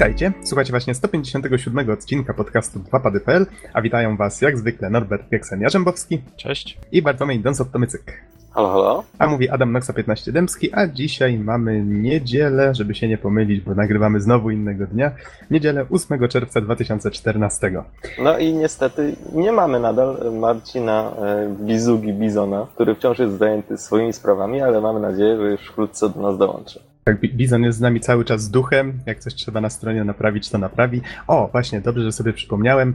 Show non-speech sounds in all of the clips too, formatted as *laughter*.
Witajcie, słuchajcie właśnie 157 odcinka podcastu 2pady.pl, a witają was jak zwykle Norbert Pieksen-Jarzębowski Cześć. i Bartłomiej Donsot-Tomycyk. Halo, halo. A mówi Adam Noxa 15 Dębski, a dzisiaj mamy niedzielę, żeby się nie pomylić, bo nagrywamy znowu innego dnia, niedzielę 8 czerwca 2014. No i niestety nie mamy nadal Marcina e, Bizugi Bizona, który wciąż jest zajęty swoimi sprawami, ale mamy nadzieję, że już wkrótce do nas dołączy. Tak, Bi- Bizon jest z nami cały czas z duchem, jak coś trzeba na stronie naprawić, to naprawi. O, właśnie, dobrze, że sobie przypomniałem.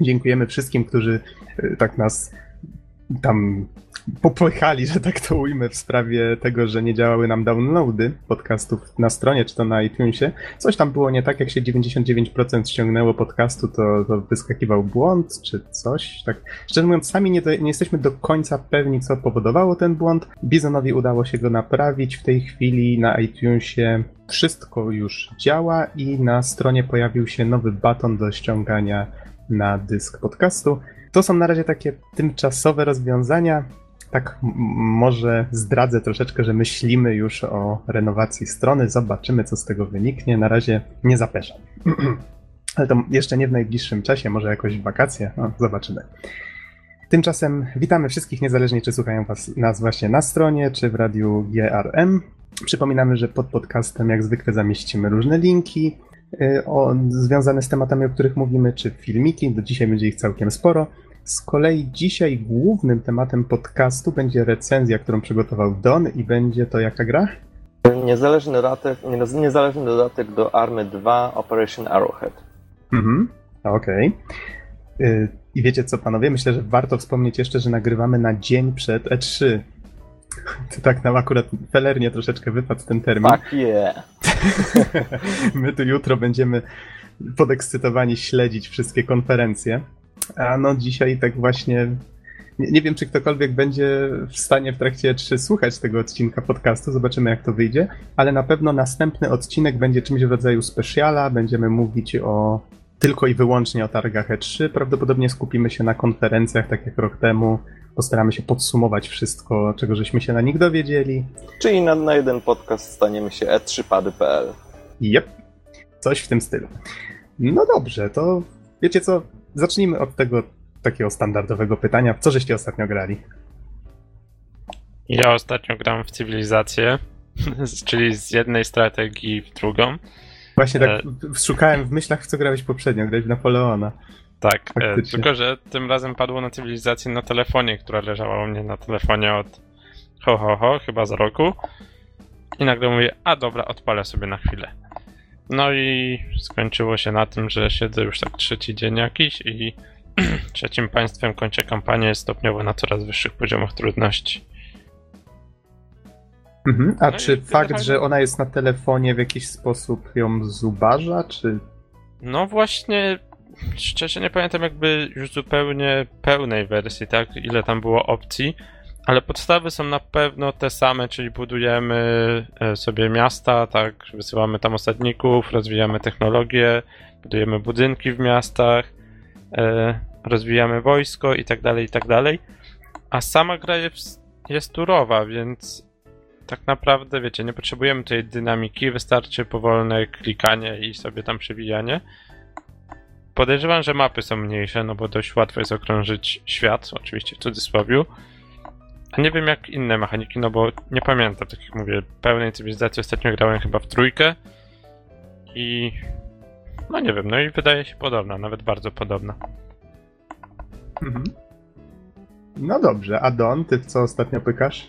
Dziękujemy wszystkim, którzy y, tak nas tam popychali, że tak to ujmę, w sprawie tego, że nie działały nam downloady podcastów na stronie, czy to na iTunesie. Coś tam było nie tak, jak się 99% ściągnęło podcastu, to, to wyskakiwał błąd, czy coś. Tak, szczerze mówiąc, sami nie, nie jesteśmy do końca pewni, co powodowało ten błąd. Bizonowi udało się go naprawić. W tej chwili na iTunesie wszystko już działa i na stronie pojawił się nowy baton do ściągania na dysk podcastu. To są na razie takie tymczasowe rozwiązania. Tak, może zdradzę troszeczkę, że myślimy już o renowacji strony. Zobaczymy, co z tego wyniknie. Na razie nie zapeszam. *clears throat* Ale to jeszcze nie w najbliższym czasie, może jakoś w wakacje. No, zobaczymy. Tymczasem witamy wszystkich, niezależnie czy słuchają was, nas właśnie na stronie, czy w radiu GRM. Przypominamy, że pod podcastem jak zwykle zamieścimy różne linki y, o, związane z tematami, o których mówimy, czy filmiki. Do dzisiaj będzie ich całkiem sporo. Z kolei dzisiaj głównym tematem podcastu będzie recenzja, którą przygotował Don i będzie to jaka gra? Niezależny dodatek, nie- niezależny dodatek do Army 2 Operation Arrowhead. Mhm, okej. Y, I wiecie co, panowie? Myślę, że warto wspomnieć jeszcze, że nagrywamy na dzień przed E3. To tak nam akurat felernie troszeczkę wypadł ten termin. Fuck yeah! *laughs* My tu jutro będziemy podekscytowani śledzić wszystkie konferencje. A no dzisiaj tak właśnie. Nie, nie wiem, czy ktokolwiek będzie w stanie w trakcie 3 słuchać tego odcinka podcastu. Zobaczymy, jak to wyjdzie. Ale na pewno następny odcinek będzie czymś w rodzaju specjala. Będziemy mówić o tylko i wyłącznie o targach E3. Prawdopodobnie skupimy się na konferencjach, tak jak rok temu. Postaramy się podsumować wszystko, czego żeśmy się na nich dowiedzieli. Czyli na, na jeden podcast staniemy się E e3pady.pl. Jep, coś w tym stylu. No dobrze, to wiecie co? Zacznijmy od tego takiego standardowego pytania. Co żeście ostatnio grali? Ja ostatnio gram w cywilizację, *laughs* czyli z jednej strategii w drugą. Właśnie tak E. szukałem w myślach, w co grałeś poprzednio. Grałeś w Napoleona. Tak, e, tylko że tym razem padło na cywilizację na telefonie, która leżała u mnie na telefonie od ho ho ho, chyba za roku. I nagle mówię, a dobra, odpalę sobie na chwilę. No i skończyło się na tym, że siedzę już tak trzeci dzień jakiś i *clears throat* trzecim państwem kończę kampanię stopniowo na coraz wyższych poziomach trudności. Mhm. A No czy fakt, generalnie- że ona jest na telefonie w jakiś sposób ją zubaża, czy... No właśnie, szczerze nie pamiętam jakby już zupełnie pełnej wersji, tak? Ile tam było opcji, ale podstawy są na pewno te same, czyli budujemy e, sobie miasta, tak? Wysyłamy tam osadników, rozwijamy technologię, budujemy budynki w miastach, e, rozwijamy wojsko i tak dalej, i tak dalej. A sama gra jest, jest turowa, więc tak naprawdę, wiecie, nie potrzebujemy tej dynamiki, wystarczy powolne klikanie i sobie tam przewijanie. Podejrzewam, że mapy są mniejsze, no bo dość łatwo jest okrążyć świat, oczywiście w cudzysłowie. A nie wiem jak inne mechaniki, no bo nie pamiętam, tak jak mówię, pełnej cywilizacji ostatnio grałem chyba w trójkę i no nie wiem, no i wydaje się podobna, nawet bardzo podobna. Mhm. No dobrze, a Don, ty w co ostatnio pykasz?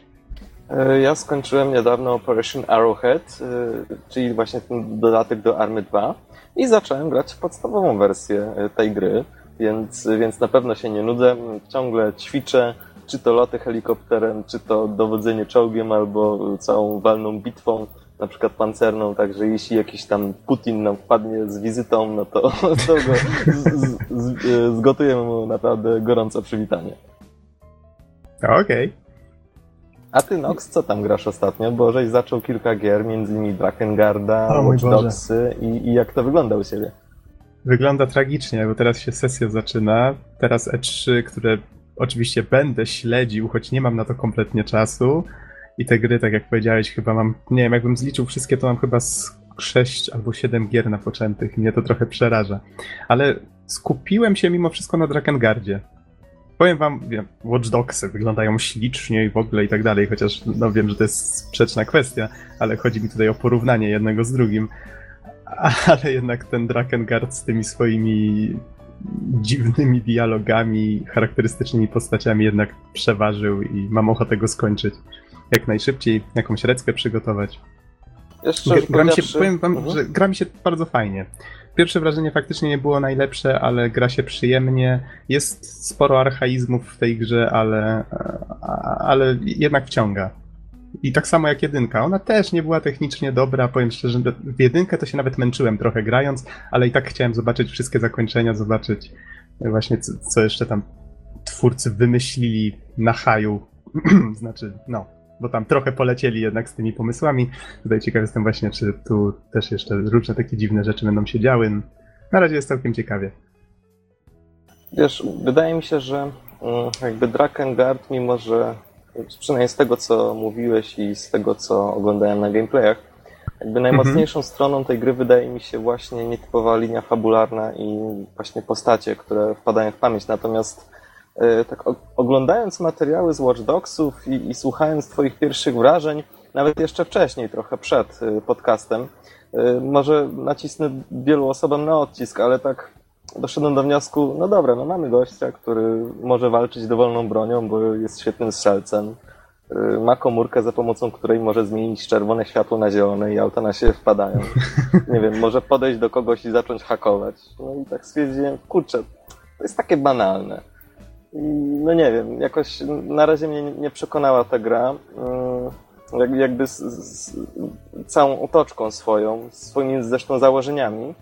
E, Ja skończyłem niedawno Operation Arrowhead, e, czyli właśnie ten dodatek do Army 2 i zacząłem grać w podstawową wersję e, tej gry, więc, więc na pewno się nie nudzę. Ciągle ćwiczę, czy to loty helikopterem, czy to dowodzenie czołgiem, albo całą walną bitwą, na przykład pancerną, także jeśli jakiś tam Putin nam wpadnie z wizytą, no to, *laughs* to go z, z, z, e, zgotujemy mu naprawdę gorące przywitanie. Okej. A ty, Nox, co tam grasz ostatnio? Bo żeś zaczął kilka gier, między innymi Drakengarda, Watch Dogsy i, i jak to wygląda u siebie? Wygląda tragicznie, bo teraz się sesja zaczyna. Teraz E3, które oczywiście będę śledził, choć nie mam na to kompletnie czasu. I te gry, tak jak powiedziałeś, chyba mam, nie wiem, jakbym zliczył wszystkie, to mam chyba z 6 albo 7 gier na poczętych. Mnie to trochę przeraża. Ale skupiłem się mimo wszystko na Drakengardzie. Powiem wam, wiem, Watch Dogsy wyglądają ślicznie i w ogóle i tak dalej, chociaż no wiem, że to jest sprzeczna kwestia, ale chodzi mi tutaj o porównanie jednego z drugim. *laughs* Ale jednak ten Drakengard z tymi swoimi dziwnymi dialogami, charakterystycznymi postaciami jednak przeważył i mam ochotę go skończyć jak najszybciej, jakąś reckę przygotować. Jeszcze Gra, mi się, powiem wam, Mhm. że gra mi się bardzo fajnie. Pierwsze wrażenie faktycznie nie było najlepsze, ale gra się przyjemnie. Jest sporo archaizmów w tej grze, ale, ale jednak wciąga. I tak samo jak jedynka. Ona też nie była technicznie dobra, powiem szczerze, w jedynkę to się nawet męczyłem trochę grając, ale i tak chciałem zobaczyć wszystkie zakończenia, zobaczyć właśnie co, co jeszcze tam twórcy wymyślili na haju. *clears throat* znaczy, no, bo tam trochę polecieli jednak z tymi pomysłami. Tutaj ciekaw jestem właśnie, czy tu też jeszcze różne takie dziwne rzeczy będą się działy. Na razie jest całkiem ciekawie. Wiesz, wydaje mi się, że mm, jakby Drakengard, mimo że przynajmniej z tego, co mówiłeś i z tego, co oglądałem na gameplayach, jakby najmocniejszą stroną tej gry wydaje mi się właśnie nietypowa linia fabularna i właśnie postacie, które wpadają w pamięć. Natomiast e, tak oglądając materiały z Watch Dogsów i, i słuchając Twoich pierwszych wrażeń, nawet jeszcze wcześniej, trochę przed e, podcastem, e, może nacisnę wielu osobom na odcisk, ale tak doszedłem do wniosku, no dobra, no mamy gościa, który może walczyć dowolną bronią, bo jest świetnym strzelcem. Y, Ma komórkę, za pomocą której może zmienić czerwone światło na zielone i auta na siebie wpadają. *laughs* Nie wiem, może podejść do kogoś i zacząć hakować. No i tak stwierdziłem, kurczę, to jest takie banalne. I no nie wiem, jakoś na razie mnie nie przekonała ta gra. Y, jak- Jakby z, z całą otoczką swoją, swoimi zresztą założeniami.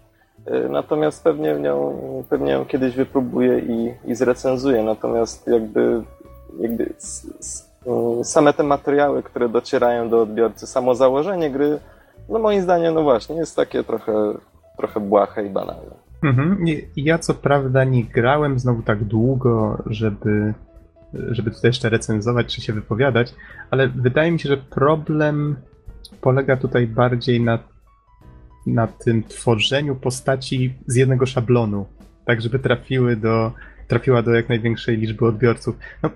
Y, Natomiast pewnie ją, pewnie ją kiedyś wypróbuję i, i zrecenzuję. Natomiast jakby, jakby s, s, y, same te materiały, które docierają do odbiorcy, samo założenie gry, no moim zdaniem, no właśnie, jest takie trochę, trochę błahe i banalne. Mhm. Ja co prawda nie grałem znowu tak długo, żeby, żeby tutaj jeszcze recenzować czy się wypowiadać, ale wydaje mi się, że problem polega tutaj bardziej na, na tym tworzeniu postaci z jednego szablonu, tak żeby trafiły do, trafiła do jak największej liczby odbiorców. No,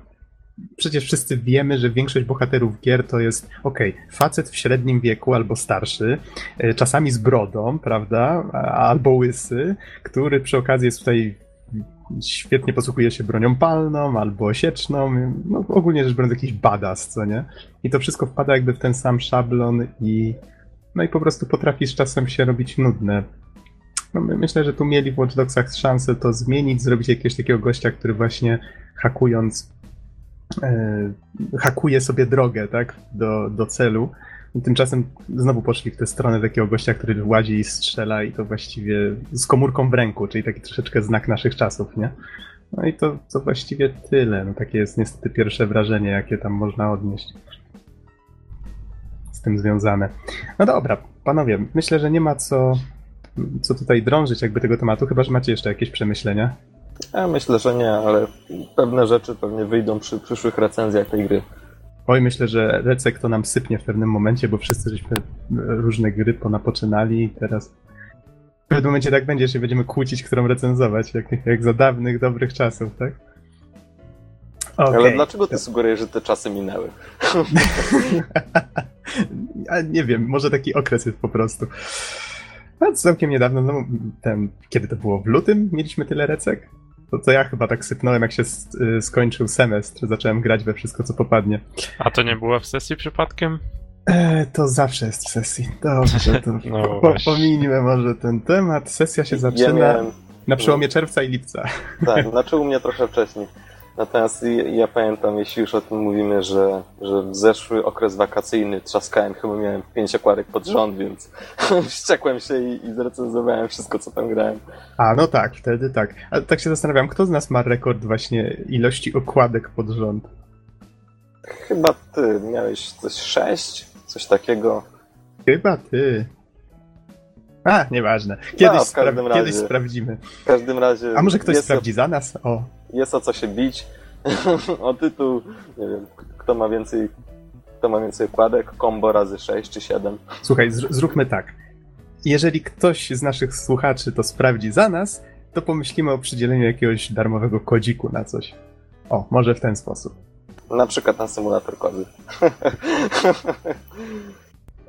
przecież wszyscy wiemy, że większość bohaterów gier to jest, okej, facet w średnim wieku albo starszy, e, czasami z brodą, prawda, albo łysy, który przy okazji jest tutaj świetnie posługuje się bronią palną albo sieczną, no ogólnie rzecz biorąc jakiś badass, co nie? I to wszystko wpada jakby w ten sam szablon i no i po prostu potrafi z czasem się robić nudne. No, my- myślę, że tu mieli w Watch Dogsach szansę to zmienić, zrobić jakiegoś takiego gościa, który właśnie hakując e, hakuje sobie drogę, tak, do, do celu. I tymczasem znowu poszli w tę stronę takiego gościa, który łazi i strzela i to właściwie z komórką w ręku, czyli taki troszeczkę znak naszych czasów, nie? No i to, to właściwie tyle. No takie jest niestety pierwsze wrażenie, jakie tam można odnieść tym związane. No dobra, panowie, myślę, że nie ma co, co tutaj drążyć jakby tego tematu, chyba że macie jeszcze jakieś przemyślenia. Ja myślę, że nie, ale pewne rzeczy pewnie wyjdą przy przyszłych recenzjach tej gry. Oj, myślę, że Recek to nam sypnie w pewnym momencie, bo wszyscy żeśmy różne gry ponapoczynali i teraz w pewnym momencie tak będzie, że będziemy kłócić, którą recenzować, jak, jak za dawnych, dobrych czasów, tak? Ale Okej. dlaczego ty sugerujesz, że te czasy minęły? *laughs* A nie wiem, może taki okres jest po prostu. No, całkiem niedawno, no, ten, kiedy to było? W lutym mieliśmy tyle recek? To, to ja chyba tak sypnąłem, jak się s- y, skończył semestr, zacząłem grać we wszystko, co popadnie. A to nie było w sesji przypadkiem? E, to zawsze jest w sesji. Dobrze, to *laughs* No po, pominijmy może ten temat. Sesja się Ja zaczyna miałem, na przełomie czerwca i lipca. tak, *laughs* znaczy u mnie trochę wcześniej. Natomiast ja, pamiętam, jeśli już o tym mówimy, że, że w zeszły okres wakacyjny trzaskałem, chyba miałem pięć okładek pod rząd, więc *laughs* wściekłem się i, i zrecenzowałem wszystko, co tam grałem. A, no tak, wtedy tak. Ale tak się zastanawiam, kto z nas ma rekord właśnie ilości okładek pod rząd? Chyba ty miałeś coś sześć, coś takiego. Chyba ty. A, nieważne. Kiedyś, No, w każdym spra- kiedyś sprawdzimy. W każdym razie. A może ktoś sprawdzi za nas? O, Jest o co się bić. *laughs* o tytuł, nie wiem, kto ma więcej, kto ma więcej okładek, combo razy 6 czy 7. słuchaj, zr- zróbmy tak. jeżeli ktoś z naszych słuchaczy to sprawdzi za nas, to pomyślimy o przydzieleniu jakiegoś darmowego kodziku na coś. O, może w ten sposób. Na przykład na symulator kozy. *laughs*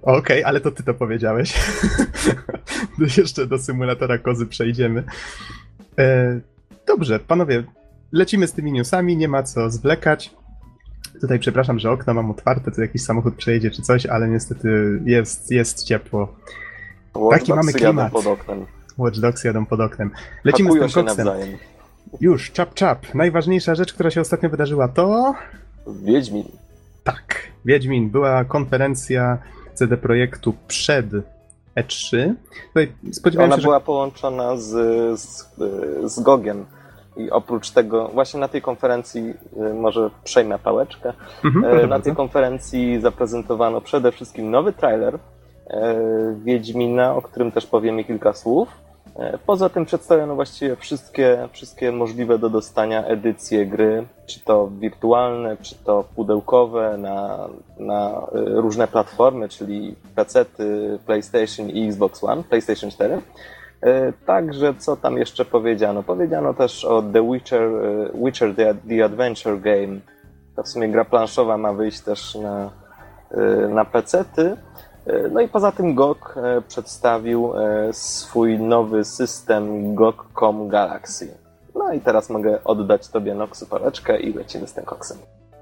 Okej, ale to ty to powiedziałeś. *laughs* Jeszcze do symulatora kozy przejdziemy. E, dobrze, panowie, lecimy z tymi newsami, nie ma co zwlekać. Tutaj przepraszam, że okno mam otwarte, tu jakiś samochód przejedzie czy coś, ale niestety jest, jest ciepło. Taki mamy Watch Dogsy jadą klimat. pod oknem. Watch Dogs jadą pod oknem. Lecimy Hakują z tym koksem. nawzajem. Już, czap czap. Najważniejsza rzecz, która się ostatnio wydarzyła to... Wiedźmin. Tak, Wiedźmin. Była konferencja CD Projektu przed E3. Tutaj spodziewałem Ona się, że... była połączona z, z, z Gogiem. I oprócz tego, właśnie na tej konferencji, y, może przejmę pałeczkę, Mhm, proszę Na tej konferencji zaprezentowano przede wszystkim nowy trailer e, Wiedźmina, o którym też powiemy kilka słów. Poza tym przedstawiono właściwie wszystkie, wszystkie możliwe do dostania edycje gry, czy to wirtualne, czy to pudełkowe na, na różne platformy, czyli PC, PlayStation i Xbox One, PlayStation 4. E, Także co tam jeszcze powiedziano? Powiedziano też o The Witcher, e, Witcher The, The Adventure Game, to w sumie gra planszowa ma wyjść też na, y, na PC-ty. Y, No i poza tym GOG przedstawił swój nowy system GOG.com Galaxy. No i teraz mogę oddać Tobie Noxy paleczkę i lecimy z tym koksem.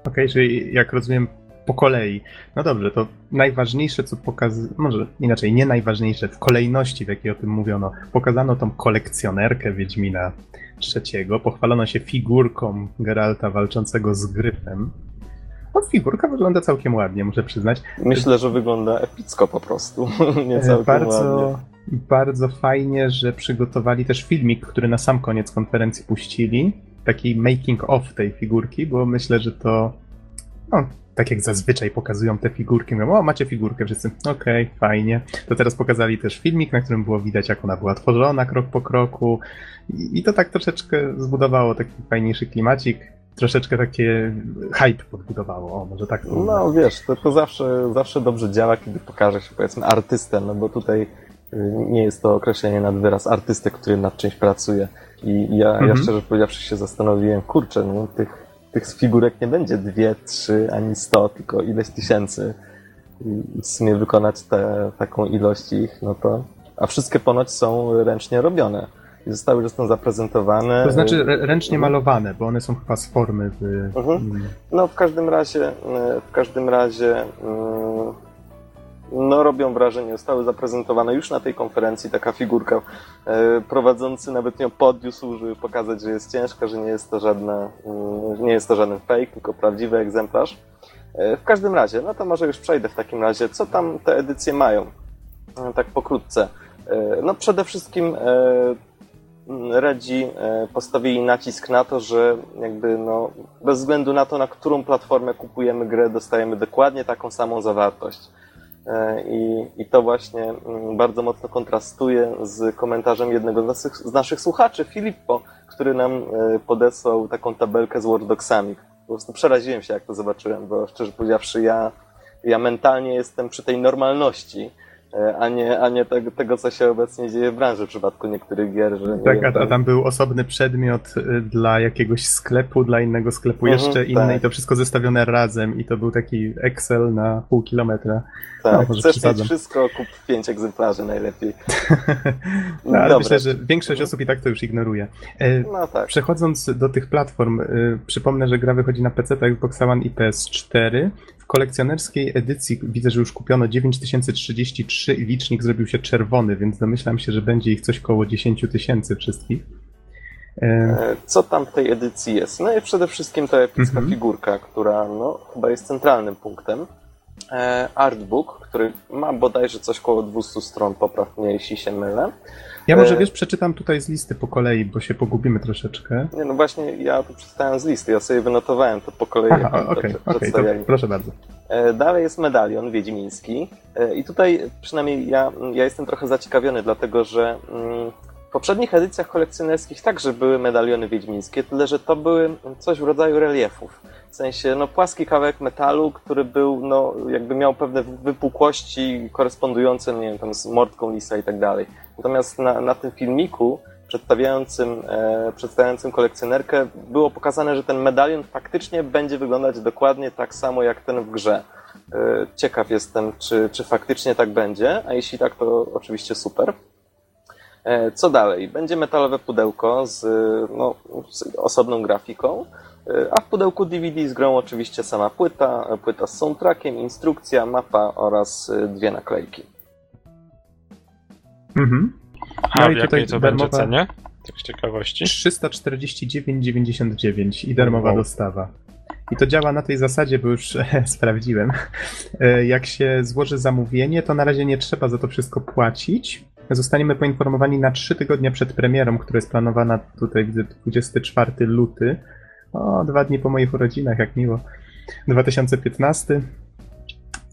Okej, czyli jak rozumiem po kolei. No dobrze, to najważniejsze, co pokazano, może inaczej, nie najważniejsze, w kolejności, w jakiej o tym mówiono, pokazano tą kolekcjonerkę Wiedźmina trzeciego, pochwalono się figurką Geralta walczącego z gryfem. No, figurka wygląda całkiem ładnie, muszę przyznać. Myślę, że wygląda epicko po prostu. *laughs* Nie E, całkiem bardzo, ładnie. bardzo fajnie, że przygotowali też filmik, który na sam koniec konferencji puścili. Taki making of tej figurki, bo myślę, że to. No, tak jak zazwyczaj pokazują te figurki, mówią, o macie figurkę, wszyscy, okej, fajnie. To teraz pokazali też filmik, na którym było widać, jak ona była tworzona krok po kroku. I, i to tak troszeczkę zbudowało taki fajniejszy klimacik. Troszeczkę takie hype podbudowało, o może tak to No wiesz, to, to zawsze, zawsze dobrze działa, kiedy pokaże się powiedzmy artystę, no bo tutaj y, nie jest to określenie nad wyraz artysty, który nad czymś pracuje. I ja, ja Mhm. szczerze powiedziawszy się zastanowiłem, kurczę, no tych, tych figurek nie będzie dwie, trzy, ani sto, tylko ileś tysięcy. I w sumie wykonać te, taką ilość ich, no to... A wszystkie ponoć są ręcznie robione. I zostały zresztą zaprezentowane. To znaczy ręcznie malowane, bo one są chyba z formy. W, Mhm. No, w każdym razie, w każdym razie, mm, no, robią wrażenie. Zostały zaprezentowane już na tej konferencji taka figurka. E, Prowadzący nawet ją podniósł, żeby pokazać, że jest ciężka, że nie jest to żadne, mm, nie jest to żaden fake, tylko prawdziwy egzemplarz. E, W każdym razie, no to może już przejdę w takim razie. Co tam te edycje mają? E, Tak pokrótce. No przede wszystkim e, Redzi postawili nacisk na to, że jakby no, bez względu na to, na którą platformę kupujemy grę, dostajemy dokładnie taką samą zawartość. E, I, i to właśnie mm, bardzo mocno kontrastuje z komentarzem jednego z naszych, z naszych słuchaczy, Filippo, który nam e, podesłał taką tabelkę z Watch Dogsami. Po prostu przeraziłem się, jak to zobaczyłem, bo szczerze powiedziawszy, ja, ja mentalnie jestem przy tej normalności, a nie, a nie tego, tego, co się obecnie dzieje w branży w przypadku niektórych gier. Że nie Tak, a, a tam był osobny przedmiot y, dla jakiegoś sklepu, dla innego sklepu Mhm, jeszcze inny tak. i to wszystko zestawione razem i to był taki Excel na pół kilometra. Tak, No, chcesz mieć przesadzam. wszystko, kup pięć egzemplarzy najlepiej. *laughs* No, ale Dobra. myślę, że większość osób i tak to już ignoruje. E, No tak. Przechodząc do tych platform, y, przypomnę, że gra wychodzi na PC, Xbox One i PS4. W kolekcjonerskiej edycji widzę, że już kupiono 9033 i licznik zrobił się czerwony, więc domyślam się, że będzie ich coś koło 10 tysięcy wszystkich. E, E, Co tam w tej edycji jest? No i przede wszystkim to epicka Mhm. figurka, która no, chyba jest centralnym punktem. E, Artbook, który ma bodajże coś koło 200 stron, popraw mnie, jeśli się mylę. Ja może e, wiesz, przeczytam tutaj z listy po kolei, bo się pogubimy troszeczkę. Nie, no właśnie, ja tu przeczytałem z listy, ja sobie wynotowałem to po kolei, okej, okej, to przedstawiali. proszę bardzo. E, Dalej jest medalion wiedźmiński. E, I tutaj przynajmniej ja, ja jestem trochę zaciekawiony, dlatego że mm, poprzednich edycjach kolekcjonerskich także były medaliony wiedźmińskie, tyle że to były coś w rodzaju reliefów. W sensie, no, płaski kawałek metalu, który był, no, jakby miał pewne wypukłości korespondujące, nie wiem, tam z mordką lisa i tak dalej. Natomiast na, na tym filmiku przedstawiającym, e, przedstawiającym kolekcjonerkę było pokazane, że ten medalion faktycznie będzie wyglądać dokładnie tak samo jak ten w grze. E, ciekaw jestem, czy, czy faktycznie tak będzie, a jeśli tak, to oczywiście super. E, co dalej? Będzie metalowe pudełko z, no, z osobną grafiką, e, a w pudełku DVD z grą oczywiście sama płyta, płyta z soundtrackiem, instrukcja, mapa oraz e, dwie naklejki. Mhm. No a i tutaj to darmowa... będzie cenie? Tak z ciekawości. 349,99 i darmowa wow. dostawa. I to działa na tej zasadzie, bo już *laughs* sprawdziłem. Jak się złoży zamówienie, to na razie nie trzeba za to wszystko płacić. Zostaniemy poinformowani na 3 tygodnie przed premierą, która jest planowana tutaj, widzę, 24 luty. O, dwa dni po moich urodzinach, jak miło. 2015.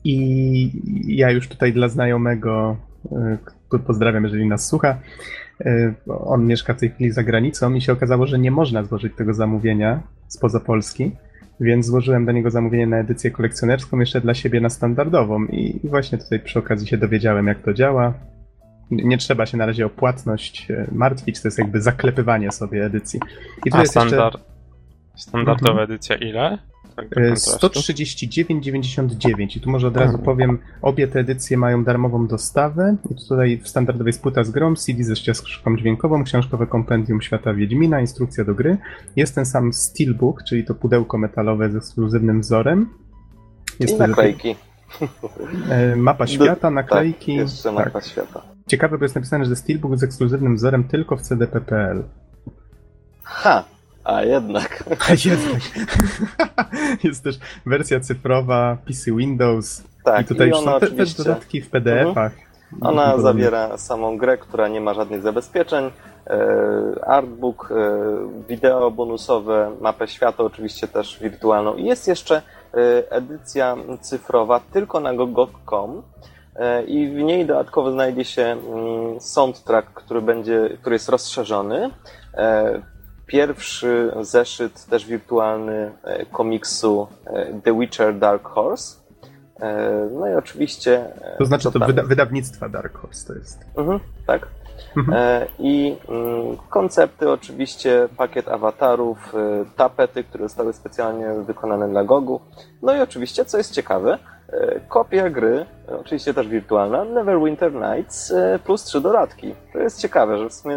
I ja już tutaj dla znajomego, y, pozdrawiam, jeżeli nas słucha, y, on mieszka w tej chwili za granicą i się okazało, że nie można złożyć tego zamówienia spoza Polski, więc złożyłem do niego zamówienie na edycję kolekcjonerską jeszcze dla siebie na standardową i właśnie tutaj przy okazji się dowiedziałem, jak to działa nie trzeba się na razie o płatność e, martwić, to jest jakby zaklepywanie sobie edycji. I A standard, jeszcze... standardowa mhm. edycja ile? Tak 139,99 e, i tu może od razu powiem, obie te edycje mają darmową dostawę. I tutaj w standardowej jest płyta z grą, CD ze ścieżką dźwiękową, książkowe kompendium świata Wiedźmina, instrukcja do gry. Jest ten sam steelbook, czyli to pudełko metalowe z ekskluzywnym wzorem. Jest I naklejki. E, mapa świata, naklejki. Tak, jeszcze mapa tak. świata. Ciekawe, bo jest napisane, że Steelbook z ekskluzywnym wzorem tylko w CDPPL. Ha! A jednak. A jednak. *laughs* jest też wersja cyfrowa, PC Windows. Tak, i tutaj i są te, też dodatki w PDF-ach. Mhm. Ona zawiera samą grę, która nie ma żadnych zabezpieczeń, e, artbook, e, wideo bonusowe, mapę świata oczywiście też wirtualną i jest jeszcze e, edycja cyfrowa tylko na gog.com i w niej dodatkowo znajdzie się mm, soundtrack, który, będzie, który jest rozszerzony. Pierwszy zeszyt też wirtualny komiksu The Witcher Dark Horse E, no i oczywiście. E, to znaczy to wyda wydawnictwa Dark Horse to jest. Mhm, tak. Mhm. E, I mm, koncepty, oczywiście pakiet awatarów, tapety, które zostały specjalnie wykonane dla Gogu. No i oczywiście, co jest ciekawe, kopia gry, oczywiście też wirtualna, Neverwinter Nights plus trzy dodatki. To jest ciekawe, że w sumie,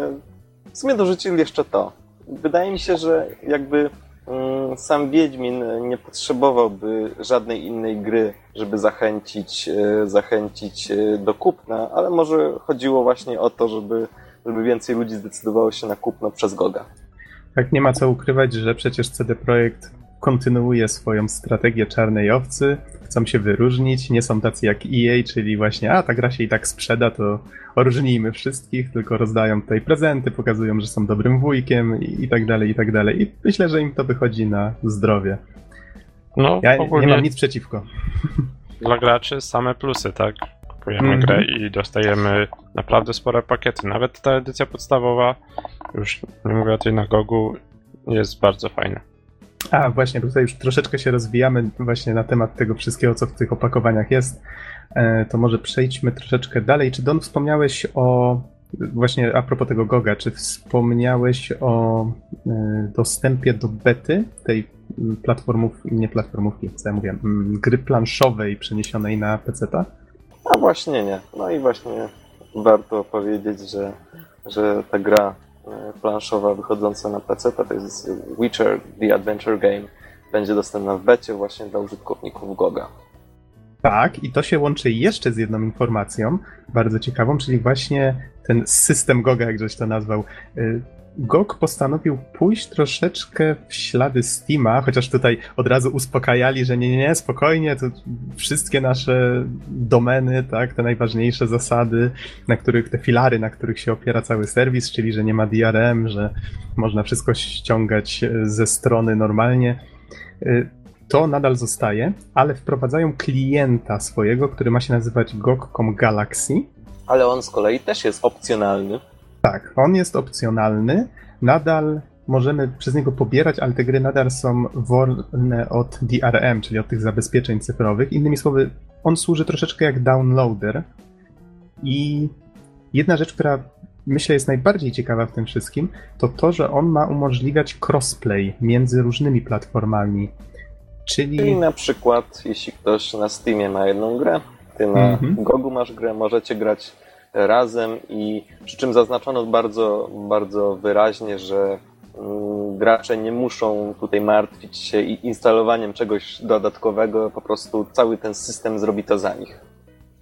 w sumie dorzucili jeszcze to. Wydaje mi się, że jakby Mm, sam Wiedźmin nie potrzebowałby żadnej innej gry, żeby zachęcić, e, zachęcić e, do kupna, ale może chodziło właśnie o to, żeby, żeby więcej ludzi zdecydowało się na kupno przez Goga. Tak, nie ma co ukrywać, że przecież CD Projekt kontynuuje swoją strategię czarnej owcy, chcą się wyróżnić, nie są tacy jak EA, czyli właśnie, a ta gra się i tak sprzeda, to oróżnijmy wszystkich, tylko rozdają tutaj prezenty, pokazują, że są dobrym wujkiem i, i tak dalej, i tak dalej. I myślę, że im to wychodzi na zdrowie. No, ja nie mam nic przeciwko. *laughs* Dla graczy same plusy, tak? Kupujemy mm -hmm. grę i dostajemy naprawdę spore pakiety. Nawet ta edycja podstawowa, już nie mówię o tej na Gogu, jest bardzo fajna. A, właśnie, tutaj już troszeczkę się rozwijamy właśnie na temat tego wszystkiego, co w tych opakowaniach jest. E, to może przejdźmy troszeczkę dalej. Czy Don wspomniałeś o, właśnie a propos tego Goga, czy wspomniałeś o e, dostępie do bety tej platformów, nie platformówki, co ja mówię, gry planszowej przeniesionej na PC-ta? A właśnie nie. No i właśnie warto powiedzieć, że, że ta gra planszowa wychodząca na PC, to jest Witcher The Adventure Game. Będzie dostępna w becie właśnie dla użytkowników GOGA. Tak, i to się łączy jeszcze z jedną informacją, bardzo ciekawą, czyli właśnie ten system GOGA, jak żeś to nazwał. E, GOG postanowił pójść troszeczkę w ślady Steama, chociaż tutaj od razu uspokajali, że nie, nie, nie, spokojnie, to wszystkie nasze domeny, tak, te najważniejsze zasady, na których, te filary, na których się opiera cały serwis, czyli że nie ma DRM, że można wszystko ściągać ze strony normalnie, y, to nadal zostaje, ale wprowadzają klienta swojego, który ma się nazywać GOG.com Galaxy. Ale on z kolei też jest opcjonalny. Tak, on jest opcjonalny. Nadal możemy przez niego pobierać, ale te gry nadal są wolne od DRM, czyli od tych zabezpieczeń cyfrowych. Innymi słowy, on służy troszeczkę jak downloader. I jedna rzecz, która myślę jest najbardziej ciekawa w tym wszystkim, to to, że on ma umożliwiać crossplay między różnymi platformami. Czyli... Czyli na przykład, jeśli ktoś na Steamie ma jedną grę, ty na mhm. Gogu masz grę, możecie grać razem i przy czym zaznaczono bardzo, bardzo wyraźnie, że mm, gracze nie muszą tutaj martwić się instalowaniem czegoś dodatkowego, po prostu cały ten system zrobi to za nich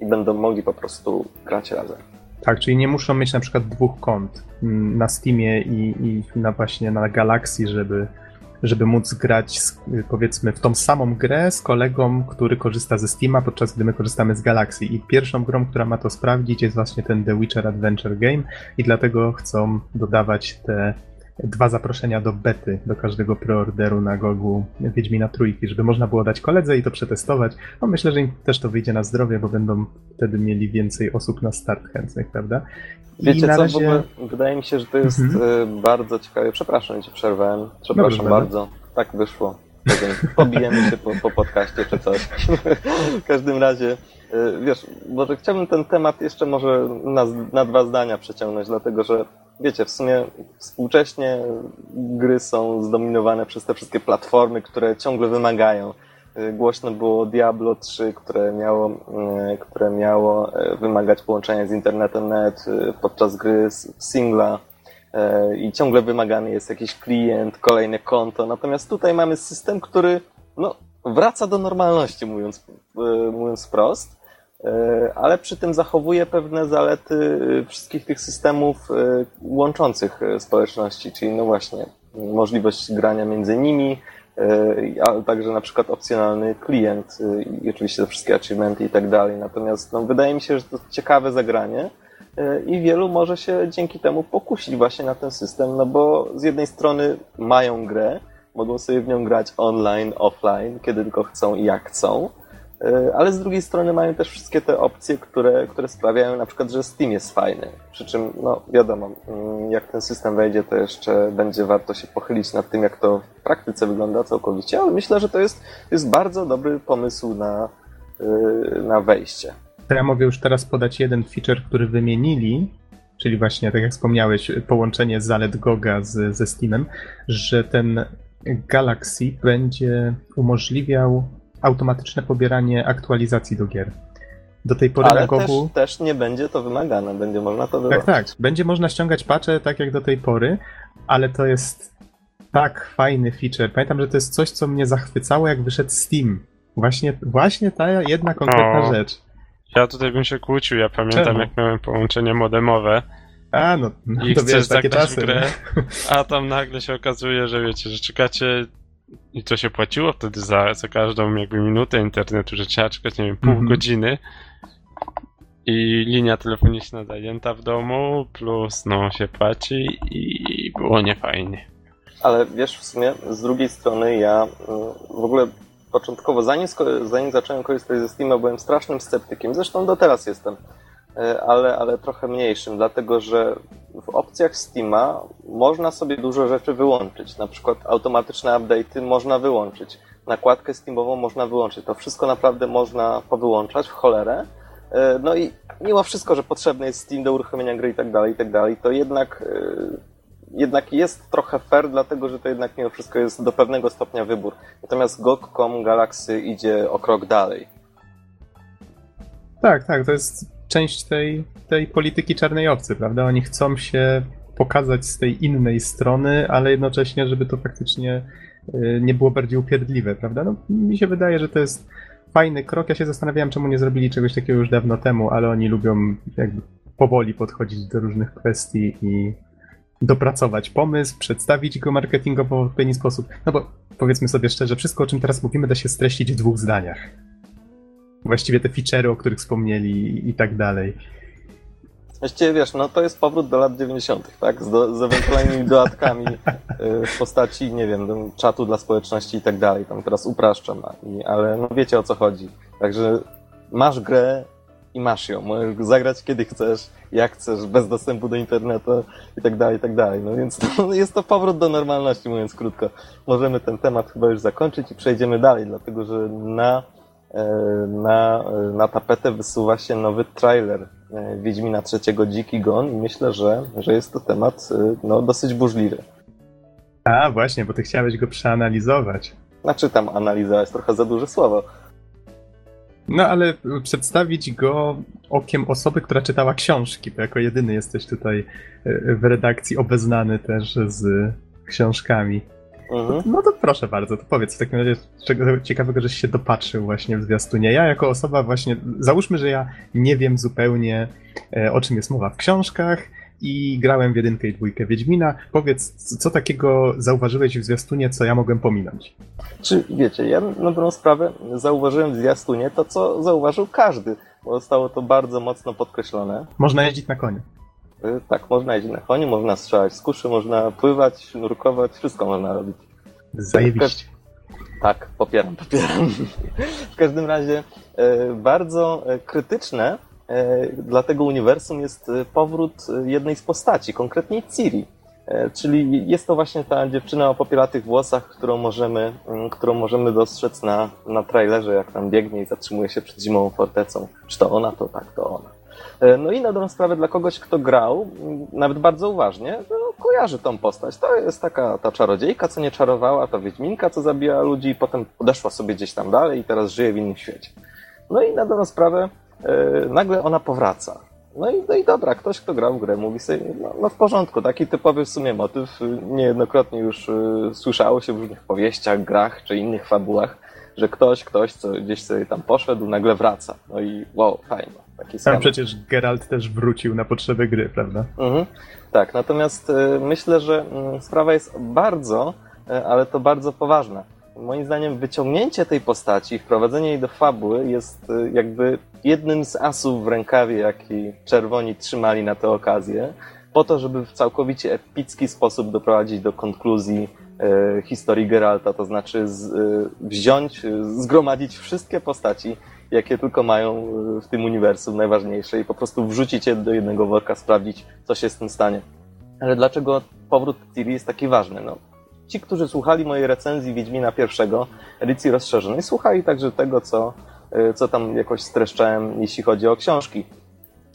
i będą mogli po prostu grać razem. Tak, czyli nie muszą mieć na przykład dwóch kont mm, na Steamie i, i na właśnie na Galaxy, żeby żeby móc grać powiedzmy w tą samą grę z kolegą, który korzysta ze Steama, podczas gdy my korzystamy z Galaxy. I pierwszą grą, która ma to sprawdzić, jest właśnie ten The Witcher Adventure Game i dlatego chcą dodawać te dwa zaproszenia do bety, do każdego preorderu na Gogu Wiedźmina Trójki, żeby można było dać koledze i to przetestować. No myślę, że im też to wyjdzie na zdrowie, bo będą wtedy mieli więcej osób na start chętnych, prawda? I Wiecie co, razie... w ogóle wydaje mi się, że to jest mhm. bardzo ciekawe. Przepraszam, że przerwałem. Przepraszam Dobrze, bardzo. Tak wyszło. Pobijemy się po, po podcaście czy coś. *laughs* w każdym razie, wiesz, może chciałbym ten temat jeszcze może na, na dwa zdania przeciągnąć, dlatego że wiecie, w sumie współcześnie gry są zdominowane przez te wszystkie platformy, które ciągle wymagają. Y, głośno było Diablo 3, które miało, y, które miało y, wymagać połączenia z internetem net podczas gry singla i ciągle wymagany jest jakiś klient, kolejne konto. Natomiast tutaj mamy system, który no, wraca do normalności, mówiąc, mówiąc wprost. E, ale przy tym zachowuje pewne zalety e, wszystkich tych systemów e, łączących społeczności, czyli no właśnie możliwość grania między nimi, ale także na przykład opcjonalny klient i oczywiście te wszystkie achievementy i tak dalej. Natomiast no, wydaje mi się, że to ciekawe zagranie i wielu może się dzięki temu pokusić właśnie na ten system, no bo z jednej strony mają grę, mogą sobie w nią grać online, offline, kiedy tylko chcą i jak chcą, ale z drugiej strony mają też wszystkie te opcje, które, które sprawiają na przykład, że Steam jest fajny. Przy czym, no wiadomo, mm, jak ten system wejdzie, to jeszcze będzie warto się pochylić nad tym, jak to w praktyce wygląda całkowicie, ale myślę, że to jest, jest bardzo dobry pomysł na, e, na wejście. To ja mogę już teraz podać jeden feature, który wymienili, czyli właśnie, tak jak wspomniałeś, połączenie zalet Goga z, ze Steamem, że ten Galaxy będzie umożliwiał automatyczne pobieranie aktualizacji do gier. Do tej pory Ale na Gogu... też, też nie będzie to wymagane, będzie można to wyłączyć. Tak, tak. Będzie można ściągać patche tak jak do tej pory, ale to jest tak fajny feature. Pamiętam, że to jest coś, co mnie zachwycało, jak wyszedł Steam. Właśnie, właśnie ta jedna konkretna o, rzecz. Ja tutaj bym się kłócił, ja pamiętam Czemu? jak miałem połączenie modemowe. A, no, no i to chcesz wiesz, takie czasy. grę, a tam nagle się okazuje, że wiecie, że czekacie i to się płaciło wtedy za, za każdą jakby minutę internetu, że trzeba czekać, nie wiem, pół mm -hmm. godziny i linia telefoniczna zajęta w domu, plus no się płaci i było niefajnie. Ale wiesz, w sumie z drugiej strony ja mm, w ogóle początkowo, zanim, zanim zacząłem korzystać ze Steama, byłem strasznym sceptykiem, zresztą do teraz jestem, ale, ale trochę mniejszym, dlatego że w opcjach Steama można sobie dużo rzeczy wyłączyć. Na przykład automatyczne update'y można wyłączyć. Nakładkę Steamową można wyłączyć. To wszystko naprawdę można powyłączać w cholerę. E, no i mimo wszystko, że potrzebny jest Steam do uruchomienia gry i tak dalej, i tak dalej, to jednak, e, jednak jest trochę fair, dlatego że to jednak mimo wszystko jest do pewnego stopnia wybór. Natomiast GOG.com Galaxy idzie o krok dalej. Tak, tak, to jest część tej, tej polityki czarnej owcy, prawda? Oni chcą się pokazać z tej innej strony, ale jednocześnie, żeby to faktycznie y, nie było bardziej upierdliwe, prawda? No, mi się wydaje, że to jest fajny krok. Ja się zastanawiałem, czemu nie zrobili czegoś takiego już dawno temu, ale oni lubią jakby powoli podchodzić do różnych kwestii i dopracować pomysł, przedstawić go marketingowo w pewien sposób. No bo powiedzmy sobie szczerze, wszystko o czym teraz mówimy da się streścić w dwóch zdaniach właściwie te feature'y, o których wspomnieli i tak dalej. Właściwie wiesz, no to jest powrót do lat 90., tak? Z, do, z ewentualnymi *laughs* dodatkami y, w postaci, nie wiem, czatu dla społeczności i tak dalej. Tam teraz upraszczam, ale no wiecie o co chodzi. Także masz grę, i masz ją. Możesz zagrać kiedy chcesz, jak chcesz, bez dostępu do internetu i tak dalej, i tak dalej. No więc to, *laughs* jest to powrót do normalności, mówiąc krótko. Możemy ten temat chyba już zakończyć i przejdziemy dalej, dlatego że na, na, na tapetę wysuwa się nowy trailer e, Wiedźmina trzeciego Dziki Gon i myślę, że, że jest to temat e, no, dosyć burzliwy. A, właśnie, bo ty chciałeś go przeanalizować. Znaczy tam analiza jest trochę za duże słowo. No ale przedstawić go okiem osoby, która czytała książki, bo jako jedyny jesteś tutaj e, w redakcji obeznany też z książkami. Mhm. No to proszę bardzo, to powiedz w takim razie, czego ciekawego, żeś się dopatrzył właśnie w zwiastunie. Ja jako osoba właśnie, załóżmy, że ja nie wiem zupełnie e, o czym jest mowa w książkach, i grałem w jedynkę i dwójkę Wiedźmina. Powiedz, co takiego zauważyłeś w zwiastunie, co ja mogłem pominąć? Czy wiecie, ja na dobrą sprawę zauważyłem w zwiastunie to, co zauważył każdy, bo zostało to bardzo mocno podkreślone. Można jeździć na koniu. Y, tak, można jeździć na koniu, można strzelać z kuszy, można pływać, nurkować, wszystko można robić. Zajebiście. Tak, popieram, popieram. *laughs* W każdym razie y, bardzo y, krytyczne dla tego uniwersum jest powrót jednej z postaci, konkretnie Ciri. Czyli jest to właśnie ta dziewczyna o popielatych włosach, którą możemy, mm, którą możemy dostrzec na, na trailerze, jak tam biegnie i zatrzymuje się przed zimową fortecą. Czy to ona, to tak, to ona. No i na dobrą sprawę dla kogoś, kto grał, mm, nawet bardzo uważnie, no, kojarzy tą postać. To jest taka ta czarodziejka, co nie czarowała, ta wiedźminka, co zabija ludzi i potem odeszła sobie gdzieś tam dalej i teraz żyje w innym świecie. No i na dobrą sprawę E, nagle ona powraca. No i, no i dobra, ktoś, kto grał w grę, mówi sobie, no, no, w porządku, taki typowy w sumie motyw. Niejednokrotnie już y, słyszało się w różnych powieściach, grach czy innych fabułach, że ktoś, ktoś, co gdzieś sobie tam poszedł, nagle wraca. No i wow, fajnie. Taki Tam przecież Geralt też wrócił na potrzeby gry, prawda? Mhm. Tak, natomiast y, myślę, że y, sprawa jest bardzo, y, ale to bardzo poważna moim zdaniem wyciągnięcie tej postaci, wprowadzenie jej do fabuły jest y, jakby jednym z asów w rękawie, jaki czerwoni trzymali na tę okazję, po to, żeby w całkowicie epicki sposób doprowadzić do konkluzji historii Geralta, to znaczy z, wziąć, zgromadzić wszystkie postaci, jakie tylko mają w tym uniwersum najważniejsze i po prostu wrzucić je do jednego worka, sprawdzić, co się z tym stanie. Ale dlaczego powrót Ciri jest taki ważny? No, ci, którzy słuchali mojej recenzji Wiedźmina pierwszego, edycji rozszerzonej, słuchali także tego, co, e, co tam jakoś streszczałem, jeśli chodzi o książki.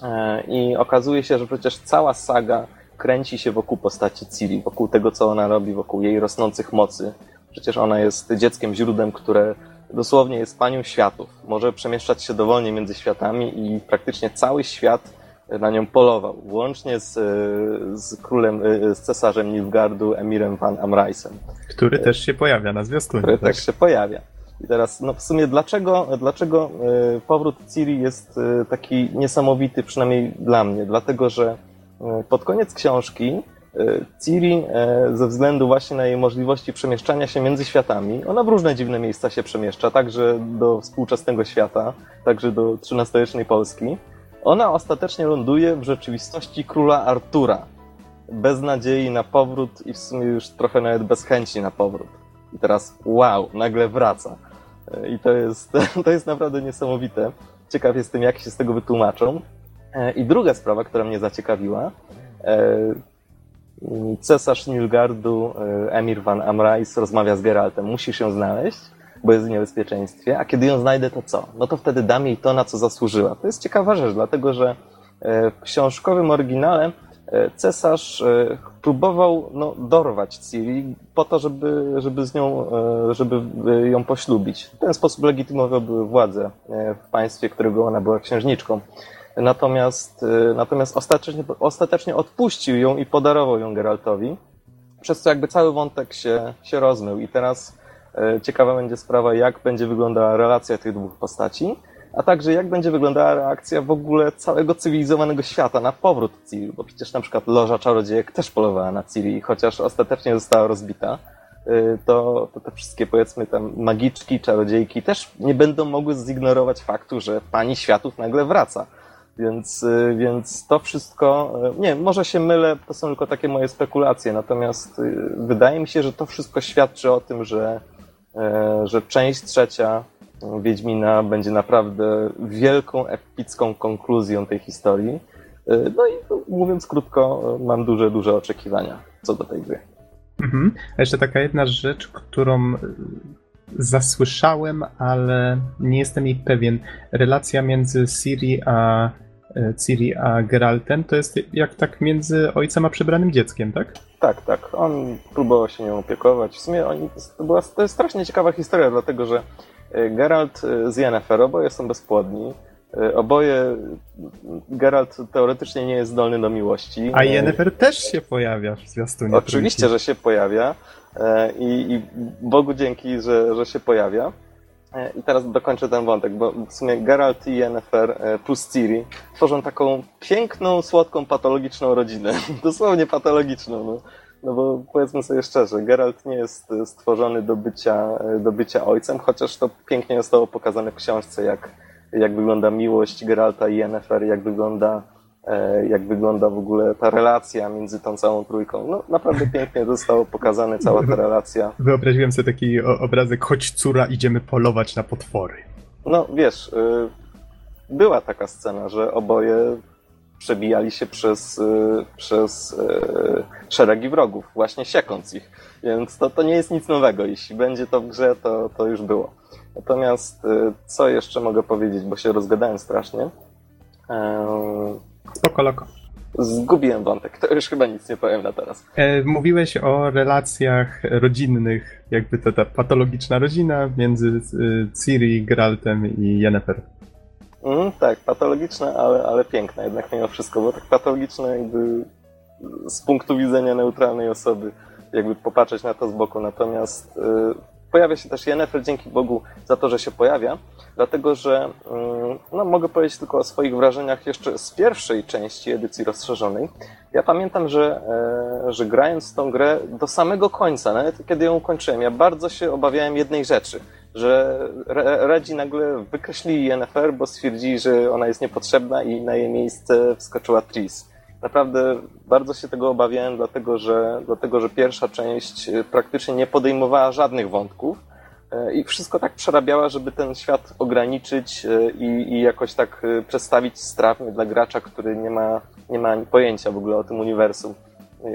E, I okazuje się, że przecież cała saga kręci się wokół postaci Ciri, wokół tego, co ona robi, wokół jej rosnących mocy. Przecież ona jest dzieckiem źródłem, które dosłownie jest panią światów. Może przemieszczać się dowolnie między światami i praktycznie cały świat na nią polował, łącznie z, z królem, z cesarzem Nilfgardu, emirem Van Amrysem. Który też się pojawia na zwiastunie. Który tak? też się pojawia. I teraz, no w sumie dlaczego, dlaczego e, powrót Ciri jest e, taki niesamowity, przynajmniej dla mnie? Dlatego, że e, pod koniec książki Ciri, ze względu właśnie na jej możliwości przemieszczania się między światami, ona w różne dziwne miejsca się przemieszcza, także do współczesnego świata, także do XIII-wiecznej Polski, ona ostatecznie ląduje w rzeczywistości króla Artura. Bez nadziei na powrót i w sumie już trochę nawet bez chęci na powrót. I teraz wow, nagle wraca. I to jest, *laughs* to jest naprawdę niesamowite. Ciekaw jestem, jak się z tego wytłumaczą. E, I druga sprawa, która mnie zaciekawiła. Cesarz Nilgardu, e, Emir van Amrais rozmawia z Geraltem. Musisz ją znaleźć bo jest w niebezpieczeństwie, a kiedy ją znajdę, to co? No to wtedy dam jej to, na co zasłużyła. To jest ciekawa rzecz, dlatego że e, w książkowym oryginale e, cesarz próbował no, dorwać Ciri po to, żeby, żeby z nią, żeby ją poślubić. W ten sposób legitymowałby władzę w państwie, którego ona była księżniczką. Natomiast, natomiast ostatecznie, ostatecznie odpuścił ją i podarował ją Geraltowi, przez co jakby cały wątek się, się rozmył. I teraz E, ciekawa będzie sprawa, jak będzie wyglądała relacja tych dwóch postaci, a także jak będzie wyglądała reakcja w ogóle całego cywilizowanego świata na powrót Ciri, bo przecież na przykład Loża Czarodziejek też polowała na Ciri, chociaż ostatecznie została rozbita, e, to, to te wszystkie powiedzmy tam magiczki, czarodziejki też nie będą mogły zignorować faktu, że pani światów nagle wraca. Więc, e, więc to wszystko, nie, może się mylę, to są tylko takie moje spekulacje, natomiast wydaje mi się, że to wszystko świadczy o tym, że że część trzecia Wiedźmina będzie naprawdę wielką, epicką konkluzją tej historii. No i mówiąc krótko, mam duże, duże oczekiwania co do tej gry. Mhm. A jeszcze taka jedna rzecz, którą zasłyszałem, ale nie jestem jej pewien. Relacja między Siri a Ciri a Geraltem to jest jak tak między ojcem a przebranym dzieckiem, tak? Tak, tak. On próbował się nią opiekować. W sumie oni, to, była, to jest strasznie ciekawa historia, dlatego że e, Geralt z Yennefer oboje są bezpłodni. E, oboje, Geralt teoretycznie nie jest zdolny do miłości. A Yennefer też się pojawia w zwiastunie. Oczywiście, trójki. że się pojawia. E, I, I, Bogu dzięki, że, że się pojawia. E, I teraz dokończę ten wątek, bo w sumie Geralt i Yennefer e, plus Ciri tworzą taką piękną, słodką, patologiczną rodzinę. *laughs* Dosłownie patologiczną. No. no bo powiedzmy sobie szczerze, Geralt nie jest stworzony do bycia, do bycia ojcem, chociaż to pięknie zostało pokazane w książce, jak, jak wygląda miłość Geralta i Yennefer, jak wygląda E, jak wygląda w ogóle ta relacja między tą całą trójką. No naprawdę pięknie zostało pokazane cała ta relacja. Wyobraziłem sobie taki obrazek, choć córa, idziemy polować na potwory. No wiesz, y, była taka scena, że oboje przebijali się przez, y, przez y, szeregi wrogów, właśnie siekąc ich. Więc to, to nie jest nic nowego. Jeśli będzie to w grze, to, to już było. Natomiast co jeszcze mogę powiedzieć, bo się rozgadałem strasznie. Spoko loko. Zgubiłem wątek, to już chyba nic nie powiem na teraz. E, mówiłeś o relacjach rodzinnych, jakby to ta patologiczna rodzina między e, Ciri, Geraltem i Yennefer. Mm, tak, patologiczna, ale, ale piękna jednak mimo wszystko, bo tak patologiczna jakby z punktu widzenia neutralnej osoby, jakby popatrzeć na to z boku, natomiast y, pojawia się też Yennefer, dzięki Bogu za to, że się pojawia, dlatego że mm, no, mogę powiedzieć tylko o swoich wrażeniach jeszcze z pierwszej części edycji rozszerzonej. Ja pamiętam, że, e, że grając tą grę do samego końca, nawet kiedy ją kończyłem, ja bardzo się obawiałem jednej rzeczy, że Redzi nagle wykreślili Yennefer, bo stwierdzili, że ona jest niepotrzebna i na jej miejsce wskoczyła Tris naprawdę bardzo się tego obawiałem, dlatego że, dlatego że pierwsza część e, praktycznie nie podejmowała żadnych wątków e, i wszystko tak przerabiała, żeby ten świat ograniczyć e, i, i jakoś tak przedstawić strawnie dla gracza, który nie ma, nie ma pojęcia w ogóle o tym uniwersum.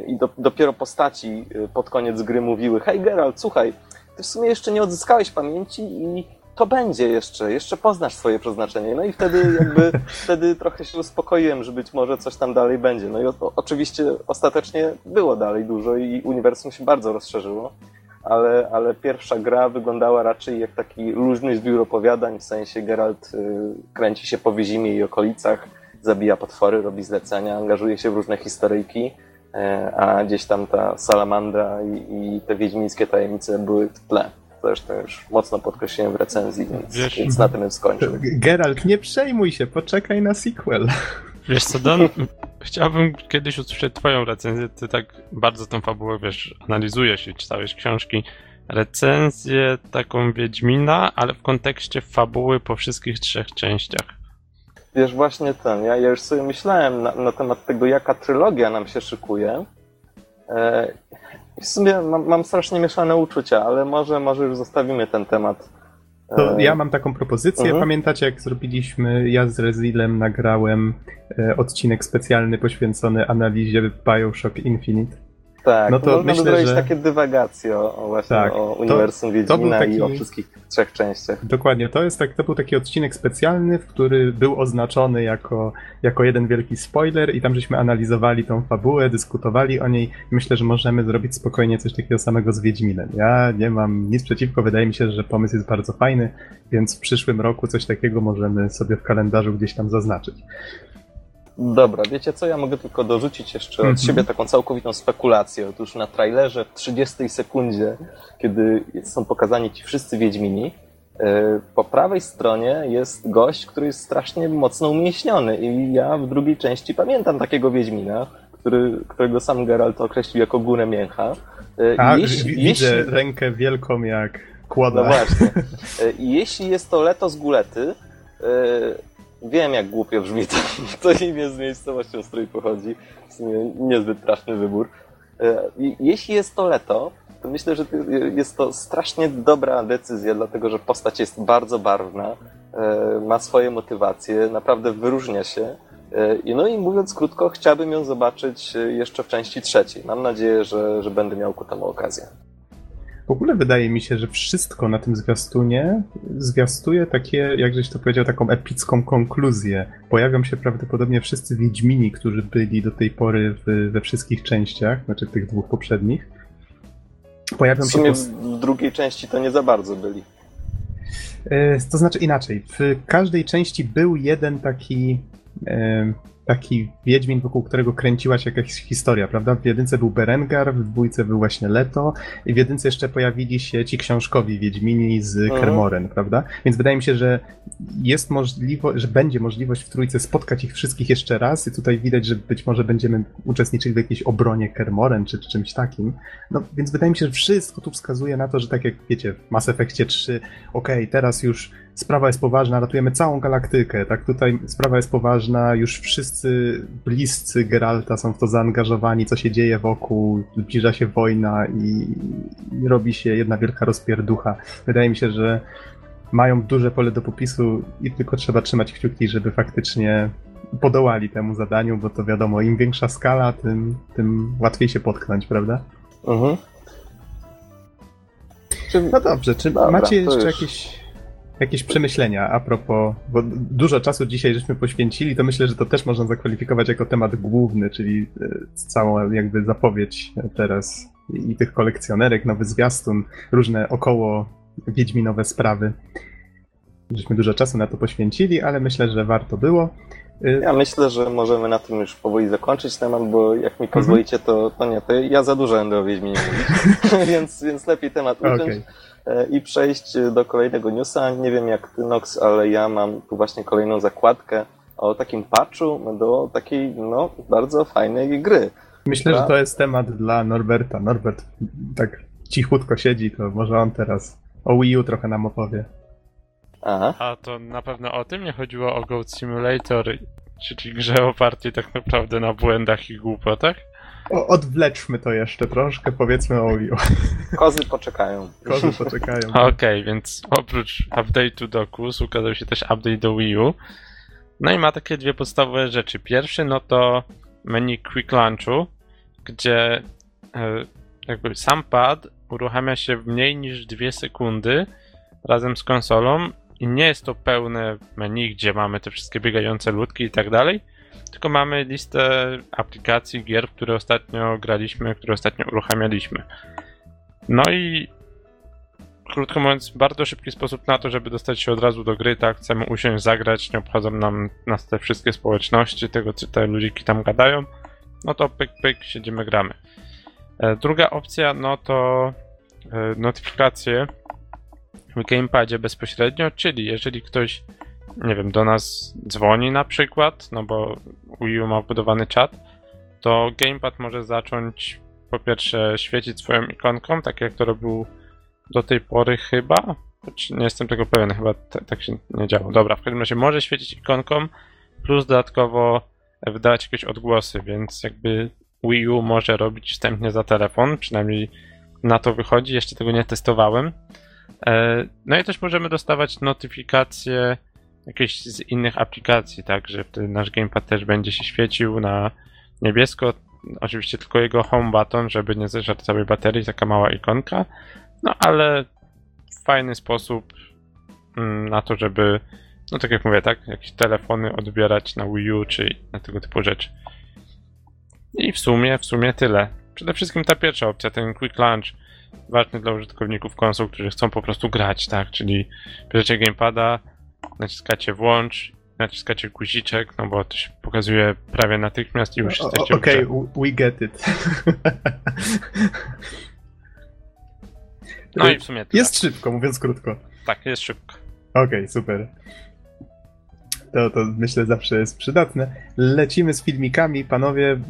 I do, dopiero postaci pod koniec gry mówiły: Hej Geralt, słuchaj, ty w sumie jeszcze nie odzyskałeś pamięci i to będzie jeszcze, jeszcze poznasz swoje przeznaczenie. No i wtedy jakby, *laughs* wtedy trochę się uspokoiłem, że być może coś tam dalej będzie. No i o, oczywiście ostatecznie było dalej dużo i uniwersum się bardzo rozszerzyło, ale, ale pierwsza gra wyglądała raczej jak taki luźny zbiór opowiadań, w sensie Geralt y, kręci się po Wyzimie i okolicach, zabija potwory, robi zlecenia, angażuje się w różne historyjki, y, a gdzieś tam ta salamandra i, i te wiedźmińskie tajemnice były w tle zresztą już mocno podkreśliłem w recenzji, więc, Wiesz, więc na tym bym skończył. Geralt, nie przejmuj się, poczekaj na sequel. Wiesz co, Don, chciałbym kiedyś usłyszeć twoją recenzję, ty tak bardzo tą fabułę, wiesz, analizujesz i czytałeś książki, recenzję taką Wiedźmina, ale w kontekście fabuły po wszystkich trzech częściach. Wiesz, właśnie ten, ja, ja już sobie myślałem na, na temat tego, jaka trylogia nam się szykuje, e, w sumie mam, mam strasznie mieszane uczucia, ale może, może już zostawimy ten temat. To ja mam taką propozycję. Mhm. Pamiętacie, jak zrobiliśmy, ja z Rezilem nagrałem e, odcinek specjalny poświęcony analizie Bioshock Infinite. Tak, no to można myślę, by zrobić że... takie dywagacje o, właśnie tak, o uniwersum to, Wiedźmina taki... i o wszystkich trzech częściach. Dokładnie, to jest tak, to był taki odcinek specjalny, w który był oznaczony jako, jako jeden wielki spoiler i tam żeśmy analizowali tą fabułę, dyskutowali o niej myślę, że możemy zrobić spokojnie coś takiego samego z Wiedźminem. Ja nie mam nic przeciwko, wydaje mi się, że pomysł jest bardzo fajny, więc w przyszłym roku coś takiego możemy sobie w kalendarzu gdzieś tam zaznaczyć. Dobra, wiecie co, ja mogę tylko dorzucić jeszcze od mm -hmm. siebie taką całkowitą spekulację. Otóż na trailerze w 30 sekundzie, kiedy są pokazani ci wszyscy Wiedźmini, e, po prawej stronie jest gość, który jest strasznie mocno umieśniony i ja w drugiej części pamiętam takiego Wiedźmina, który, którego sam Geralt określił jako górę mięcha. E, A, jeśli, widzę jeśli... rękę wielką jak kłoda. No właśnie. *laughs* E, I jeśli jest to Leto z Gulety, Wiem, jak głupio brzmi to, *laughs* to imię z miejscowością, z której pochodzi. W sumie niezbyt trafny wybór. E, jeśli jest to Leto, to myślę, że jest to strasznie dobra decyzja, dlatego że postać jest bardzo barwna, e, ma swoje motywacje, naprawdę wyróżnia się. E, no i mówiąc krótko, chciałbym ją zobaczyć jeszcze w części trzeciej. Mam nadzieję, że, że będę miał ku temu okazję. W ogóle wydaje mi się, że wszystko na tym zwiastunie zwiastuje takie, jak żeś to powiedział, taką epicką konkluzję. Pojawią się prawdopodobnie wszyscy Wiedźmini, którzy byli do tej pory w, we wszystkich częściach, znaczy tych dwóch poprzednich. Pojawią w sumie się w drugiej części to nie za bardzo byli. E, to znaczy inaczej. W każdej części był jeden taki e, taki Wiedźmin, wokół którego kręciła się jakaś historia, prawda? W jedynce był Berengar, w dwójce był właśnie Leto i w jedynce jeszcze pojawili się ci książkowi Wiedźmini z mhm. Kermoren, prawda? Więc wydaje mi się, że jest możliwość, że będzie możliwość w trójce spotkać ich wszystkich jeszcze raz i tutaj widać, że być może będziemy uczestniczyli w jakiejś obronie Kermoren czy, czy czymś takim. No więc wydaje mi się, że wszystko tu wskazuje na to, że tak jak wiecie, w Mass Effectie 3, okej, okay, teraz już sprawa jest poważna, ratujemy całą galaktykę, tak? Tutaj sprawa jest poważna, już wszyscy bliscy Geralta są w to zaangażowani, co się dzieje wokół, zbliża się wojna i, i robi się jedna wielka rozpierducha. Wydaje mi się, że mają duże pole do popisu i tylko trzeba trzymać kciuki, żeby faktycznie podołali temu zadaniu, bo to wiadomo, im większa skala, tym, tym łatwiej się potknąć, prawda? Mhm. No dobrze, czy Dobra, macie jeszcze już... jakieś jakieś przemyślenia a propos, bo dużo czasu dzisiaj żeśmy poświęcili, to myślę, że to też można zakwalifikować jako temat główny, czyli e, całą jakby zapowiedź teraz i tych kolekcjonerek, nowy zwiastun, różne około wiedźminowe sprawy. Żeśmy dużo czasu na to poświęcili, ale myślę, że warto było. E, ja myślę, że możemy na tym już powoli zakończyć temat, bo jak mi pozwolicie, to, to nie, to ja za dużo będę o Wiedźminie mówić, *laughs* więc, więc lepiej temat uciąć. Okay. E, i przejść do kolejnego newsa. Nie wiem jak ty, Nox, ale ja mam tu właśnie kolejną zakładkę o takim patchu do takiej, no, bardzo fajnej gry. Myślę, że to jest temat dla Norberta. Norbert tak cichutko siedzi, to może on teraz o Wii U trochę nam opowie. Aha. A to na pewno o tym nie chodziło o Goat Simulator, czyli grze opartej tak naprawdę na błędach i głupotach? O, odwleczmy to jeszcze troszkę, powiedzmy o Wii U. *laughs* Kozy poczekają. Kozy poczekają. *laughs* Okej, okay, więc oprócz update'u do KUS ukazał się też update do Wii U. No i ma takie dwie podstawowe rzeczy. Pierwszy no to menu Quick Launchu, gdzie e, jakby sam pad uruchamia się w mniej niż 2 sekundy razem z konsolą i nie jest to pełne menu, gdzie mamy te wszystkie biegające ludki i tak dalej, tylko mamy listę aplikacji, gier, które ostatnio graliśmy, które ostatnio uruchamialiśmy. No i krótko mówiąc, bardzo szybki sposób na to, żeby dostać się od razu do gry, tak, chcemy usiąść, zagrać, nie obchodzą nam nas te wszystkie społeczności, tego, co te ludziki tam gadają, no to pyk, pyk, siedzimy, gramy. E, druga opcja, no to e, notyfikacje w gamepadzie bezpośrednio, czyli jeżeli ktoś nie wiem, do nas dzwoni na przykład, no bo Wii U ma wbudowany czat, to gamepad może zacząć po pierwsze świecić swoją ikonką, tak jak to robił do tej pory chyba, choć nie jestem tego pewien, chyba tak się nie działo. Dobra, w każdym razie może świecić ikonką, plus dodatkowo wydawać jakieś odgłosy, więc jakby Wii U może robić wstępnie za telefon, przynajmniej na to wychodzi, jeszcze tego nie testowałem. E, no i też możemy dostawać notyfikacje jakieś z innych aplikacji, tak, że wtedy nasz gamepad też będzie się świecił na niebiesko. Oczywiście tylko jego home button, żeby nie zeżarł całej baterii, taka mała ikonka. No ale fajny sposób mm, na to, żeby, no tak jak mówię, tak, jakieś telefony odbierać na Wii U czy na tego typu rzeczy. I w sumie, w sumie tyle. Przede wszystkim ta pierwsza opcja, ten Quick Launch, ważny dla użytkowników konsol, którzy chcą po prostu grać, tak, czyli bierzecie gamepada, naciskacie włącz, naciskacie guziczek, no bo to się pokazuje prawie natychmiast i już jesteście Okej, okay, we get it. *laughs* No i w sumie tyle. Jest szybko, mówiąc krótko. Tak, jest szybko. Okej, okay, super. To, to myślę zawsze jest przydatne. Lecimy z filmikami, panowie.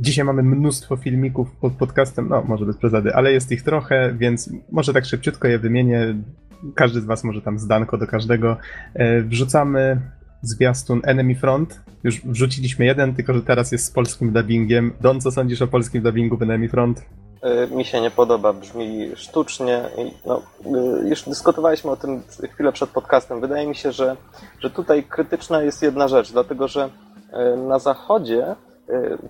Dzisiaj mamy mnóstwo filmików pod podcastem, no może bez przesady, ale jest ich trochę, więc może tak szybciutko je wymienię każdy z was może tam zdanko do każdego. E, wrzucamy zwiastun Enemy Front. Już wrzuciliśmy jeden, tylko że teraz jest z polskim dubbingiem. Don, co sądzisz o polskim dubbingu w Enemy Front? y, mi się nie podoba, brzmi sztucznie. No, y, już dyskutowaliśmy o tym chwilę przed podcastem. Wydaje mi się, że, że tutaj krytyczna jest jedna rzecz, dlatego że na zachodzie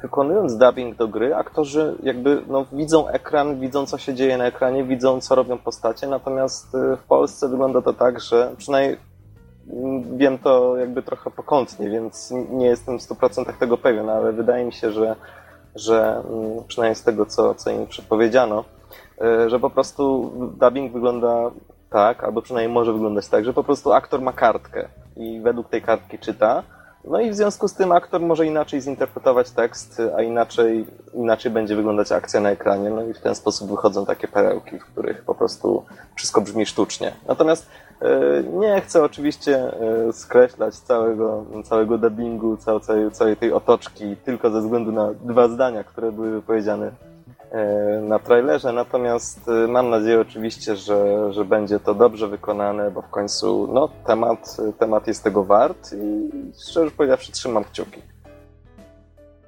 wykonując dubbing do gry, aktorzy jakby no, widzą ekran, widzą co się dzieje na ekranie, widzą co robią postacie, natomiast w Polsce wygląda to tak, że przynajmniej mm, wiem to jakby trochę pokątnie, więc nie jestem w 100% tego pewien, ale wydaje mi się, że że mm, przynajmniej z tego, co, co im przepowiedziano, e, że po prostu dubbing wygląda tak, albo przynajmniej może wyglądać tak, że po prostu aktor ma kartkę i według tej kartki czyta, no i w związku z tym aktor może inaczej zinterpretować tekst, a inaczej, inaczej będzie wyglądać akcja na ekranie. No i w ten sposób wychodzą takie perełki, w których po prostu wszystko brzmi sztucznie. Natomiast e, nie chcę oczywiście e, skreślać całego, całego dubbingu, całej, całej tej otoczki tylko ze względu na dwa zdania, które były wypowiedziane na trailerze, natomiast e, mam nadzieję oczywiście, że, że będzie to dobrze wykonane, bo w końcu no, temat, temat jest tego wart i szczerze powiedziawszy trzymam kciuki.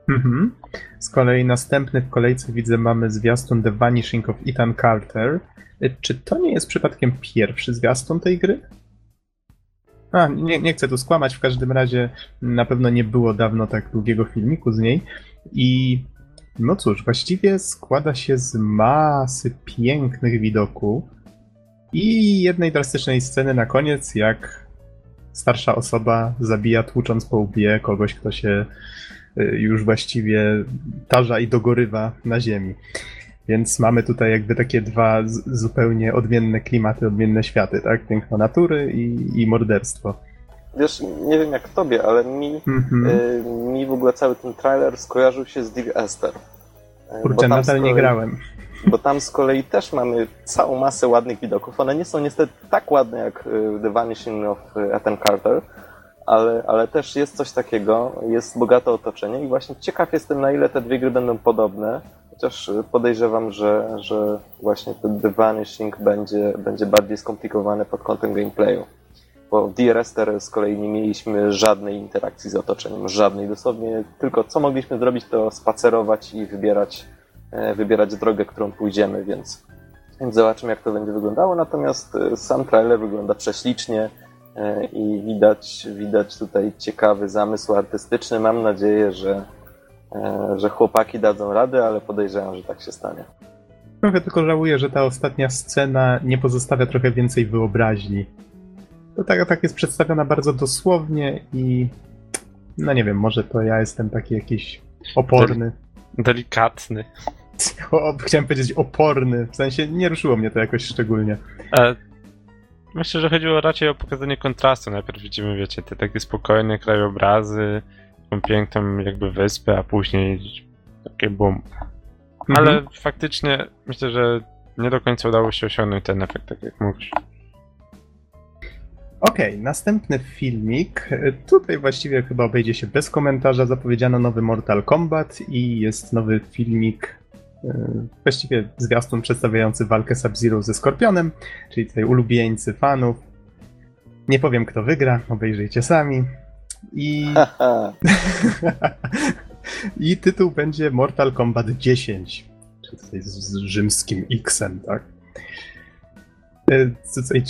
Mhm. Z kolei następny w kolejce widzę mamy zwiastun The Vanishing of Ethan Carter. E, czy to nie jest przypadkiem pierwszy zwiastun tej gry? A, nie, nie chcę tu skłamać, w każdym razie na pewno nie było dawno tak długiego filmiku z niej i no cóż, właściwie składa się z masy pięknych widoków i jednej drastycznej sceny na koniec, jak starsza osoba zabija tłucząc po łbie kogoś, kto się y, już właściwie tarza i dogorywa na ziemi. Więc mamy tutaj jakby takie dwa zupełnie odmienne klimaty, odmienne światy, tak? Piękno natury i, i morderstwo. Wiesz, nie wiem jak tobie, ale mi, mm-hmm. y, mi w ogóle cały ten trailer skojarzył się z Dear Esther. Y, Kurczę, nadal kolei, nie grałem. Bo tam z kolei też mamy całą masę ładnych widoków. One nie są niestety tak ładne jak y, The Vanishing of Ethan Carter, ale, ale też jest coś takiego, jest bogate otoczenie i właśnie ciekaw jestem, na ile te dwie gry będą podobne, chociaż podejrzewam, że, że właśnie ten The Vanishing będzie, będzie bardziej skomplikowane pod kątem gameplayu bo w DRS z kolei nie mieliśmy żadnej interakcji z otoczeniem, żadnej. Dosłownie tylko co mogliśmy zrobić, to spacerować i wybierać, e, wybierać drogę, którą pójdziemy, więc, więc zobaczymy, jak to będzie wyglądało. Natomiast e, sam trailer wygląda prześlicznie e, i widać, widać tutaj ciekawy zamysł artystyczny. Mam nadzieję, że, że chłopaki dadzą radę, ale podejrzewam, że tak się stanie. Trochę tylko żałuję, że ta ostatnia scena nie pozostawia trochę więcej wyobraźni to tak, tak jest przedstawiona bardzo dosłownie i no nie wiem, może to ja jestem taki jakiś oporny. Delikatny. *laughs* O, chciałem powiedzieć oporny, w sensie nie ruszyło mnie to jakoś szczególnie. E, myślę, że chodziło raczej o pokazanie kontrastu. Najpierw widzimy, wiecie, te takie spokojne krajobrazy, tą piękną jakby wyspę, a później takie bum. Ale mhm. faktycznie myślę, że nie do końca udało się osiągnąć ten efekt, tak jak mówisz. Okej, okay, następny filmik. Tutaj właściwie chyba obejdzie się bez komentarza. Zapowiedziano nowy Mortal Kombat i jest nowy filmik, e, właściwie zwiastun przedstawiający walkę Sub-Zero ze Skorpionem, czyli tutaj ulubieńcy fanów. Nie powiem kto wygra, obejrzyjcie sami. I... *laughs* I tytuł będzie Mortal Kombat 10, czyli tutaj z rzymskim X-em, tak? E,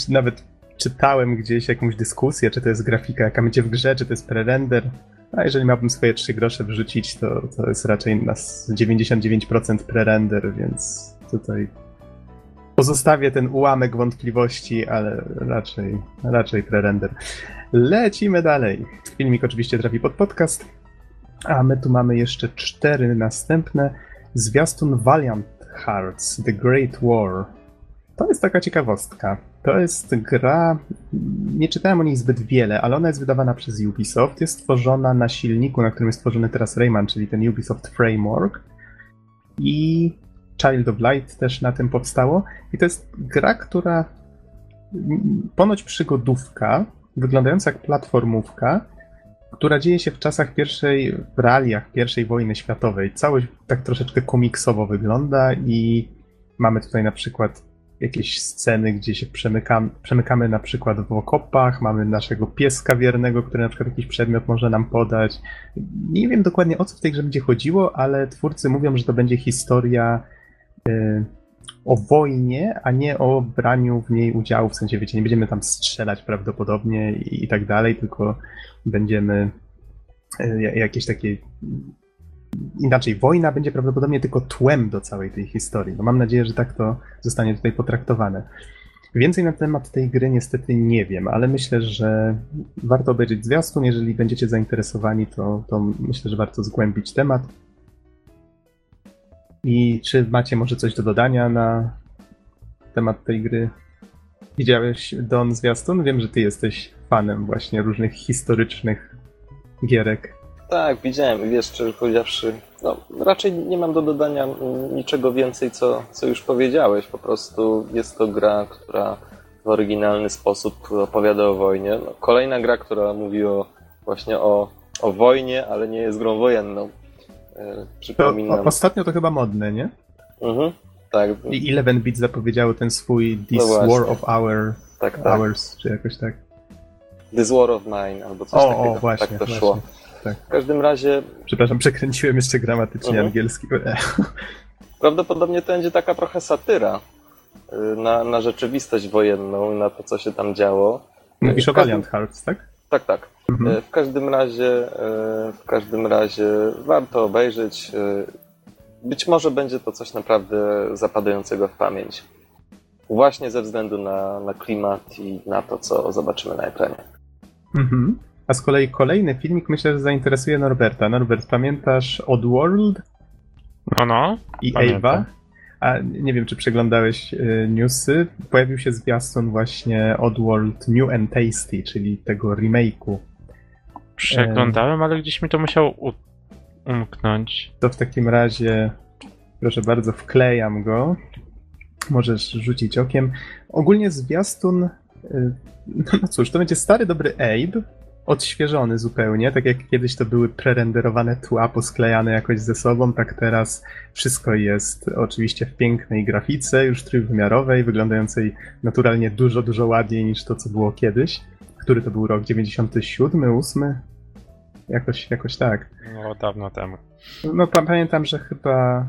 nawet czytałem gdzieś jakąś dyskusję, czy to jest grafika, jaka będzie w grze, czy to jest prerender. A jeżeli miałbym swoje trzy grosze wrzucić, to, to jest raczej na 99% prerender, więc tutaj pozostawię ten ułamek wątpliwości, ale raczej, raczej prerender. Lecimy dalej. Filmik oczywiście trafi pod podcast, a my tu mamy jeszcze cztery następne. Zwiastun Valiant Hearts, The Great War. To jest taka ciekawostka. To jest gra, nie czytałem o niej zbyt wiele, ale ona jest wydawana przez Ubisoft. Jest stworzona na silniku, na którym jest stworzony teraz Rayman, czyli ten Ubisoft Framework. I Child of Light też na tym powstało. I to jest gra, która ponoć przygodówka, wyglądająca jak platformówka, która dzieje się w czasach pierwszej, w realiach pierwszej wojny światowej. Całość tak troszeczkę komiksowo wygląda i mamy tutaj na przykład jakieś sceny, gdzie się przemykamy, przemykamy na przykład w okopach, mamy naszego pieska wiernego, który na przykład jakiś przedmiot może nam podać. Nie wiem dokładnie o co w tej grze będzie chodziło, ale twórcy mówią, że to będzie historia y, o wojnie, a nie o braniu w niej udziału, w sensie, wiecie, nie będziemy tam strzelać prawdopodobnie i, i tak dalej, tylko będziemy y, ja- jakieś takie inaczej, wojna będzie prawdopodobnie tylko tłem do całej tej historii. No mam nadzieję, że tak to zostanie tutaj potraktowane. Więcej na temat tej gry niestety nie wiem, ale myślę, że warto obejrzeć zwiastun. Jeżeli będziecie zainteresowani, to, to myślę, że warto zgłębić temat. I czy macie może coś do dodania na temat tej gry? Widziałeś Don zwiastun? Wiem, że ty jesteś fanem właśnie różnych historycznych gierek. Tak, widziałem i wiesz, szczerze powiedziawszy, no, raczej nie mam do dodania niczego więcej, co, co już powiedziałeś. Po prostu jest to gra, która w oryginalny sposób opowiada o wojnie. No, kolejna gra, która mówi o, właśnie o, o wojnie, ale nie jest grą wojenną. E, To, Przypominam. o, ostatnio to chyba modne, nie? Mhm, tak, I 11-bit zapowiedziało ten swój This No. War of Our tak, tak. Hours, czy jakoś tak. This War of Mine, albo coś O, takiego. o, właśnie, tak to właśnie. szło. Tak. W każdym razie Przepraszam, przekręciłem jeszcze gramatycznie Mhm. angielski. *laughs* Prawdopodobnie to będzie taka trochę satyra y, na, na rzeczywistość wojenną i na to, co się tam działo. Mówisz o Valiant Hearts, tak? Tak, tak. Mhm. Y, W każdym razie, y, w każdym razie warto obejrzeć. Być może będzie to coś naprawdę zapadającego w pamięć. Właśnie ze względu na, na klimat i na to, co zobaczymy na ekranie. Mhm. A z kolei kolejny filmik myślę, że zainteresuje Norberta. Norbert, pamiętasz Oddworld No, no. i. Ava? A nie wiem, czy przeglądałeś y, newsy. Pojawił się zwiastun właśnie Oddworld New and Tasty, czyli tego remake'u. Przeglądałem, ale gdzieś mi to musiało umknąć. To w takim razie, proszę bardzo, wklejam go. Możesz rzucić okiem. Ogólnie zwiastun. y, *laughs* No cóż, to będzie stary, dobry Abe. Odświeżony zupełnie, tak jak kiedyś to były prerenderowane tła posklejane jakoś ze sobą, tak teraz wszystko jest oczywiście w pięknej grafice, już trójwymiarowej, wyglądającej naturalnie dużo, dużo ładniej niż to, co było kiedyś. Który to był rok? 97, 8? Jakoś, jakoś tak. No, dawno temu. No pa- pamiętam, że chyba,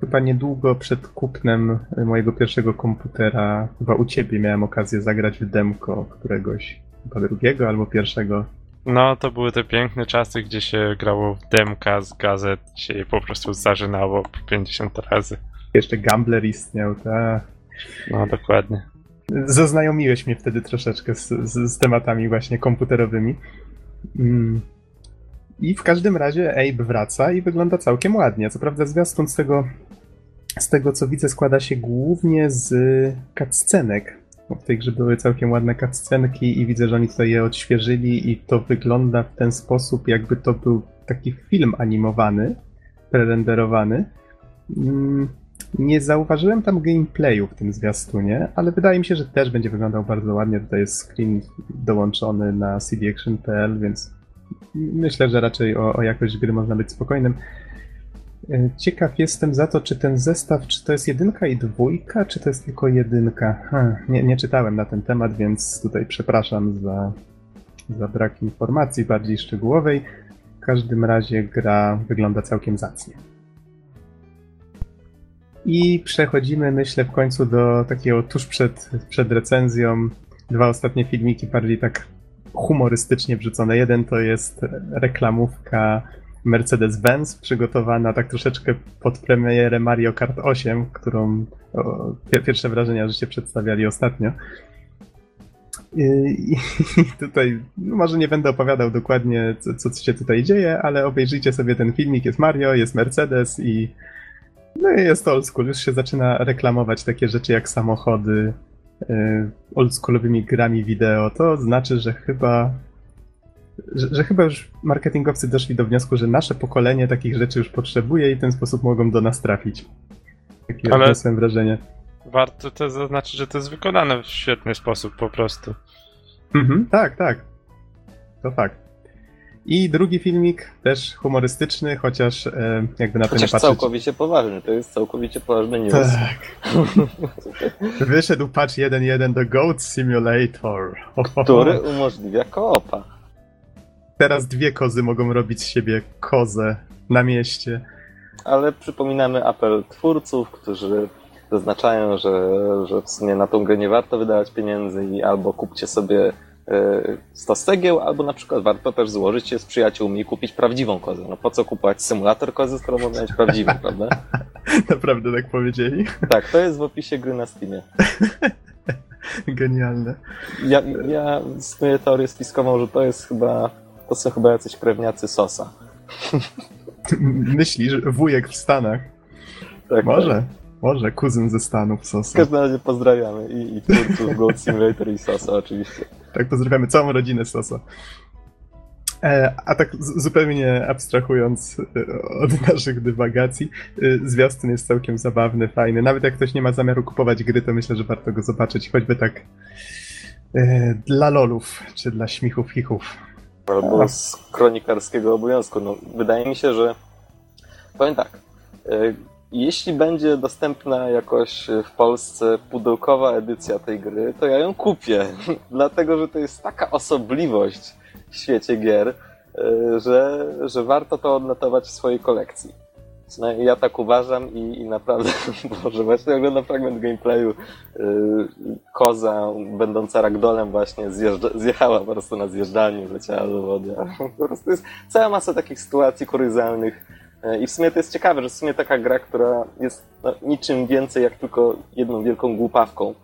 chyba niedługo przed kupnem mojego pierwszego komputera, chyba u ciebie miałem okazję zagrać w demko któregoś, chyba drugiego albo pierwszego. No, to były te piękne czasy, gdzie się grało w demka z gazet, się je po prostu zażynało po 50 razy. Jeszcze Gambler istniał, tak. No, dokładnie. Zaznajomiłeś mnie wtedy troszeczkę z, z, z tematami właśnie komputerowymi. Mm. I w każdym razie Abe wraca i wygląda całkiem ładnie. Co prawda zwiastun z tego, z tego co widzę składa się głównie z cutscenek. W tej grze były całkiem ładne cutscenki i widzę, że oni tutaj je odświeżyli i to wygląda w ten sposób, jakby to był taki film animowany, prerenderowany. Mm, Nie zauważyłem tam gameplayu w tym zwiastunie, ale wydaje mi się, że też będzie wyglądał bardzo ładnie. Tutaj jest screen dołączony na cdaction.pl, więc myślę, że raczej o, o jakość gry można być spokojnym. E, Ciekaw jestem za to, czy ten zestaw, czy to jest jedynka i dwójka, czy to jest tylko jedynka. Nie, nie czytałem na ten temat, więc tutaj przepraszam za, za brak informacji bardziej szczegółowej. W każdym razie gra wygląda całkiem zacnie. I przechodzimy, myślę, w końcu do takiego tuż przed, przed recenzją. Dwa ostatnie filmiki bardziej tak humorystycznie wrzucone. Jeden to jest reklamówka Mercedes-Benz przygotowana tak troszeczkę pod premierę Mario Kart 8, którą o, pie- pierwsze wrażenia, że się przedstawiali ostatnio. I, i tutaj, no może nie będę opowiadał dokładnie, co, co się tutaj dzieje, ale obejrzyjcie sobie ten filmik. Jest Mario, jest Mercedes i no jest old school. Już się zaczyna reklamować takie rzeczy jak samochody y, oldschoolowymi grami wideo. To znaczy, że chyba że, że chyba już marketingowcy doszli do wniosku, że nasze pokolenie takich rzeczy już potrzebuje i w ten sposób mogą do nas trafić. Takie Ale- odniosłem wrażenie. Warto to zaznaczyć, że to jest wykonane w świetny sposób po prostu. Mhm, tak, tak. To fakt. I drugi filmik, też humorystyczny, chociaż e, jakby na to nie patrzeć. całkowicie poważny, to jest całkowicie poważny news. Tak. *laughs* Wyszedł patch 1.1 do Goat Simulator. Który umożliwia koopa. Teraz dwie kozy mogą robić z siebie kozę na mieście. ale przypominamy apel twórców, którzy zaznaczają, że, że w sumie na tą grę nie warto wydawać pieniędzy i albo kupcie sobie 100 stegieł, albo na przykład warto też złożyć się z przyjaciółmi i kupić prawdziwą kozę. No po co kupować symulator kozy, skoro można mieć prawdziwą, *laughs* prawda? Naprawdę tak powiedzieli? Tak, to jest w opisie gry na Steamie. *laughs* Genialne. Ja, ja istnieję teorię spiskową, że to jest chyba, to są chyba jacyś krewniacy Sosa. *laughs* Myślisz, wujek w Stanach? Tak, Może. Tak. Może, kuzyn ze Stanów Sosa. W każdym razie pozdrawiamy i, i twórców *laughs* Gold Simulator i Sosa oczywiście. Tak, pozdrawiamy całą rodzinę Sosa. E, a tak zupełnie abstrahując e, od *laughs* naszych dywagacji, e, zwiastun jest całkiem zabawny, fajny. Nawet jak ktoś nie ma zamiaru kupować gry, to myślę, że warto go zobaczyć, choćby tak dla lolów, czy dla śmichów, chichów. Albo z kronikarskiego obowiązku. No, wydaje mi się, że powiem tak. E, jeśli będzie dostępna jakoś w Polsce pudełkowa edycja tej gry, to ja ją kupię. *laughs* Dlatego, że to jest taka osobliwość w świecie gier, e, że, że warto to odnotować w swojej kolekcji. Przynajmniej ja tak uważam i, i naprawdę, *laughs* Boże, właśnie oglądam fragment gameplayu. Yy, koza będąca ragdolem właśnie zjeżdża, zjechała po prostu na zjeżdżalnię, leciała do wody. *laughs* Po prostu jest cała masa takich sytuacji kuryzalnych. I w sumie to jest ciekawe, że w sumie taka gra, która jest no, niczym więcej jak tylko jedną wielką głupawką,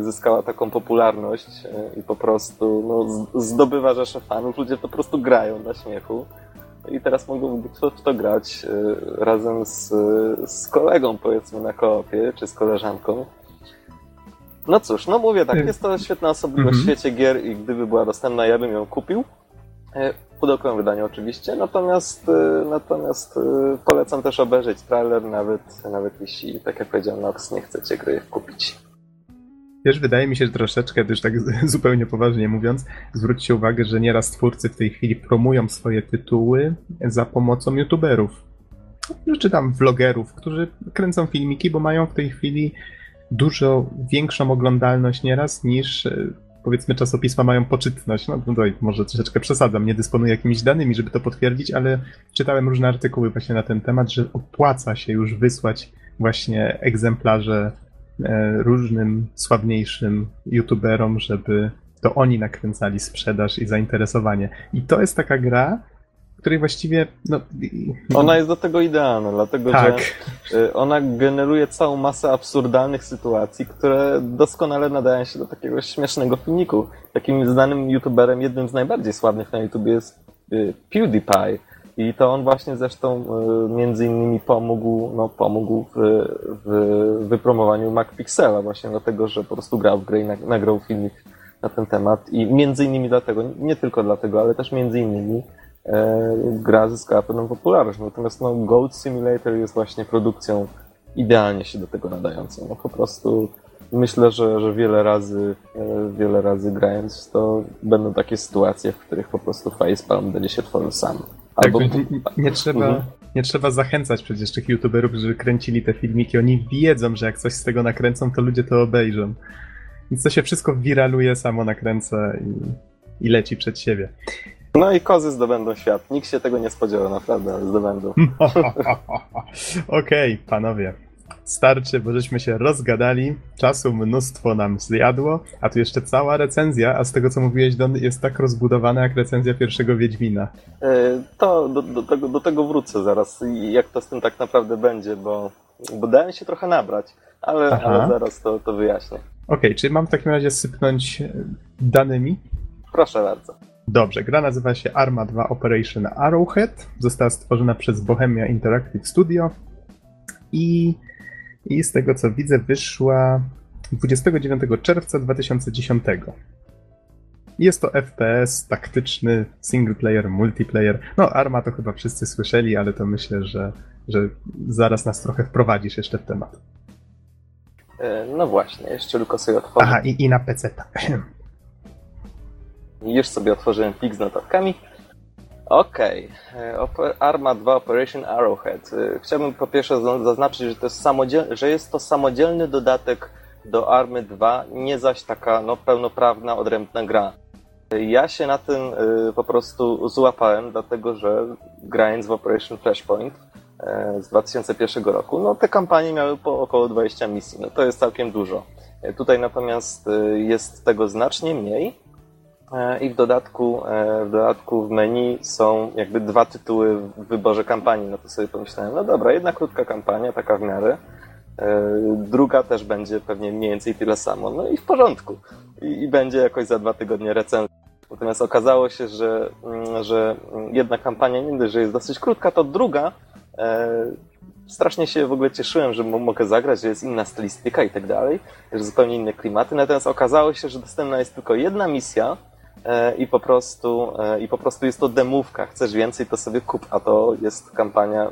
zyskała taką popularność i po prostu no, zdobywa rzesze fanów. Ludzie po prostu grają dla śmiechu. I teraz mogą w to grać razem z, z kolegą, powiedzmy, na koopie, czy z koleżanką. No cóż, no mówię tak, jest to świetna osobliwość w świecie gier i gdyby była dostępna, ja bym ją kupił. W pudełkowym wydaniu oczywiście, natomiast, natomiast polecam też obejrzeć trailer, nawet, nawet jeśli, tak jak powiedział Nox, nie chcecie gry kupić. Wiesz, wydaje mi się, że troszeczkę, też tak *laughs* zupełnie poważnie mówiąc, zwróćcie uwagę, że nieraz twórcy w tej chwili promują swoje tytuły za pomocą youtuberów. Czy tam vlogerów, którzy kręcą filmiki, bo mają w tej chwili dużo większą oglądalność nieraz niż powiedzmy czasopisma mają poczytność. No tutaj może troszeczkę przesadzam, nie dysponuję jakimiś danymi, żeby to potwierdzić, ale czytałem różne artykuły właśnie na ten temat, że opłaca się już wysłać właśnie egzemplarze różnym sławniejszym youtuberom, żeby to oni nakręcali sprzedaż i zainteresowanie. I to jest taka gra, której właściwie. No, ona jest do tego idealna, dlatego tak. że ona generuje całą masę absurdalnych sytuacji, które doskonale nadają się do takiego śmiesznego filmiku. Takim znanym youtuberem, jednym z najbardziej sławnych na YouTube jest PewDiePie. I to on właśnie zresztą między innymi pomógł, no, pomógł w, w wypromowaniu MacPixela właśnie dlatego, że po prostu grał w grę i nagrał filmik na ten temat i między innymi dlatego, nie tylko dlatego, ale też między innymi e, gra zyskała pewną popularność. Natomiast no, Goat Simulator jest właśnie produkcją idealnie się do tego nadającą. No po prostu myślę, że, że wiele razy wiele razy grając to będą takie sytuacje, w których po prostu facepalm będzie się tworzył sam. Albo... Tak, nie, nie, trzeba, mhm. nie trzeba zachęcać przecież tych youtuberów, którzy kręcili te filmiki. Oni wiedzą, że jak coś z tego nakręcą, to ludzie to obejrzą. Więc to się wszystko wiraluje, samo nakręca i, i leci przed siebie. No i kozy zdobędą świat. Nikt się tego nie spodziewał, naprawdę, ale zdobędą. *laughs* Okej, okay, panowie. Starczy, bo żeśmy się rozgadali, czasu mnóstwo nam zjadło, a tu jeszcze cała recenzja, a z tego co mówiłeś, Don, jest tak rozbudowana jak recenzja pierwszego Wiedźmina. To do, do, tego, do tego wrócę zaraz, jak to z tym tak naprawdę będzie, bo, bo dałem się trochę nabrać, ale, ale zaraz to, to wyjaśnię. Okej, okay, czy mam w takim razie sypnąć danymi? Proszę bardzo. Dobrze, gra nazywa się Arma 2 Operation Arrowhead. Została stworzona przez Bohemia Interactive Studio i i z tego co widzę, wyszła 29 czerwca 2010. Jest to FPS taktyczny, single player, multiplayer. No, Arma to chyba wszyscy słyszeli, ale to myślę, że, że zaraz nas trochę wprowadzisz jeszcze w temat. No właśnie, jeszcze tylko sobie otworzę. Aha, i, i na PC. Już sobie otworzyłem plik z notatkami. Okej. Okay. Arma 2 Operation Arrowhead. Chciałbym po pierwsze zaznaczyć, że to jest, samodziel... że jest to samodzielny dodatek do Army 2, nie zaś taka no, pełnoprawna, odrębna gra. Ja się na tym po prostu złapałem, dlatego że grając w Operation Flashpoint z 2001 roku, no te kampanie miały po około 20 misji. No to jest całkiem dużo. Tutaj natomiast jest tego znacznie mniej i w dodatku, w dodatku w menu są jakby dwa tytuły w wyborze kampanii. No to sobie pomyślałem, no dobra, jedna krótka kampania, taka w miarę, druga też będzie pewnie mniej więcej tyle samo. No i w porządku. I, i będzie jakoś za dwa tygodnie recenzja. Natomiast okazało się, że, mm, że jedna kampania nie dość, że jest dosyć krótka, to druga e, strasznie się w ogóle cieszyłem, że mogę zagrać, że jest inna stylistyka i tak dalej, że zupełnie inne klimaty. Natomiast okazało się, że dostępna jest tylko jedna misja e, i po prostu, e, i po prostu jest to demówka. Chcesz więcej, to sobie kup, a to jest kampania,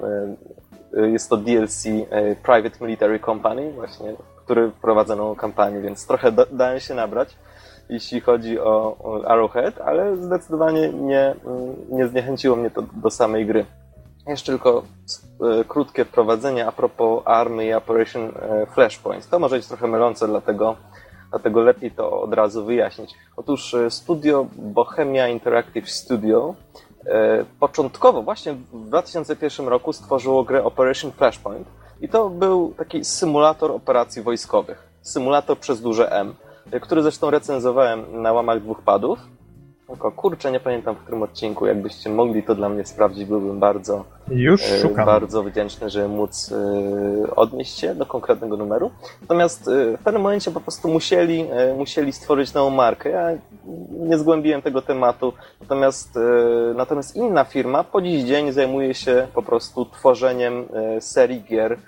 e, jest to DLC e, Private Military Company właśnie, który wprowadza nową kampanię, więc trochę dałem się nabrać jeśli chodzi o Arrowhead, ale zdecydowanie nie, nie zniechęciło mnie to do samej gry. Jeszcze tylko e, krótkie wprowadzenie a propos Army i Operation e, Flashpoint. To może być trochę mylące, dlatego, dlatego lepiej to od razu wyjaśnić. Otóż e, studio Bohemia Interactive Studio początkowo, właśnie w 2001 roku stworzyło grę Operation Flashpoint i to był taki symulator operacji wojskowych. Symulator przez duże M który zresztą recenzowałem na łamach dwóch padów. Tylko kurczę, nie pamiętam w którym odcinku. Jakbyście mogli to dla mnie sprawdzić, byłbym bardzo, Już e, szukam. bardzo wdzięczny, żeby móc e, odnieść się do konkretnego numeru. Natomiast e, w pewnym momencie po prostu musieli, musieli stworzyć nową markę. Ja nie zgłębiłem tego tematu. Natomiast, natomiast inna firma po dziś dzień zajmuje się po prostu tworzeniem serii gier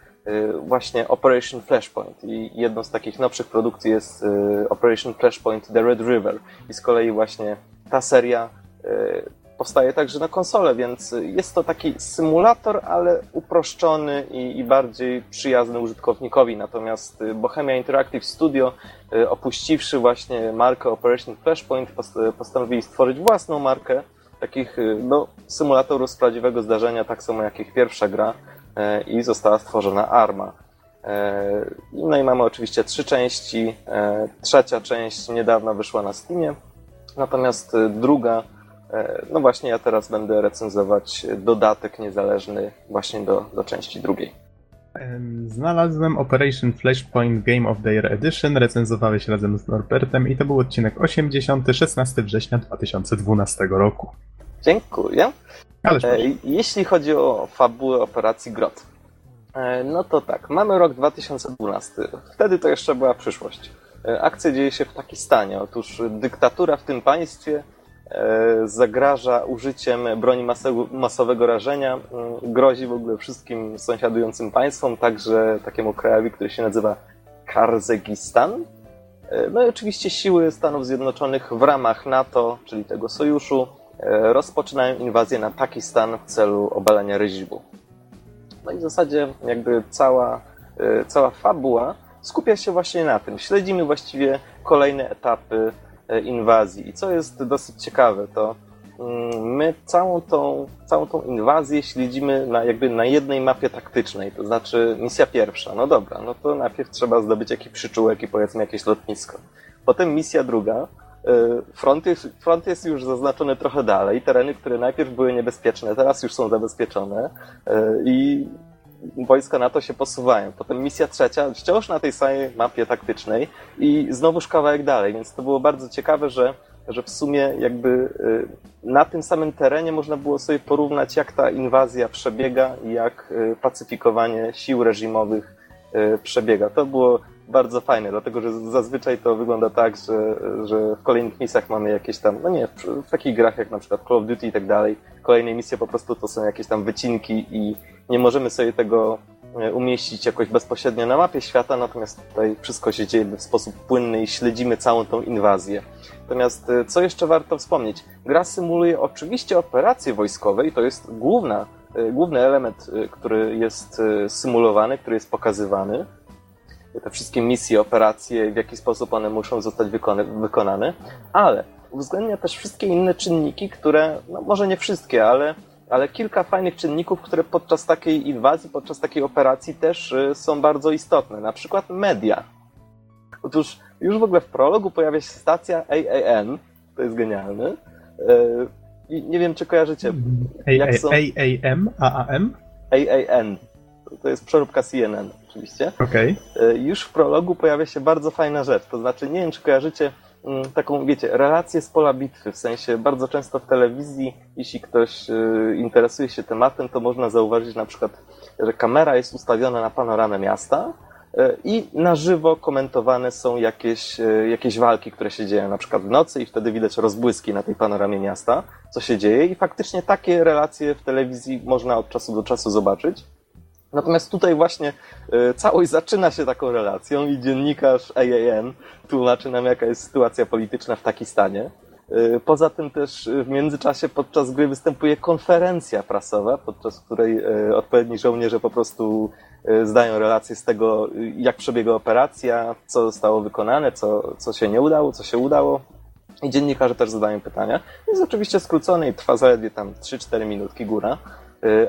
właśnie Operation Flashpoint i jedną z takich nowszych produkcji jest Operation Flashpoint The Red River i z kolei właśnie ta seria y, powstaje także na konsolę, więc jest to taki symulator, ale uproszczony i, i, bardziej przyjazny użytkownikowi. Natomiast Bohemia Interactive Studio, opuściwszy właśnie markę Operation Flashpoint, postanowili stworzyć własną markę takich no, symulatorów z prawdziwego zdarzenia, tak samo jak ich pierwsza gra. E, i została stworzona Arma. E, no i mamy oczywiście trzy części. E, trzecia część niedawno wyszła na Steamie, natomiast druga, no właśnie ja teraz będę recenzować dodatek niezależny właśnie do, do części drugiej. Znalazłem Operation Flashpoint Game of the Year Edition, recenzowałeś razem z Norbertem i to był odcinek 80, 16 września 2012 roku. Dziękuję. Ależ e, Jeśli chodzi o fabułę operacji Grot, e, no to tak, mamy rok 2012. Wtedy to jeszcze była przyszłość. E, akcja dzieje się w Pakistanie. Otóż dyktatura w tym państwie zagraża użyciem broni masowego rażenia, grozi w ogóle wszystkim sąsiadującym państwom, także takiemu krajowi, który się nazywa Karzegistan. No i oczywiście siły Stanów Zjednoczonych w ramach NATO, czyli tego sojuszu, E, rozpoczynają inwazję na Pakistan w celu obalenia reżimu. No i w zasadzie jakby cała, e, cała fabuła skupia się właśnie na tym. Śledzimy właściwie kolejne etapy e, inwazji. I co jest dosyć ciekawe, to mm, my całą tą, całą tą inwazję śledzimy na, jakby na jednej mapie taktycznej, to znaczy misja pierwsza. No dobra, no to najpierw trzeba zdobyć jakiś przyczółek i powiedzmy jakieś lotnisko. Potem misja druga, E, front jest, front jest już zaznaczony trochę dalej. Tereny, które najpierw były niebezpieczne, teraz już są zabezpieczone e, i wojska NATO się posuwają. Potem misja trzecia, wciąż na tej samej mapie taktycznej i znowuż kawałek dalej, więc to było bardzo ciekawe, że, że w sumie jakby e, na tym samym terenie można było sobie porównać, jak ta inwazja przebiega i jak pacyfikowanie sił reżimowych przebiega. To było bardzo fajne, dlatego że zazwyczaj to wygląda tak, że, że w kolejnych misjach mamy jakieś tam, no nie, w, w takich grach jak na przykład Call of Duty i tak dalej, kolejne misje po prostu to są jakieś tam wycinki i nie możemy sobie tego e, umieścić jakoś bezpośrednio na mapie świata, natomiast tutaj wszystko się dzieje w sposób płynny i śledzimy całą tą inwazję. Natomiast e, co jeszcze warto wspomnieć? Gra symuluje oczywiście operacje wojskowe i to jest główna, e, główny element, który jest symulowany, który jest pokazywany te wszystkie misje, operacje, w jaki sposób one muszą zostać wykonane, ale uwzględnia też wszystkie inne czynniki, które, no może nie wszystkie, ale, ale kilka fajnych czynników, które podczas takiej inwazji, podczas takiej operacji też y, są bardzo istotne. Na przykład media. Otóż już w ogóle w prologu pojawia się stacja AAN, to jest genialne. Y, I nie wiem, czy kojarzycie. AAM? AAM? AAN. To jest przeróbka CNN oczywiście. Okay. Już w prologu pojawia się bardzo fajna rzecz, to znaczy nie wiem, czy kojarzycie mm, taką, wiecie, relację z pola bitwy, w sensie bardzo często w telewizji, jeśli ktoś y, interesuje się tematem, to można zauważyć na przykład, że kamera jest ustawiona na panoramę miasta, E, i na żywo komentowane są jakieś, e, jakieś walki, które się dzieją na przykład w nocy i wtedy widać rozbłyski na tej panoramie miasta, co się dzieje i faktycznie takie relacje w telewizji można od czasu do czasu zobaczyć. Natomiast tutaj właśnie e, całość zaczyna się taką relacją i dziennikarz AAN tłumaczy nam, jaka jest sytuacja polityczna w Pakistanie. Poza tym też w międzyczasie podczas gry występuje konferencja prasowa, podczas której odpowiedni żołnierze po prostu zdają relacje z tego, jak przebiega operacja, co zostało wykonane, co, co się nie udało, co się udało. I dziennikarze też zadają pytania. Jest oczywiście skrócony i trwa zaledwie tam 3-4 minutki góra,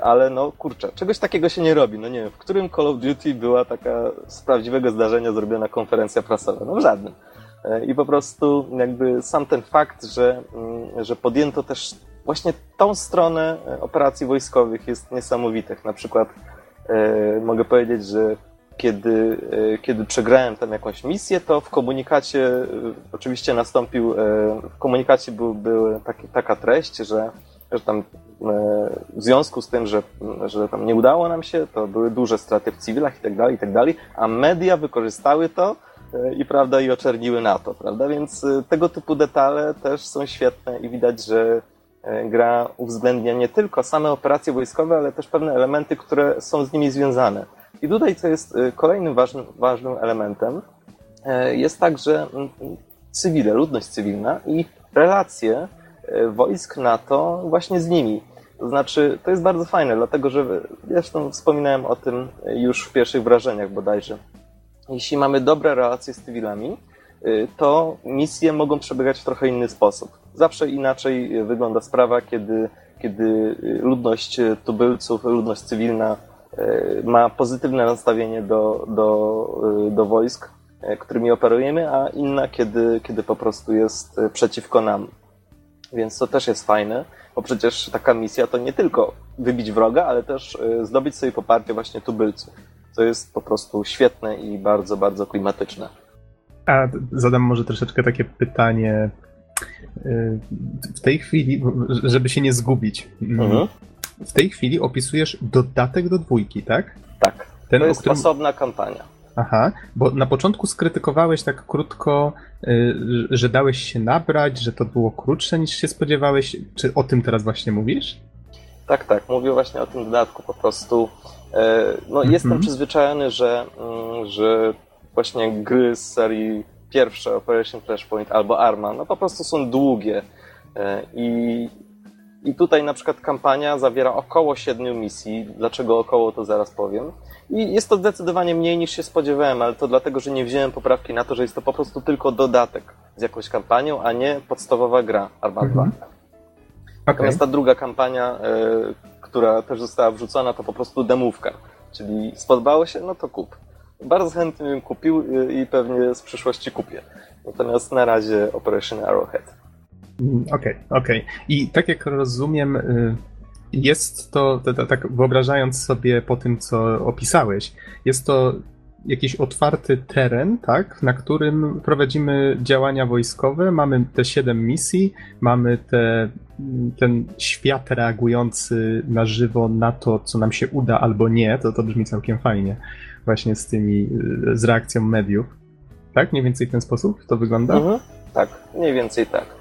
ale no kurczę, czegoś takiego się nie robi. No nie wiem, w którym Call of Duty była taka z prawdziwego zdarzenia zrobiona konferencja prasowa? No w żadnym. Y, I po prostu jakby sam ten fakt, że, mm, że podjęto też właśnie tą stronę operacji wojskowych jest niesamowity. Na przykład mogę powiedzieć, że kiedy, kiedy przegrałem tam jakąś misję, to w komunikacie oczywiście nastąpił, w komunikacie był, był taka treść, że, że tam w związku z tym, że, że tam nie udało nam się, to były duże straty w cywilach i tak dalej, i tak dalej, a media wykorzystały to i prawda, i oczerniły na to, prawda, więc tego typu detale też są świetne i widać, że E, gra uwzględnia nie tylko same operacje wojskowe, ale też pewne elementy, które są z nimi związane. I tutaj, co jest e, kolejnym ważnym, ważnym elementem, e, jest także cywile, ludność cywilna i relacje wojsk NATO właśnie z nimi. To znaczy, to jest bardzo fajne, dlatego że zresztą wspominałem o tym już w pierwszych wrażeniach bodajże. Jeśli mamy dobre relacje z cywilami, to misje mogą przebiegać w trochę inny sposób. Zawsze inaczej wygląda sprawa, kiedy, kiedy ludność tubylców, ludność cywilna e, ma pozytywne nastawienie do, do, e, do wojsk, e, którymi operujemy, a inna, kiedy, kiedy po prostu jest przeciwko nam. Więc to też jest fajne, bo przecież taka misja to nie tylko wybić wroga, ale też zdobyć sobie poparcie właśnie tubylców. To jest po prostu świetne i bardzo, bardzo klimatyczne. A zadam może troszeczkę takie pytanie w tej chwili, żeby się nie zgubić, mhm. w tej chwili opisujesz dodatek do dwójki, tak? Tak. Ten, to jest którym... osobna kampania. Aha, bo na początku skrytykowałeś tak krótko, y, że dałeś się nabrać, że to było krótsze niż się spodziewałeś. Czy o tym teraz właśnie mówisz? Tak, tak. Mówię właśnie o tym dodatku. Po prostu e, no, mhm. jestem przyzwyczajony, że, mm, że właśnie gry z serii pierwsze Operation Flashpoint albo Arma, no po prostu są długie. E, I, I tutaj na przykład kampania zawiera około siedmiu misji. Dlaczego około, to zaraz powiem. I jest to zdecydowanie mniej niż się spodziewałem, ale to dlatego, że nie wziąłem poprawki na to, że jest to po prostu tylko dodatek z jakąś kampanią, a nie podstawowa gra Arma 2. Mhm. Okay. Natomiast ta druga kampania, y, która też została wrzucona, to po prostu demówka. Czyli spodobało się, no to kup bardzo chętnie bym kupił y, i pewnie z przyszłości kupię. Natomiast na razie Operation Arrowhead. Mm, okej, okay, okej. Okay. I tak jak rozumiem, y, jest to, tak wyobrażając sobie po tym, co opisałeś, jest to jakiś otwarty teren, tak, na którym prowadzimy działania wojskowe, mamy te siedem misji, mamy te, ten świat reagujący na żywo na to, co nam się uda albo nie, to, to brzmi całkiem fajnie właśnie z tymi, z reakcją mediów. Tak? Mniej więcej w ten sposób to wygląda? Mhm. Tak, mniej więcej tak.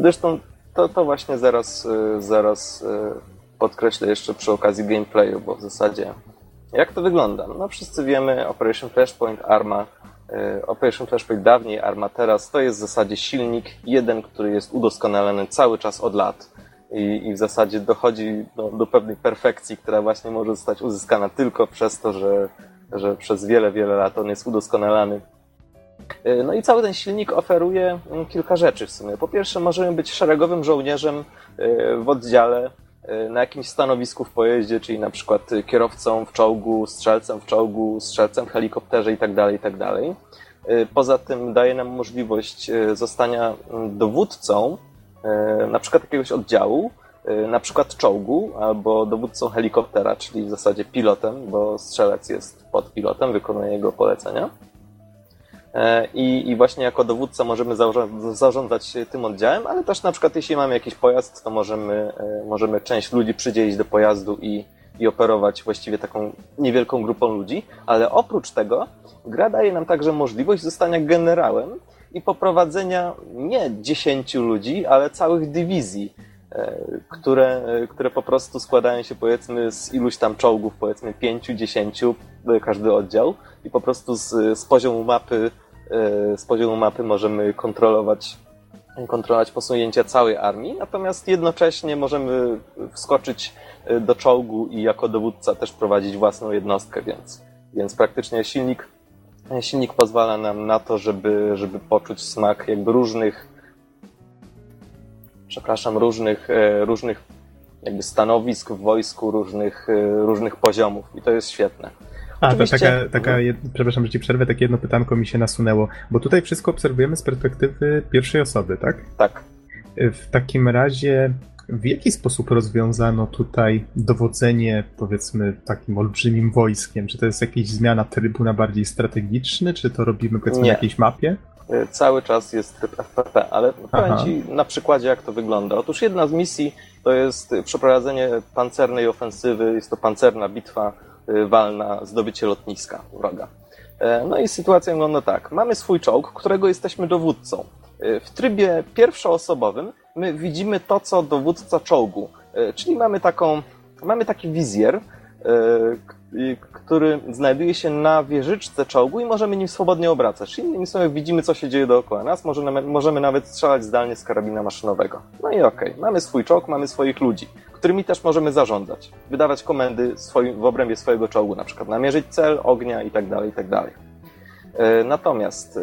Zresztą to, to właśnie zaraz, zaraz podkreślę jeszcze przy okazji gameplayu, bo w zasadzie jak to wygląda? No wszyscy wiemy, Operation Flashpoint, Arma, Operation Flashpoint dawniej, Arma teraz, to jest w zasadzie silnik jeden, który jest udoskonalany cały czas od lat i, i w zasadzie dochodzi do, do pewnej perfekcji, która właśnie może zostać uzyskana tylko przez to, że, że przez wiele, wiele lat on jest udoskonalany. E, no i cały ten silnik oferuje mm, kilka rzeczy w sumie. Po pierwsze, możemy być szeregowym żołnierzem e, w oddziale, e, na jakimś stanowisku w pojeździe, czyli na przykład kierowcą w czołgu, strzelcem w czołgu, strzelcem w helikopterze itd., tak itd. Tak poza tym daje nam możliwość zostania mm, dowódcą na przykład jakiegoś oddziału, y, na przykład czołgu albo dowódcą helikoptera, czyli w zasadzie pilotem, bo strzelec jest pod pilotem, wykonuje jego polecenia. E, I, I właśnie jako dowódca możemy zarządzać tym oddziałem, ale też na przykład jeśli mamy jakiś pojazd, to możemy, e, możemy część ludzi przydzielić do pojazdu i, i operować właściwie taką niewielką grupą ludzi, ale oprócz tego gra daje nam także możliwość zostania generałem i poprowadzenia nie 10 ludzi, ale całych dywizji, które, które po prostu składają się powiedzmy z iluś tam czołgów, powiedzmy 5-10, każdy oddział i po prostu z, z poziomu mapy z poziomu mapy możemy kontrolować kontrolować posunięcia całej armii, natomiast jednocześnie możemy wskoczyć do czołgu i jako dowódca też prowadzić własną jednostkę, więc, więc praktycznie silnik, silnik pozwala nam na to, żeby, żeby poczuć smak jakby różnych przepraszam, różnych, różnych jakby stanowisk w wojsku, różnych, różnych poziomów i to jest świetne. A, to taka, taka jed... przepraszam, że ci przerwę, takie jedno pytanko mi się nasunęło, bo tutaj wszystko obserwujemy z perspektywy pierwszej osoby, tak? Tak. W takim razie, w jaki sposób rozwiązano tutaj dowodzenie, powiedzmy, takim olbrzymim wojskiem? Czy to jest jakaś zmiana trybu na bardziej strategiczny, czy to robimy, powiedzmy, Nie. na jakiejś mapie? Y, cały czas jest tryb FPP, ale powiem Ci na przykładzie, jak to wygląda. Otóż jedna z misji to jest przeprowadzenie pancernej ofensywy, jest to pancerna bitwa Y, walna zdobycie lotniska wroga. E, no i sytuacja wygląda tak. Mamy swój czołg, którego jesteśmy dowódcą. E, w trybie pierwszoosobowym my widzimy to, co dowódca czołgu. E, czyli mamy taką, mamy taki wizjer, który znajduje się na wieżyczce czołgu i możemy nim swobodnie obracać. Innymi słowy widzimy, co się dzieje dookoła nas, możemy, nawet strzelać zdalnie z karabina maszynowego. No i okej, okay. mamy swój czołg, mamy swoich ludzi którymi też możemy zarządzać. Wydawać komendy w obrębie swojego czołgu, na przykład namierzyć cel, ognia itd. Tak itd. Tak e, natomiast e,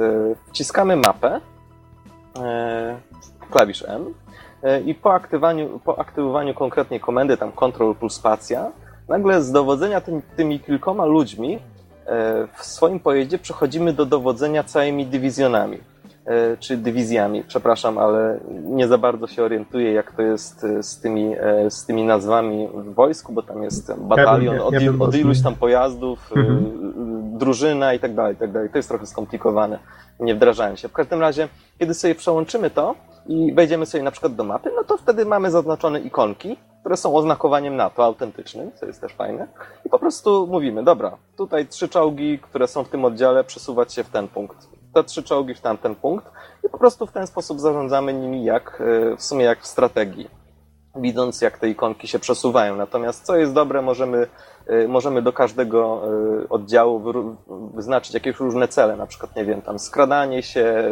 wciskamy mapę, e, klawisz M i po aktywowaniu, konkretnej komendy, tam Ctrl plus spacja, nagle z dowodzenia tym, tymi kilkoma ludźmi w swoim pojeździe przechodzimy do dowodzenia całymi dywizjonami. E, czy dywizjami, przepraszam, ale nie za bardzo się orientuję, jak to jest e, z tymi, e, z tymi nazwami w wojsku, bo tam jest batalion od, od iluś tam pojazdów, mhm. drużyna i tak dalej, i tak dalej. To jest trochę skomplikowane. Nie wdrażałem się. W każdym razie, kiedy sobie przełączymy to i wejdziemy sobie na przykład do mapy, no to wtedy mamy zaznaczone ikonki, które są oznakowaniem NATO autentycznym, co jest też fajne. I po prostu mówimy, dobra, tutaj trzy czołgi, które są w tym oddziale, przesuwać się w ten punkt te trzy czołgi w tamten punkt i po prostu w ten sposób zarządzamy nimi jak e, w sumie jak w strategii, widząc jak te ikonki się przesuwają. Natomiast co jest dobre, możemy możemy do każdego y, oddziału wyznaczyć jakieś różne cele, na przykład, nie wiem, tam skradanie się,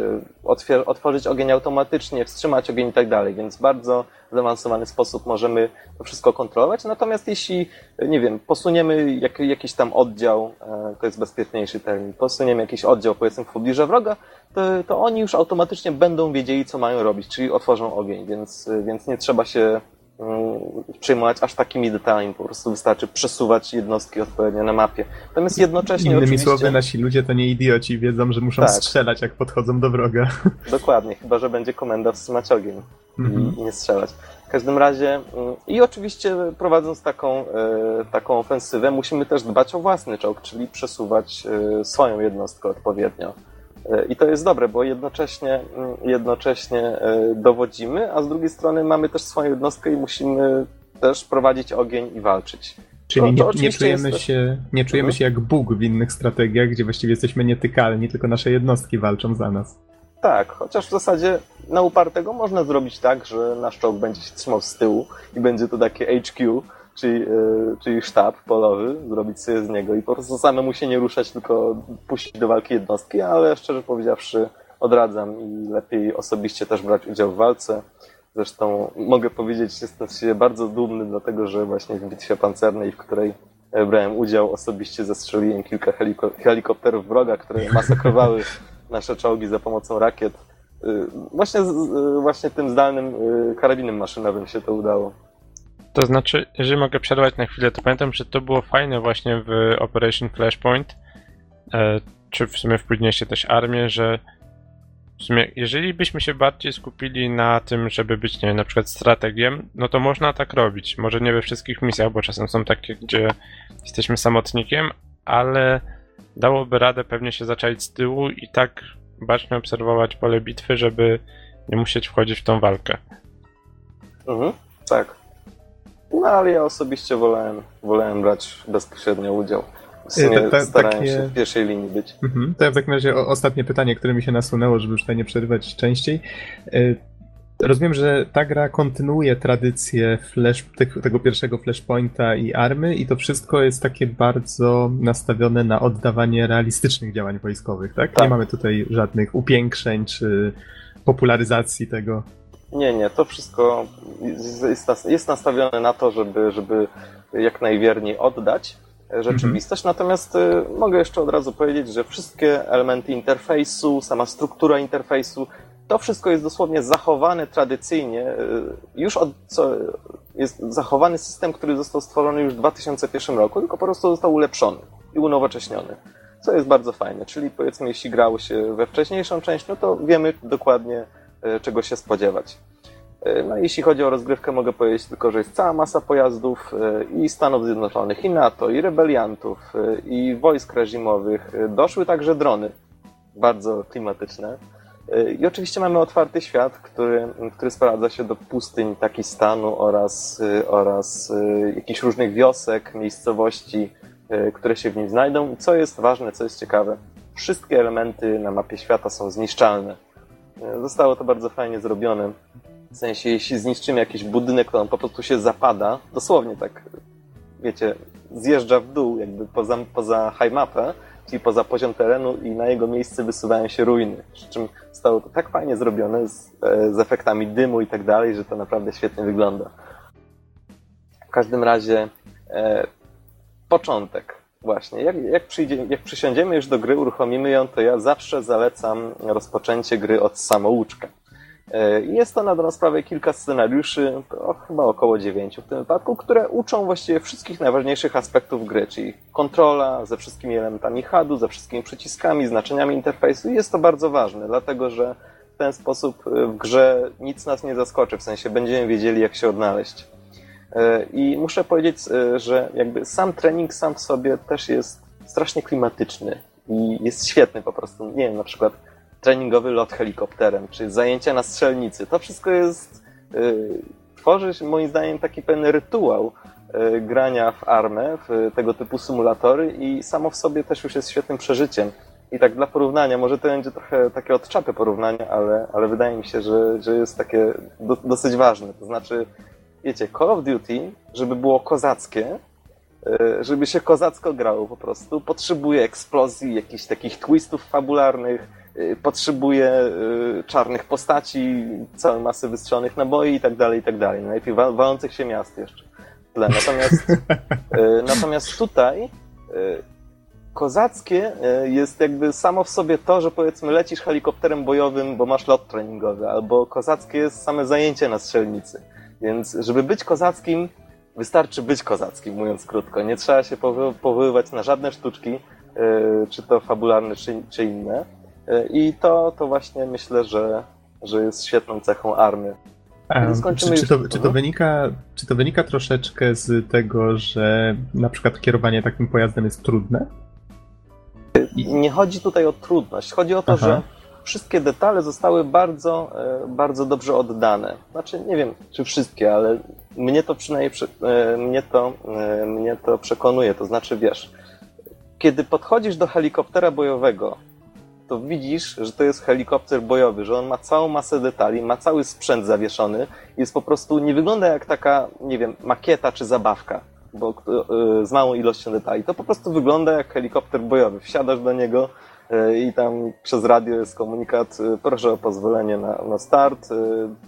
otworzyć ogień automatycznie, wstrzymać ogień i tak dalej, więc bardzo zaawansowany sposób możemy to wszystko kontrolować. Natomiast jeśli, nie wiem, posuniemy jak, jakiś tam oddział, e, to jest bezpieczniejszy termin, posuniemy jakiś oddział, powiedzmy, w pobliże wroga, to, to oni już automatycznie będą wiedzieli, co mają robić, czyli otworzą ogień, więc, więc nie trzeba się przejmować aż takimi detalami, po prostu wystarczy przesuwać jednostki odpowiednio na mapie. Natomiast jednocześnie Innymi oczywiście... słowy, nasi ludzie to nie idioci, wiedzą, że muszą tak. strzelać, jak podchodzą do wroga. *laughs* Dokładnie, chyba, że będzie komenda wstrzymać ogień mhm. i, nie strzelać. W każdym razie mm, i oczywiście prowadząc taką, e, taką ofensywę musimy też dbać o własny czołg, czyli przesuwać swoją jednostkę odpowiednio. E, I to jest dobre, bo jednocześnie, mm, jednocześnie e, dowodzimy, a z drugiej strony mamy też swoją jednostkę i musimy też prowadzić ogień i walczyć. Czyli nie, nie, czujemy, jest... się, nie czujemy mhm. się jak Bóg w innych strategiach, gdzie właściwie jesteśmy nietykalni, tylko nasze jednostki walczą za nas. Tak, chociaż w zasadzie na upartego można zrobić tak, że nasz czołg będzie się trzymał z tyłu i będzie to takie HQ, czyli, e, czyli sztab polowy, zrobić sobie z niego i po prostu samemu się nie ruszać, tylko puścić do walki jednostki, ale szczerze powiedziawszy odradzam i lepiej osobiście też brać udział w walce. Zresztą mogę powiedzieć, jestem siebie bardzo dumny, dlatego że właśnie w bitwie pancernej, w której e, brałem udział, osobiście zestrzeliłem kilka heliko helikopterów wroga, które *laughs* masakrowały nasze czołgi za pomocą rakiet. E, właśnie, właśnie tym zdalnym karabinem maszynowym się to udało. To znaczy, jeżeli mogę przerwać na chwilę, to pamiętam, że to było fajne właśnie w Operation Flashpoint, e, czy w sumie w późniejszej też armię, że w sumie, jeżeli byśmy się bardziej skupili na tym, żeby być, nie wiem, na przykład strategiem, no to można tak robić. Może nie we wszystkich misjach, bo czasem są takie, gdzie jesteśmy samotnikiem, ale dałoby radę pewnie się zacząć z tyłu i tak bacznie obserwować pole bitwy, żeby nie musieć wchodzić w tą walkę. Mhm, tak. No ale ja osobiście wolałem, wolałem brać bezpośrednio udział. W sumie ta- ta- starałem takie- się w pierwszej linii być. Mhm. To ja w takim razie ostatnie pytanie, które mi się nasunęło, żeby już tutaj nie przerywać częściej. Y, Rozumiem, że ta gra kontynuuje tradycję flash, tego pierwszego Flashpointa i Army i to wszystko jest takie bardzo nastawione na oddawanie realistycznych działań wojskowych, tak? Nie Tak. mamy tutaj żadnych upiększeń czy popularyzacji tego. Nie, nie, to wszystko jest- jest, nas- jest nastawione na to, żeby, żeby jak najwierniej oddać rzeczywistość. Natomiast y, mogę jeszcze od razu powiedzieć, że wszystkie elementy interfejsu, sama struktura interfejsu, to wszystko jest dosłownie zachowane tradycyjnie. y, Już od co jest zachowany system, który został stworzony już w 2001 roku, tylko po prostu został ulepszony i unowocześniony. Co jest bardzo fajne. Czyli powiedzmy, jeśli grało się we wcześniejszą część, no to wiemy dokładnie, czego się spodziewać. E, No jeśli chodzi o rozgrywkę, mogę powiedzieć tylko, że jest cała masa pojazdów e, i Stanów Zjednoczonych, i NATO, i rebeliantów, e, i wojsk reżimowych. E, Doszły także drony, bardzo klimatyczne. E, I oczywiście mamy otwarty świat, który, który sprowadza się do pustyń Pakistanu oraz, e, oraz e, jakichś różnych wiosek, miejscowości, e, które się w nim znajdą. I co jest ważne, co jest ciekawe, wszystkie elementy na mapie świata są zniszczalne. Zostało to bardzo fajnie zrobione. W sensie, jeśli zniszczymy jakiś budynek, on po prostu się zapada, dosłownie tak, wiecie, zjeżdża w dół, jakby poza, poza high mapę, czyli poza poziom terenu i na jego miejsce wysuwają się ruiny. Przy czym zostało to tak fajnie zrobione z, e, z efektami dymu i tak dalej, że to naprawdę świetnie wygląda. W każdym razie e, początek. Właśnie, jak, jak, przyjdzie, jak przysiądziemy już do gry, uruchomimy ją, to ja zawsze zalecam rozpoczęcie gry od samouczka. E, Jest to na dobrą sprawę kilka scenariuszy, to chyba około dziewięciu w tym wypadku, które uczą właściwie wszystkich najważniejszych aspektów gry, czyli kontrola ze wszystkimi elementami HUD-u, ze wszystkimi przyciskami, znaczeniami interfejsu. Jest to bardzo ważne, dlatego że w ten sposób e, w grze nic nas nie zaskoczy, w sensie będziemy wiedzieli, jak się odnaleźć. E, I muszę powiedzieć, e, że jakby sam trening sam w sobie też jest strasznie klimatyczny i jest świetny po prostu. Nie wiem, na przykład treningowy lot helikopterem, czy zajęcia na strzelnicy. To wszystko jest, y, tworzy moim zdaniem taki pewien rytuał grania w armę, w tego typu symulatory i samo w sobie też już jest świetnym przeżyciem. I tak dla porównania, może to będzie trochę takie od czapy porównanie, ale, ale wydaje mi się, że, że jest takie do, dosyć ważne. To znaczy, wiecie, Call of Duty, żeby było kozackie, y, żeby się kozacko grało po prostu, potrzebuje eksplozji, jakichś takich twistów fabularnych, y, potrzebuje y, czarnych postaci, całej masy wystrzelonych naboi i tak dalej, i tak dalej. Najlepiej wa- walących się miast jeszcze. Natomiast, natomiast tutaj kozackie jest jakby samo w sobie to, że powiedzmy lecisz helikopterem bojowym, bo masz lot treningowy, albo kozackie jest same zajęcie na strzelnicy. Więc żeby być kozackim, wystarczy być kozackim, mówiąc krótko. Nie trzeba się powoływać na żadne sztuczki, y, czy to fabularne, czy, czy inne. Y, I to, to właśnie myślę, że, że jest świetną cechą armii. A, No skończymy czy, czy, to, czy, to Mhm. wynika, czy to wynika troszeczkę z tego, że na przykład kierowanie takim pojazdem jest trudne? I nie chodzi tutaj o trudność. Chodzi o to, Aha. że wszystkie detale zostały bardzo, e, bardzo dobrze oddane. Znaczy, nie wiem, czy wszystkie, ale mnie to przynajmniej e, mnie to, e, mnie to przekonuje. To znaczy, wiesz, kiedy podchodzisz do helikoptera bojowego, to widzisz, że to jest helikopter bojowy, że on ma całą masę detali, ma cały sprzęt zawieszony, jest po prostu, nie wygląda jak taka, nie wiem, makieta czy zabawka, bo z małą ilością detali. To po prostu wygląda jak helikopter bojowy. Wsiadasz do niego i tam przez radio jest komunikat, y, proszę o pozwolenie na, na start, y,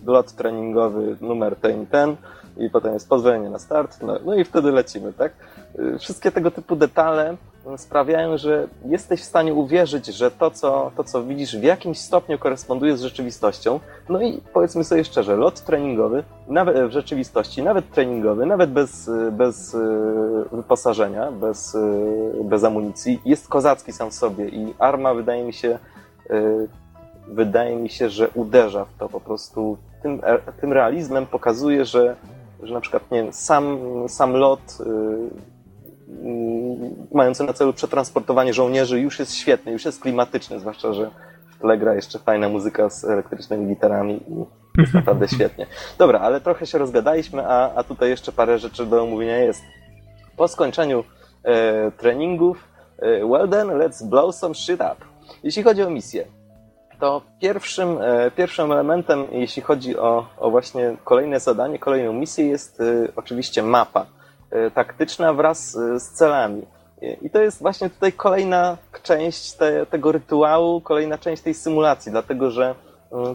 lot treningowy numer ten i ten i potem jest pozwolenie na start, no, no i wtedy lecimy, tak? Y, Wszystkie tego typu detale sprawiają, że jesteś w stanie uwierzyć, że to co, to, co widzisz, w jakimś stopniu koresponduje z rzeczywistością. No i powiedzmy sobie szczerze, lot treningowy, nawet w rzeczywistości, nawet treningowy, nawet bez, bez y, wyposażenia, bez, y, bez amunicji, jest kozacki sam w sobie i arma wydaje mi się y, wydaje mi się, że uderza w to po prostu. Tym, tym realizmem pokazuje, że, że na przykład nie wiem, sam, sam lot mający na celu przetransportowanie żołnierzy już jest świetny, już jest klimatyczny, zwłaszcza, że w tle gra jeszcze fajna muzyka z elektrycznymi gitarami i jest naprawdę świetnie. Dobra, ale trochę się rozgadaliśmy, a, a tutaj jeszcze parę rzeczy do omówienia jest. Po skończeniu e, treningów, e, well then, let's blow some shit up. Jeśli chodzi o misję, to pierwszym, e, pierwszym elementem, jeśli chodzi o, o właśnie kolejne zadanie, kolejną misję, jest e, oczywiście mapa taktyczna wraz z celami. I to jest właśnie tutaj kolejna część te, tego rytuału, kolejna część tej symulacji, dlatego że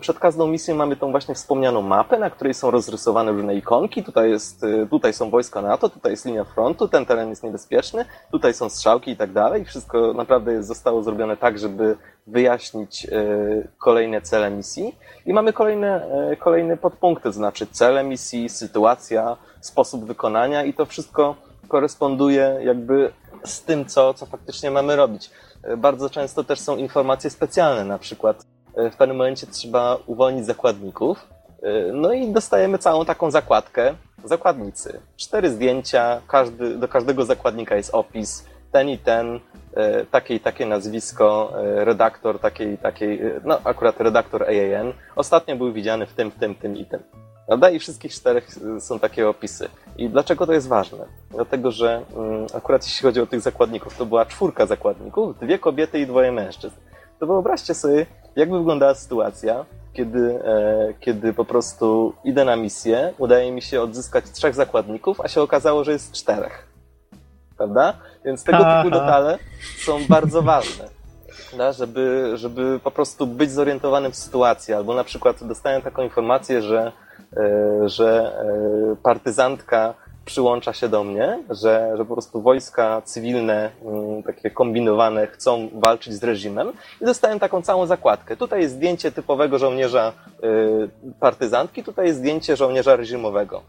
przed każdą misją mamy tą właśnie wspomnianą mapę, na której są rozrysowane różne ikonki. Tutaj, jest, y, tutaj są wojska NATO, tutaj jest linia frontu, ten teren jest niebezpieczny, tutaj są strzałki i tak dalej. Wszystko naprawdę zostało zrobione tak, żeby wyjaśnić y, kolejne cele misji. I mamy kolejne, y, kolejne podpunkty, to znaczy cele misji, sytuacja, sposób wykonania i to wszystko koresponduje jakby z tym, co, co faktycznie mamy robić. Bardzo często też są informacje specjalne, na przykład w pewnym momencie trzeba uwolnić zakładników. E, no i dostajemy całą taką zakładkę. Zakładnicy. Cztery zdjęcia, każdy, do każdego zakładnika jest opis, ten i ten, e, takie i takie nazwisko, redaktor takiej i takiej, no akurat redaktor AAN. Ostatnio był widziany w tym, w tym, tym i tym. Prawda? I wszystkich czterech są takie opisy. I dlaczego to jest ważne? Dlatego, że mm, akurat jeśli chodzi o tych zakładników, to była czwórka zakładników, dwie kobiety i dwoje mężczyzn. To wyobraźcie sobie, jak by wyglądała sytuacja, kiedy, e, kiedy po prostu idę na misję, udaje mi się odzyskać trzech zakładników, a się okazało, że jest czterech. Prawda? Więc tego Aha. typu detale są bardzo ważne. Da, żeby, żeby po prostu być zorientowanym w sytuacji, albo na przykład dostałem taką informację, że, e, że e, partyzantka przyłącza się do mnie, że, że po prostu wojska cywilne, mm, takie kombinowane, chcą walczyć z reżimem i dostałem taką całą zakładkę. Tutaj jest zdjęcie typowego żołnierza y, partyzantki, tutaj jest zdjęcie żołnierza reżimowego.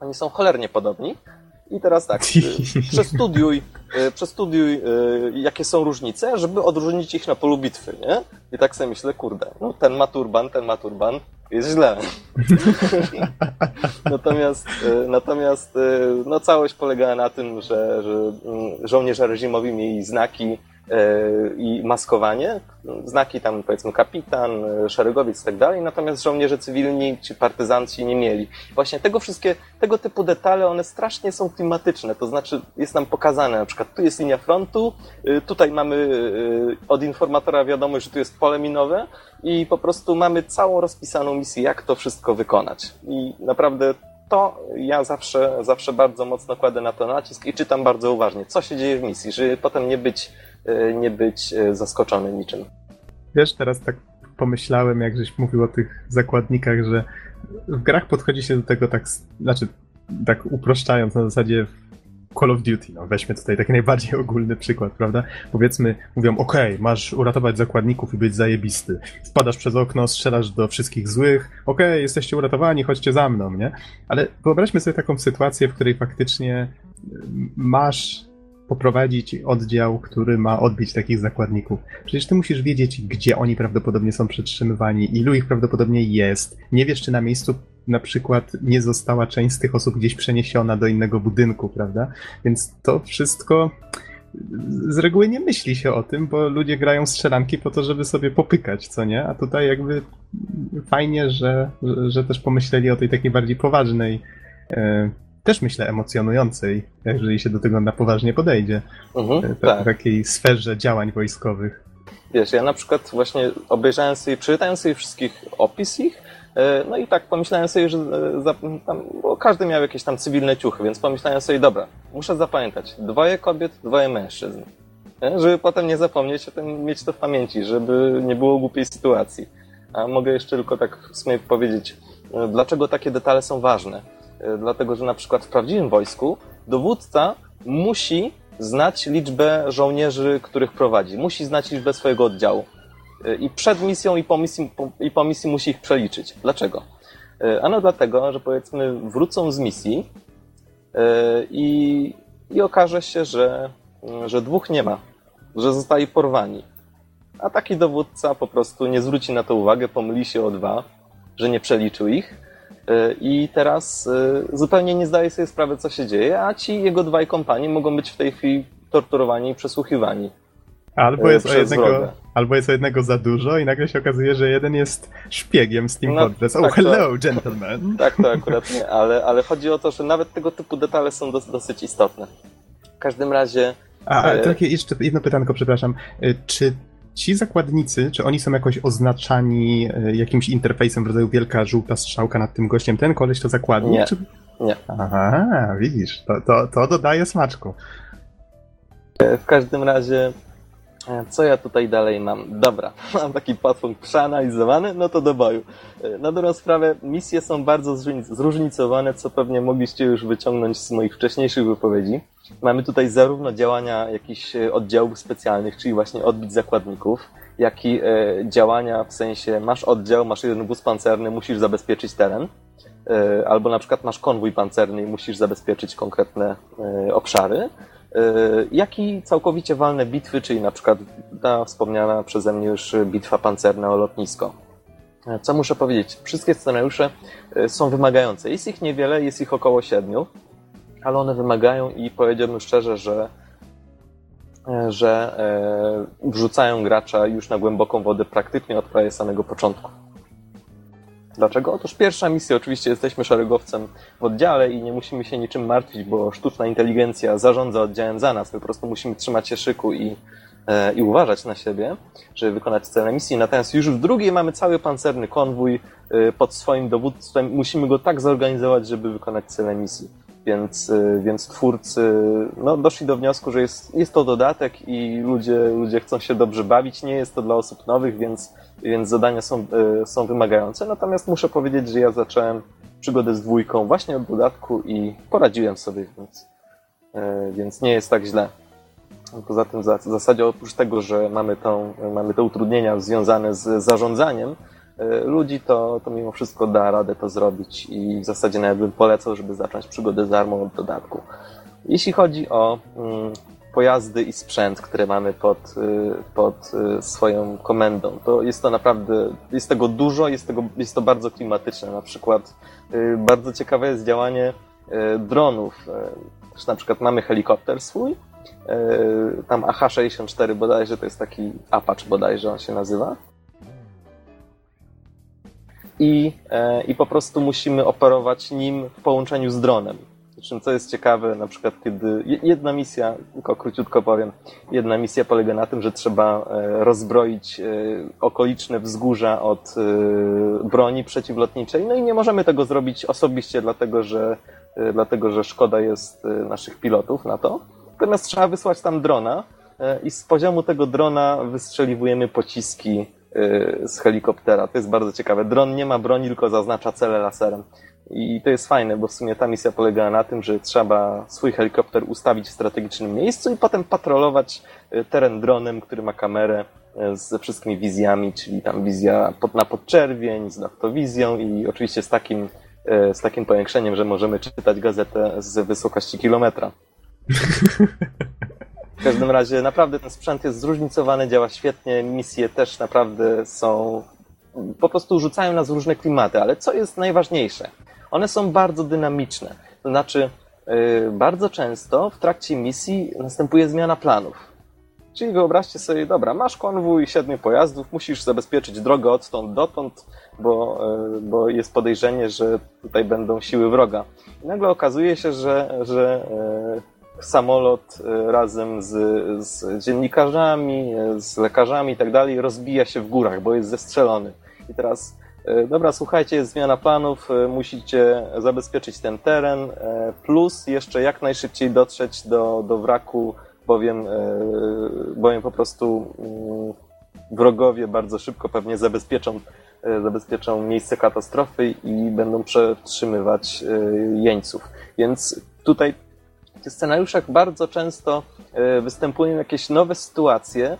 Oni są cholernie podobni. I teraz tak, y, *laughs* przestudiuj, y, przestudiuj, jakie są różnice, żeby odróżnić ich na polu bitwy, nie? I tak sobie myślę, kurde, no ten ma turban, ten ma turban, jest źle. *laughs* natomiast natomiast no, całość polegała na tym, że, że mm, żołnierze reżimowi mieli znaki i maskowanie. Znaki tam powiedzmy kapitan, e, szeregowiec i tak dalej, natomiast żołnierze cywilni czy partyzanci nie mieli. Właśnie tego wszystkie, tego typu detale, one strasznie są klimatyczne, to znaczy jest nam pokazane, na przykład tu jest linia frontu, e, tutaj mamy od informatora wiadomość, że tu jest pole minowe i po prostu mamy całą rozpisaną misję, jak to wszystko wykonać. I naprawdę to ja zawsze, zawsze bardzo mocno kładę na to nacisk i czytam bardzo uważnie, co się dzieje w misji, żeby potem nie być E, nie być e, zaskoczony niczym. Wiesz, teraz tak pomyślałem, jak żeś mówił o tych zakładnikach, że w grach podchodzi się do tego tak, znaczy tak uproszczając na zasadzie Call of Duty, no weźmy tutaj taki najbardziej *laughs* ogólny przykład, prawda? Powiedzmy, mówią, ok, masz uratować zakładników i być zajebisty. Wpadasz przez okno, strzelasz do wszystkich złych, ok, jesteście uratowani, chodźcie za mną, nie? Ale wyobraźmy sobie taką sytuację, w której faktycznie masz poprowadzić oddział, który ma odbić takich zakładników. Przecież ty musisz wiedzieć, gdzie oni prawdopodobnie są przetrzymywani, ilu ich prawdopodobnie jest. Nie wiesz, czy na miejscu na przykład nie została część z tych osób gdzieś przeniesiona do innego budynku, prawda? Więc to wszystko z reguły nie myśli się o tym, bo ludzie grają strzelanki po to, żeby sobie popykać, co nie? A tutaj jakby fajnie, że, że też pomyśleli o tej takiej bardziej poważnej e, też myślę emocjonującej, jeżeli się do tego na poważnie podejdzie. Mhm, w tak. takiej sferze działań wojskowych. Wiesz, ja na przykład właśnie obejrzałem sobie, przeczytałem sobie wszystkich opis ich, e, no i tak pomyślałem sobie, że e, tam, bo każdy miał jakieś tam cywilne ciuchy, więc pomyślałem sobie, dobra, muszę zapamiętać, dwoje kobiet, dwoje mężczyzn. Nie? Żeby potem nie zapomnieć o tym, mieć to w pamięci, żeby nie było głupiej sytuacji. A mogę jeszcze tylko tak w sumie powiedzieć, e, dlaczego takie detale są ważne E, dlatego że na przykład w prawdziwym wojsku dowódca musi znać liczbę żołnierzy, których prowadzi. Musi znać liczbę swojego oddziału. E, I przed misją i po misji, i po misji musi ich przeliczyć. Dlaczego? E, ano dlatego, że powiedzmy wrócą z misji i, i okaże się, że, że dwóch nie ma, że zostali porwani. a taki dowódca po prostu nie zwróci na to uwagę, pomyli się o dwa, że nie przeliczył ich y, i teraz zupełnie nie zdaje sobie sprawy, co się dzieje, a ci jego dwaj kompanii mogą być w tej chwili torturowani i przesłuchiwani. Albo E, jest, o jednego, wroga. Albo jest jednego za dużo i nagle się okazuje, że jeden jest szpiegiem z Team No, Fortress. Oh, tak, hello, gentlemen! *laughs* Tak, to akurat nie, ale, ale chodzi o to, że nawet tego typu detale są dos, dosyć istotne. W każdym razie A, a E, takie jeszcze jedno pytanko, przepraszam. E, Czy ci zakładnicy, czy oni są jakoś oznaczani e, jakimś interfejsem w rodzaju wielka żółta strzałka nad tym gościem? Ten koleś to zakładnik? Nie. Czy... Nie. Aha, widzisz, to, to, to dodaje smaczku. W każdym razie, co ja tutaj dalej mam? Dobra, *laughs* mam taki podpunkt przeanalizowany, no to do boju. E, Na dobrą sprawę, misje są bardzo zróżnic- zróżnicowane, co pewnie mogliście już wyciągnąć z moich wcześniejszych wypowiedzi. Mamy tutaj zarówno działania jakichś e, oddziałów specjalnych, czyli właśnie odbić zakładników, jak i e, działania w sensie masz oddział, masz jeden wóz pancerny, musisz zabezpieczyć teren, e, albo na przykład masz konwój pancerny i musisz zabezpieczyć konkretne e, obszary, e, jak i całkowicie walne bitwy, czyli na przykład ta wspomniana przeze mnie już bitwa pancerna o lotnisko. E, Co muszę powiedzieć? Wszystkie scenariusze e, są wymagające. Jest ich niewiele, jest ich około siedmiu, ale one wymagają i powiedziałbym szczerze, że e, że e, wrzucają gracza już na głęboką wodę praktycznie od prawie samego początku. Dlaczego? Otóż pierwsza misja, oczywiście jesteśmy szeregowcem w oddziale i nie musimy się niczym martwić, bo sztuczna inteligencja zarządza oddziałem za nas. My po prostu musimy trzymać się szyku i, e, i uważać na siebie, żeby wykonać cele misji. Natomiast już w drugiej mamy cały pancerny konwój e, pod swoim dowództwem. Musimy go tak zorganizować, żeby wykonać cele misji. Więc, e, więc twórcy no, doszli do wniosku, że jest, jest to dodatek i ludzie, ludzie chcą się dobrze bawić. Nie jest to dla osób nowych, więc, więc zadania są, e, są wymagające. Natomiast muszę powiedzieć, że ja zacząłem przygodę z dwójką właśnie od dodatku i poradziłem sobie, więc, e, więc nie jest tak źle. Poza tym w zasadzie oprócz tego, że mamy, tą, mamy te utrudnienia związane z zarządzaniem ludzi, to, to mimo wszystko da radę to zrobić i w zasadzie nawet bym polecał, żeby zacząć przygodę z armą od dodatku. Jeśli chodzi o mm, pojazdy i sprzęt, które mamy pod, y, pod y, swoją komendą, to jest to naprawdę, jest tego dużo, jest, tego, jest to bardzo klimatyczne. Na przykład bardzo ciekawe jest działanie dronów. Na przykład mamy helikopter swój, tam AH-64 bodajże, to jest taki Apache bodajże on się nazywa. I, e, I po prostu musimy operować nim w połączeniu z dronem. Czym co jest ciekawe, na przykład kiedy je- jedna misja, tylko króciutko powiem, jedna misja polega na tym, że trzeba e, rozbroić e, okoliczne wzgórza od broni przeciwlotniczej. No i nie możemy tego zrobić osobiście, dlatego że, dlatego, że szkoda jest naszych pilotów na to. Natomiast trzeba wysłać tam drona i z poziomu tego drona wystrzeliwujemy pociski z helikoptera. To jest bardzo ciekawe. Dron nie ma broni, tylko zaznacza cele laserem. I to jest fajne, bo w sumie ta misja polegała na tym, że trzeba swój helikopter ustawić w strategicznym miejscu i potem patrolować e, teren dronem, który ma kamerę e, ze wszystkimi wizjami, czyli tam wizja pod, na podczerwień, z naftowizją i oczywiście z takim, z takim powiększeniem, że możemy czytać gazetę z wysokości kilometra. *laughs* W każdym razie naprawdę ten sprzęt jest zróżnicowany, działa świetnie, misje też naprawdę są, po prostu rzucają nas różne klimaty, ale co jest najważniejsze? One są bardzo dynamiczne, to znaczy yy, bardzo często w trakcie misji następuje zmiana planów. Czyli wyobraźcie sobie, dobra, masz konwój siedmiu pojazdów, musisz zabezpieczyć drogę odtąd dotąd, bo, yy, bo jest podejrzenie, że tutaj będą siły wroga. I nagle okazuje się, że, że yy, samolot y, razem z, z dziennikarzami, z lekarzami i tak dalej rozbija się w górach, bo jest zestrzelony. I teraz, y, dobra, słuchajcie, jest zmiana planów, y, musicie zabezpieczyć ten teren, plus jeszcze jak najszybciej dotrzeć do, do wraku, bowiem, bowiem po prostu y, wrogowie bardzo szybko pewnie zabezpieczą, zabezpieczą miejsce katastrofy i będą przetrzymywać jeńców. Więc tutaj scenariuszach bardzo często e, występują jakieś nowe sytuacje, e,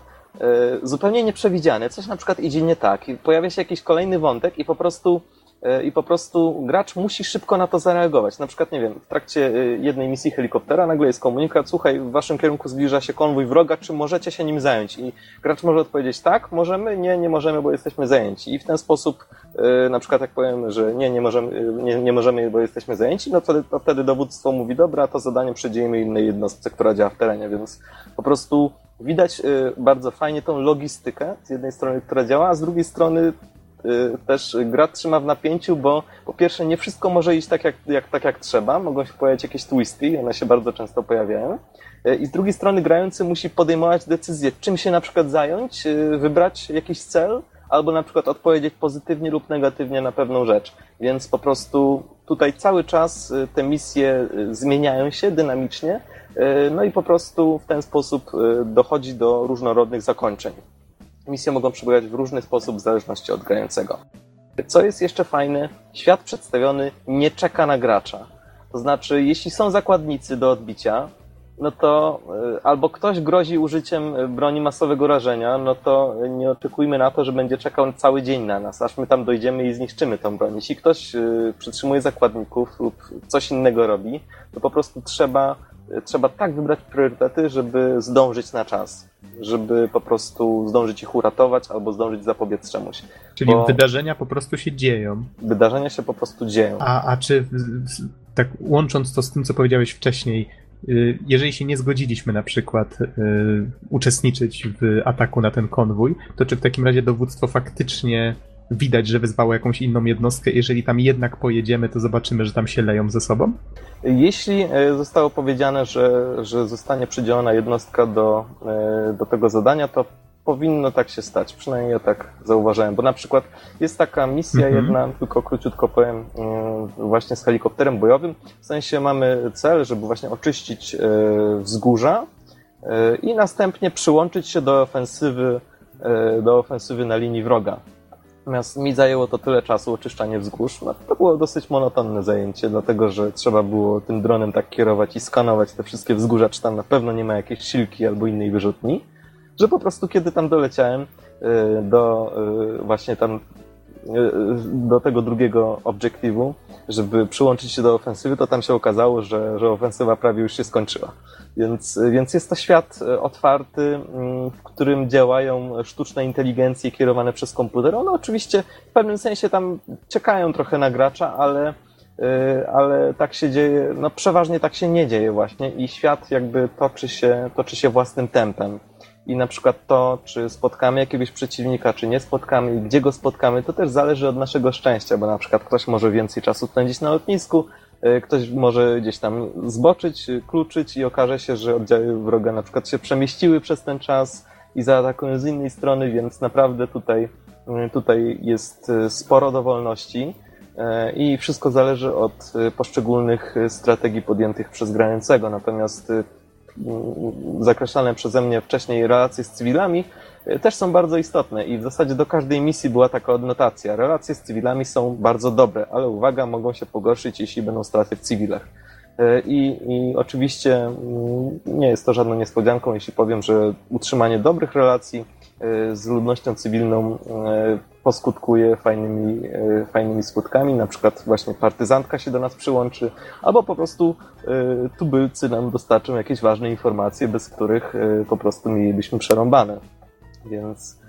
zupełnie nieprzewidziane. Coś na przykład idzie nie tak, i pojawia się jakiś kolejny wątek i po prostu i po prostu gracz musi szybko na to zareagować. Na przykład, nie wiem, w trakcie e, jednej misji helikoptera nagle jest komunikat, słuchaj, w waszym kierunku zbliża się konwój wroga, czy możecie się nim zająć? I gracz może odpowiedzieć tak, możemy, nie, nie możemy, bo jesteśmy zajęci. I w ten sposób, e, na przykład jak powiem, że nie, nie możemy, nie, nie możemy, bo jesteśmy zajęci, no to, to wtedy dowództwo mówi, dobra, to zadanie przedzieje innej jednostce, która działa w terenie, więc po prostu widać bardzo fajnie tą logistykę z jednej strony, która działa, a z drugiej strony też gra trzyma w napięciu, bo po pierwsze nie wszystko może iść tak jak, jak, tak jak trzeba, mogą się pojawiać jakieś twisty one się bardzo często pojawiają. Y, I z drugiej strony grający musi podejmować decyzję, czym się na przykład zająć, y, wybrać jakiś cel, albo na przykład odpowiedzieć pozytywnie lub negatywnie na pewną rzecz. Więc po prostu tutaj cały czas te misje zmieniają się dynamicznie, no i po prostu w ten sposób dochodzi do różnorodnych zakończeń misje mogą przebiegać w różny sposób w zależności od grającego. Co jest jeszcze fajne, świat przedstawiony nie czeka na gracza. To znaczy, jeśli są zakładnicy do odbicia, no to y, albo ktoś grozi użyciem broni masowego rażenia, no to nie oczekujmy na to, że będzie czekał cały dzień na nas, aż my tam dojdziemy i zniszczymy tą broń. Jeśli ktoś y, przytrzymuje zakładników lub coś innego robi, to po prostu trzeba, trzeba tak wybrać priorytety, żeby zdążyć na czas żeby po prostu zdążyć ich uratować albo zdążyć zapobiec czemuś. Czyli Bo wydarzenia po prostu się dzieją. Wydarzenia się po prostu dzieją. A, a czy tak łącząc to z tym, co powiedziałeś wcześniej, y, jeżeli się nie zgodziliśmy na przykład y, uczestniczyć w ataku na ten konwój, to czy w takim razie dowództwo faktycznie widać, że wyzwało jakąś inną jednostkę. Jeżeli tam jednak pojedziemy, to zobaczymy, że tam się leją ze sobą? Jeśli e, zostało powiedziane, że, że zostanie przydzielona jednostka do, e, do tego zadania, to powinno tak się stać. Przynajmniej ja tak zauważyłem, bo na przykład jest taka misja mhm. jedna, tylko króciutko powiem, mm, właśnie z helikopterem bojowym. W sensie mamy cel, żeby właśnie oczyścić e, wzgórza i następnie przyłączyć się do ofensywy, do ofensywy na linii wroga. Natomiast mi zajęło to tyle czasu, oczyszczanie wzgórz. No, to było dosyć monotonne zajęcie, dlatego że trzeba było tym dronem tak kierować i skanować te wszystkie wzgórza, czy tam na pewno nie ma jakiejś silki albo innej wyrzutni, że po prostu kiedy tam doleciałem y, do y, właśnie tam do tego drugiego obiektywu, żeby przyłączyć się do ofensywy, to tam się okazało, że, że ofensywa prawie już się skończyła. Więc, więc jest to świat e, otwarty, mm, w którym działają sztuczne inteligencje kierowane przez komputer. One oczywiście w pewnym sensie tam czekają trochę na gracza, ale, e, ale tak się dzieje, no przeważnie tak się nie dzieje właśnie i świat jakby toczy się, toczy się własnym tempem i na przykład to, czy spotkamy jakiegoś przeciwnika, czy nie spotkamy i gdzie go spotkamy, to też zależy od naszego szczęścia, bo na przykład ktoś może więcej czasu spędzić na lotnisku, e, ktoś może gdzieś tam zboczyć, kluczyć i okaże się, że oddziały wroga na przykład się przemieściły przez ten czas i zaatakują z innej strony, więc naprawdę tutaj, e, tutaj jest sporo dowolności i wszystko zależy od poszczególnych strategii podjętych przez grającego. Natomiast zakreślane przeze mnie wcześniej relacje z cywilami e, też są bardzo istotne i w zasadzie do każdej misji była taka odnotacja. Relacje z cywilami są bardzo dobre, ale uwaga, mogą się pogorszyć, jeśli będą straty w cywilach. E, I, I oczywiście mm, nie jest to żadną niespodzianką, jeśli powiem, że utrzymanie dobrych relacji z ludnością cywilną poskutkuje fajnymi, e, fajnymi skutkami, na przykład właśnie partyzantka się do nas przyłączy, albo po prostu tubylcy nam dostarczą jakieś ważne informacje, bez których po prostu mielibyśmy przerąbane. Więc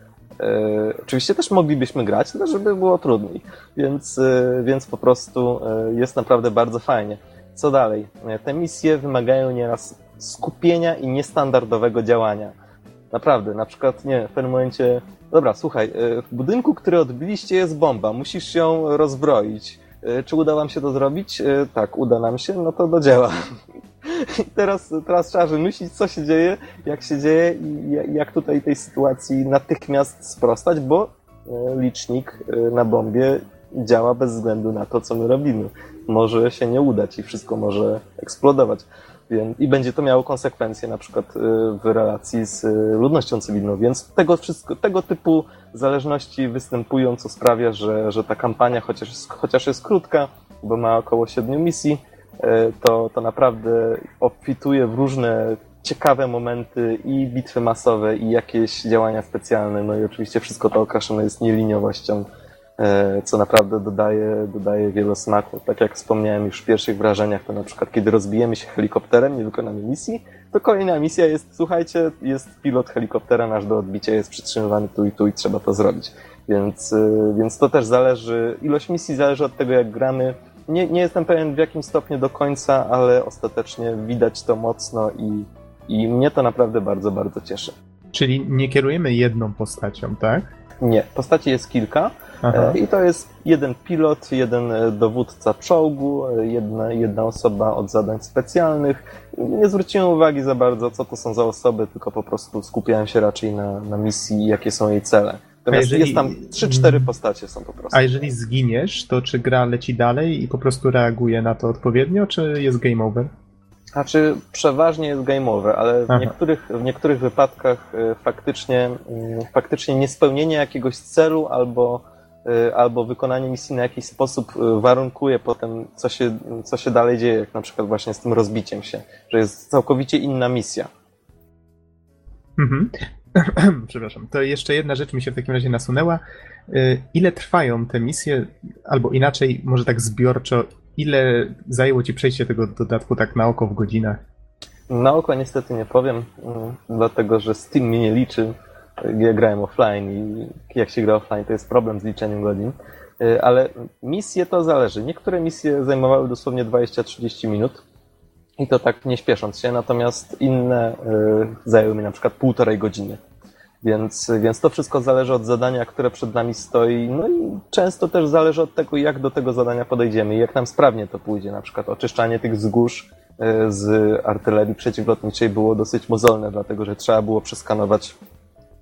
oczywiście też moglibyśmy grać, ale żeby było trudniej. Więc, więc po prostu jest naprawdę bardzo fajnie. Co dalej? Te misje wymagają nieraz skupienia i niestandardowego działania. Naprawdę, na przykład, nie, w pewnym momencie Dobra, słuchaj, e, w budynku, który odbiliście jest bomba, musisz ją rozbroić. E, czy uda wam się to zrobić? E, tak, uda nam się, no to do dzieła. *laughs* Teraz, teraz trzeba wymyślić, co się dzieje, jak się dzieje i jak tutaj tej sytuacji natychmiast sprostać, bo licznik na bombie działa bez względu na to, co my robimy. Może się nie udać i wszystko może eksplodować. I będzie to miało konsekwencje na przykład y, w relacji z y, ludnością cywilną, więc tego, wszystko, tego typu zależności występują, co sprawia, że, że ta kampania, chociaż jest, chociaż jest krótka, bo ma około siedmiu misji, y, to, to naprawdę obfituje w różne ciekawe momenty i bitwy masowe, i jakieś działania specjalne, no i oczywiście wszystko to okraszone jest nieliniowością co naprawdę dodaje, dodaje wiele smaku. Tak jak wspomniałem już w pierwszych wrażeniach, to na przykład kiedy rozbijemy się helikopterem, nie wykonamy misji, to kolejna misja jest, słuchajcie, jest pilot helikoptera nasz do odbicia, jest przytrzymywany tu i tu i trzeba to zrobić. Więc, e, więc to też zależy, ilość misji zależy od tego, jak gramy. Nie, nie jestem pewien w jakim stopniu do końca, ale ostatecznie widać to mocno i, i mnie to naprawdę bardzo, bardzo cieszy. Czyli nie kierujemy jedną postacią, tak? Nie, postaci jest kilka Aha. e, i to jest jeden pilot, jeden e, dowódca czołgu, e, jedna, jedna osoba od zadań specjalnych. Nie zwróciłem uwagi za bardzo, co to są za osoby, tylko po prostu skupiałem się raczej na, na misji i jakie są jej cele. Natomiast jeżeli- jest tam 3-4 postacie są po prostu. A jeżeli zginiesz, to czy gra leci dalej i po prostu reaguje na to odpowiednio, czy jest game over? Znaczy, przeważnie jest game over, ale w Aha. niektórych, w niektórych wypadkach faktycznie, mm, faktycznie niespełnienie jakiegoś celu albo, albo wykonanie misji na jakiś sposób y, warunkuje potem, co się, co się dalej dzieje, jak na przykład właśnie z tym rozbiciem się, że jest całkowicie inna misja. Mhm. *clears throat* Przepraszam. To jeszcze jedna rzecz mi się w takim razie nasunęła. Y, Ile trwają te misje, albo inaczej, może tak zbiorczo, ile zajęło ci przejście tego dodatku tak na oko w godzinach? Na oko niestety nie powiem, dlatego że Steam mnie nie liczy. Ja grałem offline i jak się gra offline, to jest problem z liczeniem godzin. Y, Ale misje to zależy. Niektóre misje zajmowały dosłownie 20-30 minut i to tak nie śpiesząc się, natomiast inne y, zajęły mi na przykład półtorej godziny. Więc, więc to wszystko zależy od zadania, które przed nami stoi. No i często też zależy od tego, jak do tego zadania podejdziemy i jak nam sprawnie to pójdzie. Na przykład oczyszczanie tych wzgórz e, z artylerii przeciwlotniczej było dosyć mozolne, dlatego że trzeba było przeskanować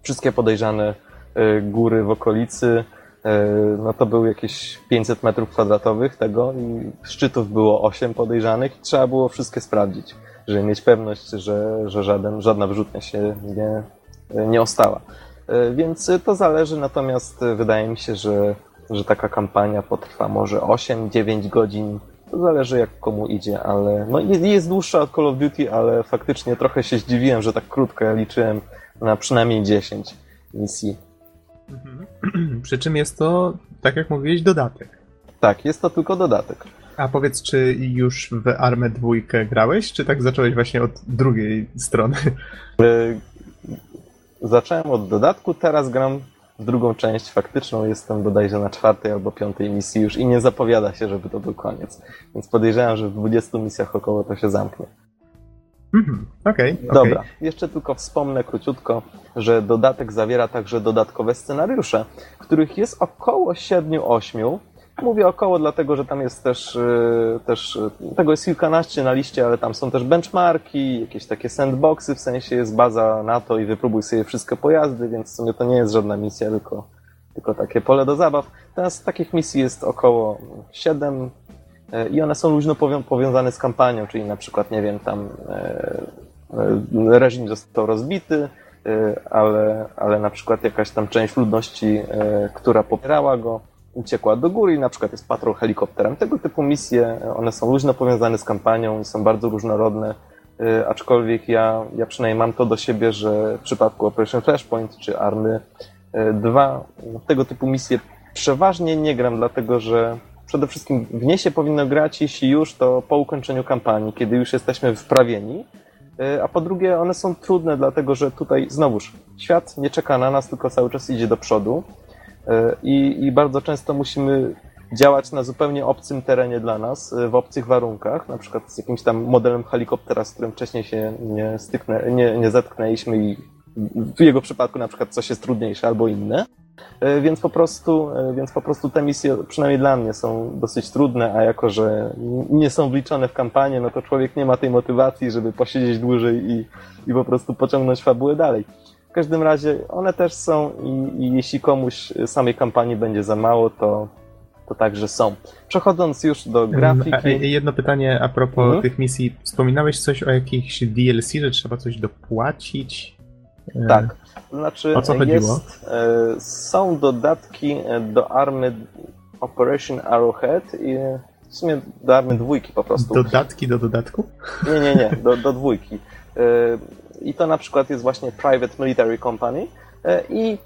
wszystkie podejrzane e, góry w okolicy. E, No to były jakieś 500 metrów kwadratowych tego i szczytów było 8 podejrzanych i trzeba było wszystkie sprawdzić, żeby mieć pewność, że, że żaden, żadna wyrzutnia się nie, nie ostała. E, Więc to zależy, natomiast wydaje mi się, że, że taka kampania potrwa może 8-9 godzin. To zależy jak komu idzie, ale no jest dłuższa od Call of Duty, ale faktycznie trochę się zdziwiłem, że tak krótko. Ja liczyłem na przynajmniej 10 misji. *clears throat* Przy czym jest to, tak jak mówiłeś, dodatek. Tak, jest to tylko dodatek. A powiedz, czy już w Armę dwójkę grałeś, czy tak zacząłeś właśnie od drugiej strony? E, Zacząłem od dodatku, teraz gram w drugą część faktyczną. Jestem bodajże na czwartej albo piątej misji już i nie zapowiada się, żeby to był koniec. Więc podejrzewam, że w 20 misjach około to się zamknie. Mhm, Okej, okej. Dobra, jeszcze tylko wspomnę króciutko, że dodatek zawiera także dodatkowe scenariusze, których jest około 7-8. Mówię około, dlatego że tam jest też, y, też y, tego jest kilkanaście na liście, ale tam są też benchmarki, jakieś takie sandboxy, w sensie jest baza na to i wypróbuj sobie wszystkie pojazdy, więc w sumie to nie jest żadna misja, tylko, tylko takie pole do zabaw. Teraz takich misji jest około 7 e, i one są luźno powią- powiązane z kampanią, czyli na przykład, nie wiem, tam e, e, reżim został rozbity, e, ale, ale na przykład jakaś tam część ludności, e, która popierała go, uciekła do góry i na przykład jest patrol helikopterem. Tego typu misje, e, one są luźno powiązane z kampanią i są bardzo różnorodne, e, aczkolwiek ja, ja przynajmniej mam to do siebie, że w przypadku Operation Flashpoint czy Army 2 tego typu misje przeważnie nie gram, dlatego że przede wszystkim w nie się powinno grać, jeśli już, to po ukończeniu kampanii, kiedy już jesteśmy wprawieni. E, A po drugie, one są trudne, dlatego że tutaj znowuż świat nie czeka na nas, tylko cały czas idzie do przodu. E, I, i bardzo często musimy działać na zupełnie obcym terenie dla nas, e, w obcych warunkach, na przykład z jakimś tam modelem helikoptera, z którym wcześniej się nie, styknę, nie, nie zetknęliśmy i w jego przypadku na przykład coś jest trudniejsze albo inne. E, Więc po prostu, e, więc po prostu te misje, przynajmniej dla mnie, są dosyć trudne, a jako, że nie są wliczone w kampanię, no to człowiek nie ma tej motywacji, żeby posiedzieć dłużej i, i po prostu pociągnąć fabułę dalej. W każdym razie one też są i, i jeśli komuś samej kampanii będzie za mało, to, to także są. Przechodząc już do A, grafiki. jedno pytanie a propos Mhm. tych misji. Wspominałeś coś o jakichś DLC, że trzeba coś dopłacić? E, Tak. Znaczy, O co chodziło? Jest, e, są dodatki e, do army Operation Arrowhead i w sumie do army dwójki po prostu. Dodatki do dodatku? Nie, nie, nie, do, do dwójki. E, I to na przykład jest właśnie Private Military Company i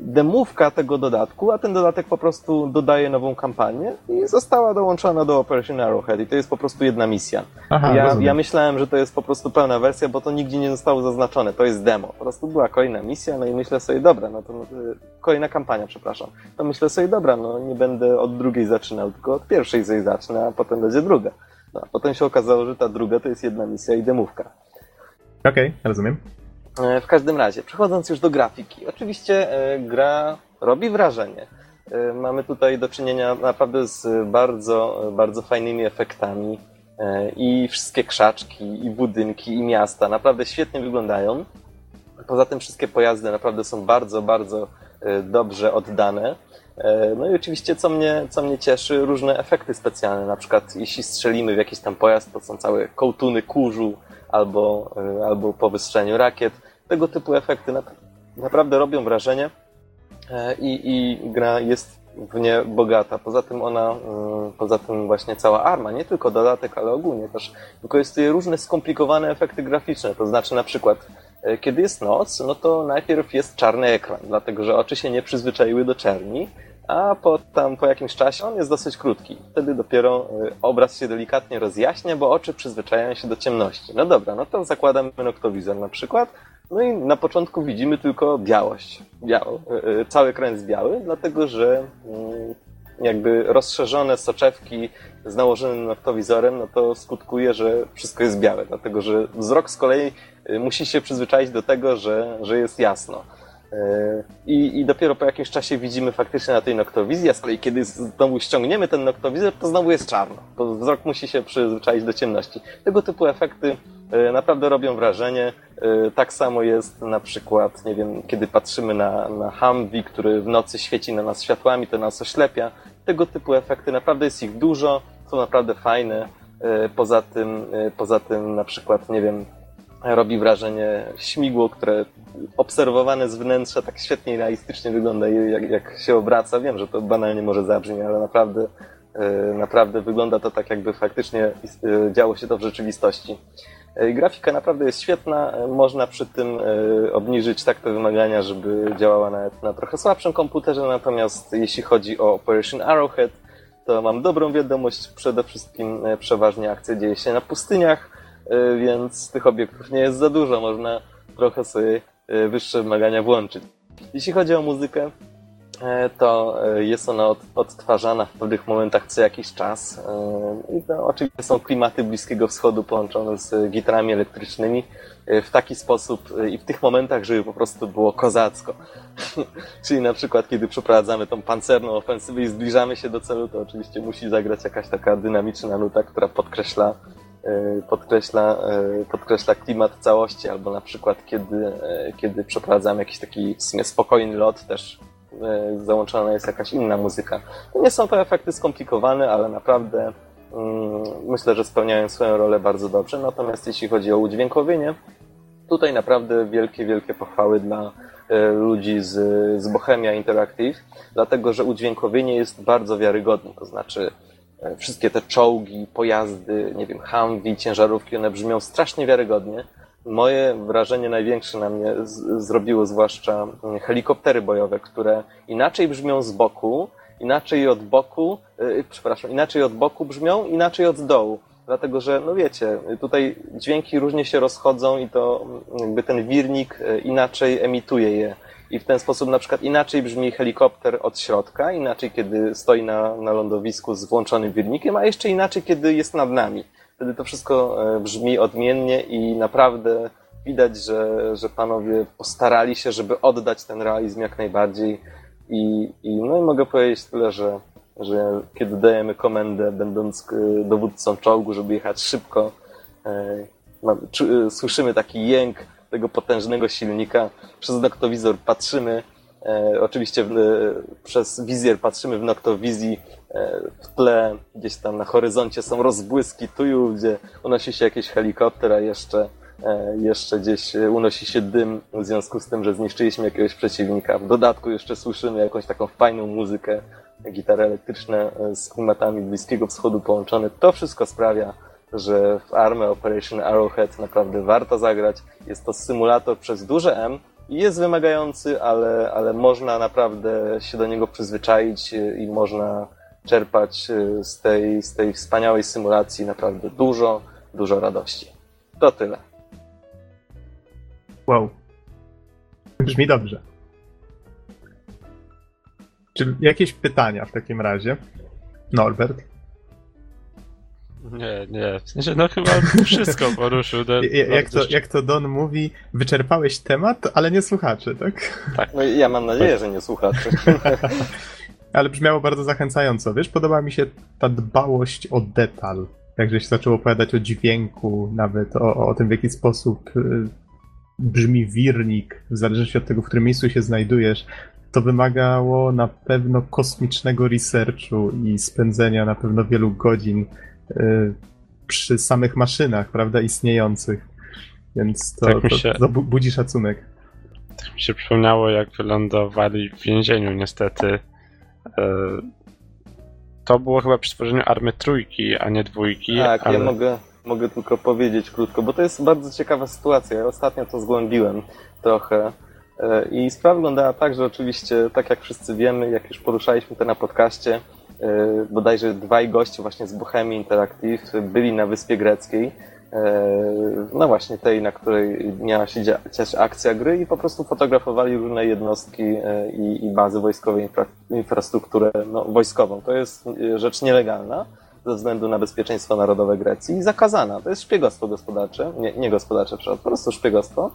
demówka tego dodatku, a ten dodatek po prostu dodaje nową kampanię i została dołączona do Operation Arrowhead i to jest po prostu jedna misja. Aha, ja, ja myślałem, że to jest po prostu pełna wersja, bo to nigdzie nie zostało zaznaczone, to jest demo. Po prostu była kolejna misja, no i myślę sobie, dobra, no to no, y, kolejna kampania, przepraszam. To myślę sobie, dobra, no nie będę od drugiej zaczynał, tylko od pierwszej sobie zacznę, a potem będzie druga. No, a potem się okazało, że ta druga to jest jedna misja i demówka. Okej, rozumiem. E, W każdym razie, przechodząc już do grafiki. Oczywiście e, gra robi wrażenie. E, Mamy tutaj do czynienia naprawdę z bardzo, bardzo fajnymi efektami. I wszystkie krzaczki, i budynki, i miasta naprawdę świetnie wyglądają. Poza tym wszystkie pojazdy naprawdę są bardzo, bardzo dobrze oddane. No i oczywiście, co mnie, co mnie cieszy, różne efekty specjalne. Na przykład, jeśli strzelimy w jakiś tam pojazd, to są całe kołtuny kurzu albo, albo po wystrzeniu rakiet. Tego typu efekty na- naprawdę robią wrażenie e, i, i gra jest w nie bogata. Poza tym ona, mm, poza tym właśnie cała arma, nie tylko dodatek, ale ogólnie też wykorzystuje różne skomplikowane efekty graficzne. To znaczy na przykład, e, kiedy jest noc, no to najpierw jest czarny ekran, dlatego że oczy się nie przyzwyczaiły do czerni, a po, tam, po jakimś czasie on jest dosyć krótki. Wtedy dopiero e, obraz się delikatnie rozjaśnia, bo oczy przyzwyczajają się do ciemności. No dobra, no to zakładamy noktowizor na przykład. No i na początku widzimy tylko białość. Biało. E, e, Cały jest biały, dlatego że mm, jakby rozszerzone soczewki z nałożonym noktowizorem, no to skutkuje, że wszystko jest białe, dlatego że wzrok z kolei y, musi się przyzwyczaić do tego, że, że jest jasno. Y, I, I dopiero po jakimś czasie widzimy faktycznie na tej noktowizji, a z kolei kiedy znowu ściągniemy ten noktowizor, to znowu jest czarno. To wzrok musi się przyzwyczaić do ciemności. Tego typu efekty y, naprawdę robią wrażenie. Y, Tak samo jest na przykład, nie wiem, kiedy patrzymy na, na Humvee, który w nocy świeci na nas światłami, to nas oślepia. Tego typu efekty, naprawdę jest ich dużo, są naprawdę fajne. Poza tym, poza tym na przykład, nie wiem, robi wrażenie śmigło, które obserwowane z wnętrza tak świetnie i realistycznie wygląda, jak, jak się obraca. Wiem, że to banalnie może zabrzmi, ale naprawdę, e, naprawdę wygląda to tak, jakby faktycznie e, działo się to w rzeczywistości. E, Grafika naprawdę jest świetna, można przy tym obniżyć tak te wymagania, żeby działała nawet na trochę słabszym komputerze, natomiast jeśli chodzi o Operation Arrowhead, to mam dobrą wiadomość, przede wszystkim przeważnie akcja dzieje się na pustyniach, więc tych obiektów nie jest za dużo, można trochę sobie e, wyższe wymagania włączyć. Jeśli chodzi o muzykę, e, to jest ona od, odtwarzana w pewnych momentach co jakiś czas. I to oczywiście są klimaty Bliskiego Wschodu połączone z gitarami elektrycznymi w taki sposób i w tych momentach, żeby po prostu było kozacko. *laughs* Czyli na przykład, kiedy przeprowadzamy tą pancerną ofensywę i zbliżamy się do celu, to oczywiście musi zagrać jakaś taka dynamiczna nuta, która podkreśla, podkreśla, e, podkreśla klimat całości, albo na przykład, kiedy, e, kiedy przeprowadzamy jakiś taki w sumie spokojny lot, też e, załączona jest jakaś inna muzyka. Nie są to efekty skomplikowane, ale naprawdę mm, myślę, że spełniają swoją rolę bardzo dobrze. Natomiast jeśli chodzi o udźwiękowienie, tutaj naprawdę wielkie, wielkie pochwały dla e, ludzi z, z Bohemia Interactive, dlatego że udźwiękowienie jest bardzo wiarygodne. To znaczy, e, wszystkie te czołgi, pojazdy, nie wiem, Humvee, ciężarówki, one brzmią strasznie wiarygodnie. Moje wrażenie największe na mnie z, zrobiło zwłaszcza mm, helikoptery bojowe, które inaczej brzmią z boku, inaczej od boku, yy, przepraszam, inaczej od boku brzmią, inaczej od dołu. Dlatego, że, no wiecie, tutaj dźwięki różnie się rozchodzą i to mm, jakby ten wirnik inaczej emituje je. I w ten sposób na przykład inaczej brzmi helikopter od środka, inaczej kiedy stoi na, na lądowisku z włączonym wirnikiem, a jeszcze inaczej kiedy jest nad nami. Wtedy to wszystko e, brzmi odmiennie i naprawdę widać, że, że panowie postarali się, żeby oddać ten realizm jak najbardziej. I, i no i mogę powiedzieć tyle, że, że kiedy dajemy komendę, będąc e, dowódcą czołgu, żeby jechać szybko, e, ma- czu- e, słyszymy taki jęk tego potężnego silnika. Przez noktowizor patrzymy, e, oczywiście w, e, przez wizjer patrzymy w noktowizji, e, w tle gdzieś tam na horyzoncie są rozbłyski tuju, gdzie unosi się jakiś helikopter, a jeszcze, e, jeszcze gdzieś unosi się dym w związku z tym, że zniszczyliśmy jakiegoś przeciwnika. W dodatku jeszcze słyszymy jakąś taką fajną muzykę, gitary elektryczne e, z klimatami Bliskiego Wschodu połączone. To wszystko sprawia, że w Armę Operation Arrowhead naprawdę warto zagrać. Jest to symulator przez duże M, jest wymagający, ale, ale można naprawdę się do niego przyzwyczaić i można czerpać z tej, z tej wspaniałej symulacji naprawdę dużo, dużo radości. To tyle. Wow. Brzmi dobrze. Czy jakieś pytania w takim razie? Norbert? Nie, nie. W sensie, no chyba wszystko poruszył. *laughs* No, jak, to, jak to Don mówi, wyczerpałeś temat, ale nie słuchaczy, tak? Tak. No ja mam nadzieję, że nie słuchaczy. *laughs* ale brzmiało bardzo zachęcająco. Wiesz, podoba mi się ta dbałość o detal. Jakże się zaczęło opowiadać o dźwięku, nawet o, o tym, w jaki sposób y, brzmi wirnik, w zależności od tego, w którym miejscu się znajdujesz. To wymagało na pewno kosmicznego researchu i spędzenia na pewno wielu godzin przy samych maszynach, prawda, istniejących. Więc to, tak to, się, to budzi szacunek. Tak mi się przypomniało, jak wylądowali w więzieniu, niestety. Y, to było chyba przy stworzeniu army trójki, a nie dwójki. Tak, ale... ja mogę, mogę tylko powiedzieć krótko, bo to jest bardzo ciekawa sytuacja. Ja ostatnio to zgłębiłem trochę. E, I sprawa wyglądała tak, że oczywiście, tak jak wszyscy wiemy, jak już poruszaliśmy to na podcaście, bodajże dwaj goście właśnie z Bohemii Interactive byli na Wyspie Greckiej, e, no właśnie tej, na której miała się dziać akcja gry i po prostu fotografowali różne jednostki i, i bazy wojskowe, infra, infrastrukturę no, wojskową. To jest rzecz nielegalna ze względu na bezpieczeństwo narodowe Grecji i zakazana. To jest szpiegostwo gospodarcze, nie, nie gospodarcze, przepraszam, po prostu szpiegostwo.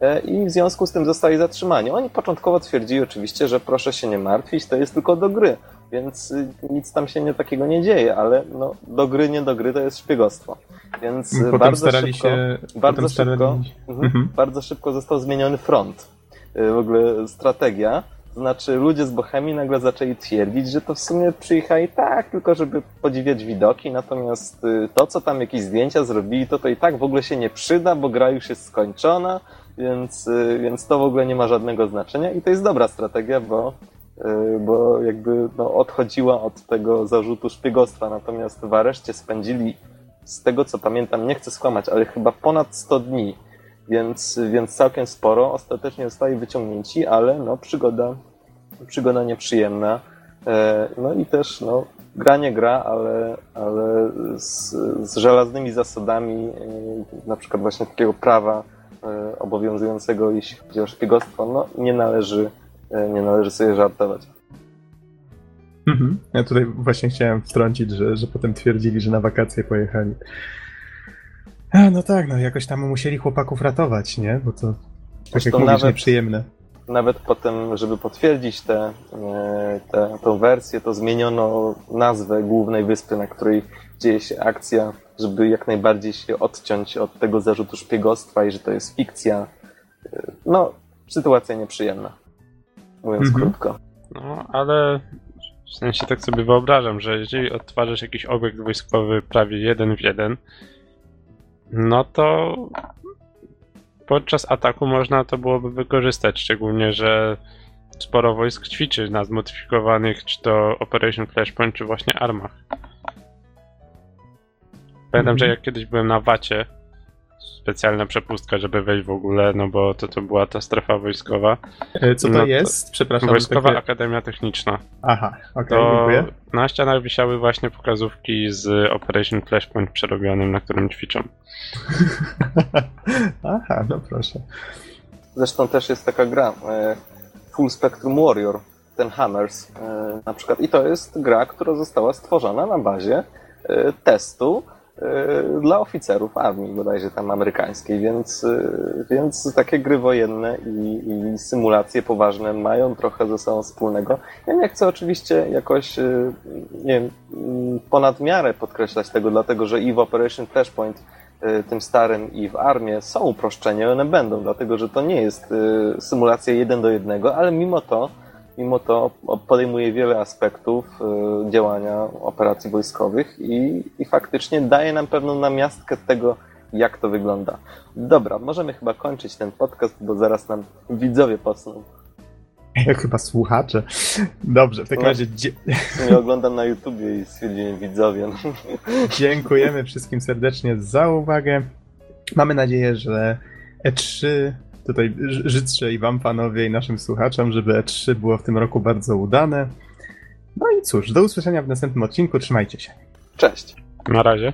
E, i w związku z tym zostali zatrzymani. Oni początkowo twierdzili oczywiście, że proszę się nie martwić, to jest tylko do gry, więc y, nic tam się nie, takiego nie dzieje, ale no, do gry, nie do gry to jest szpiegostwo. Więc y, potem bardzo szybko, się, bardzo, szybko mhm, mhm. bardzo szybko został zmieniony front. Y, w ogóle strategia. To znaczy ludzie z Bohemii nagle zaczęli twierdzić, że to w sumie przyjechali tak, tylko żeby podziwiać widoki, natomiast to, co tam jakieś zdjęcia zrobili, to to i tak w ogóle się nie przyda, bo gra już jest skończona, więc, więc to w ogóle nie ma żadnego znaczenia i to jest dobra strategia, bo, bo jakby no, odchodziła od tego zarzutu szpiegostwa, natomiast w areszcie spędzili, z tego co pamiętam, nie chcę skłamać, ale chyba ponad 100 dni, więc, więc całkiem sporo. Ostatecznie zostali wyciągnięci, ale no, przygoda, przygoda nieprzyjemna. E, no i też no, gra nie gra, ale, ale z, z żelaznymi zasadami, y, na przykład właśnie takiego prawa E, obowiązującego, jeśli chodzi o szpiegostwo, no nie należy, nie należy sobie żartować. Mhm. Ja tutaj właśnie chciałem wtrącić, że, że potem twierdzili, że na wakacje pojechali. A, no tak, no jakoś tam musieli chłopaków ratować, nie? Bo to tak jak mówisz, nawet, nieprzyjemne. Nawet potem, żeby potwierdzić tę e, te, te, wersję, to zmieniono nazwę głównej wyspy, na której dzieje się akcja żeby jak najbardziej się odciąć od tego zarzutu szpiegostwa i że to jest fikcja. No, sytuacja nieprzyjemna, mówiąc mhm. krótko. No, ale w sensie tak sobie wyobrażam, że jeżeli odtwarzasz jakiś obiekt wojskowy prawie jeden w jeden, no to podczas ataku można to byłoby wykorzystać, szczególnie, że sporo wojsk ćwiczy na zmodyfikowanych czy to Operation Flashpoint, czy właśnie armach. Pamiętam, mm -hmm. że jak kiedyś byłem na Wacie, specjalna przepustka, żeby wejść w ogóle, no bo to, to była ta strefa wojskowa. E, co to no jest? Przepraszam. Wojskowa takie... Akademia Techniczna. Aha, okej, okay, dziękuję. Na ścianach wisiały właśnie pokazówki z Operation Flashpoint przerobionym, na którym ćwiczą. *laughs* Aha, no proszę. Zresztą też jest taka gra, e, Full Spectrum Warrior, ten Hammers e, na przykład. I to jest gra, która została stworzona na bazie testu dla oficerów armii bodajże tam amerykańskiej, więc, e, więc takie gry wojenne i, i symulacje poważne mają trochę ze sobą wspólnego. Ja nie chcę oczywiście jakoś e, nie wiem, ponad miarę podkreślać tego, dlatego że i w Operation Flashpoint tym starym i w armii są uproszczenia, one będą, dlatego że to nie jest symulacja jeden do jednego, ale mimo to mimo to podejmuje wiele aspektów y, działania operacji wojskowych i, i faktycznie daje nam pewną namiastkę tego, jak to wygląda. Dobra, możemy chyba kończyć ten podcast, bo zaraz nam widzowie posną. *laughs* Chyba słuchacze. Dobrze, w takim no, razie. Oglądam na YouTubie i stwierdziłem widzowie. *laughs* Dziękujemy wszystkim serdecznie za uwagę. Mamy nadzieję, że E3 tutaj ży- życzę i wam panowie i naszym słuchaczom, żeby E3 było w tym roku bardzo udane. No i cóż, do usłyszenia w następnym odcinku, trzymajcie się. Cześć. Na razie.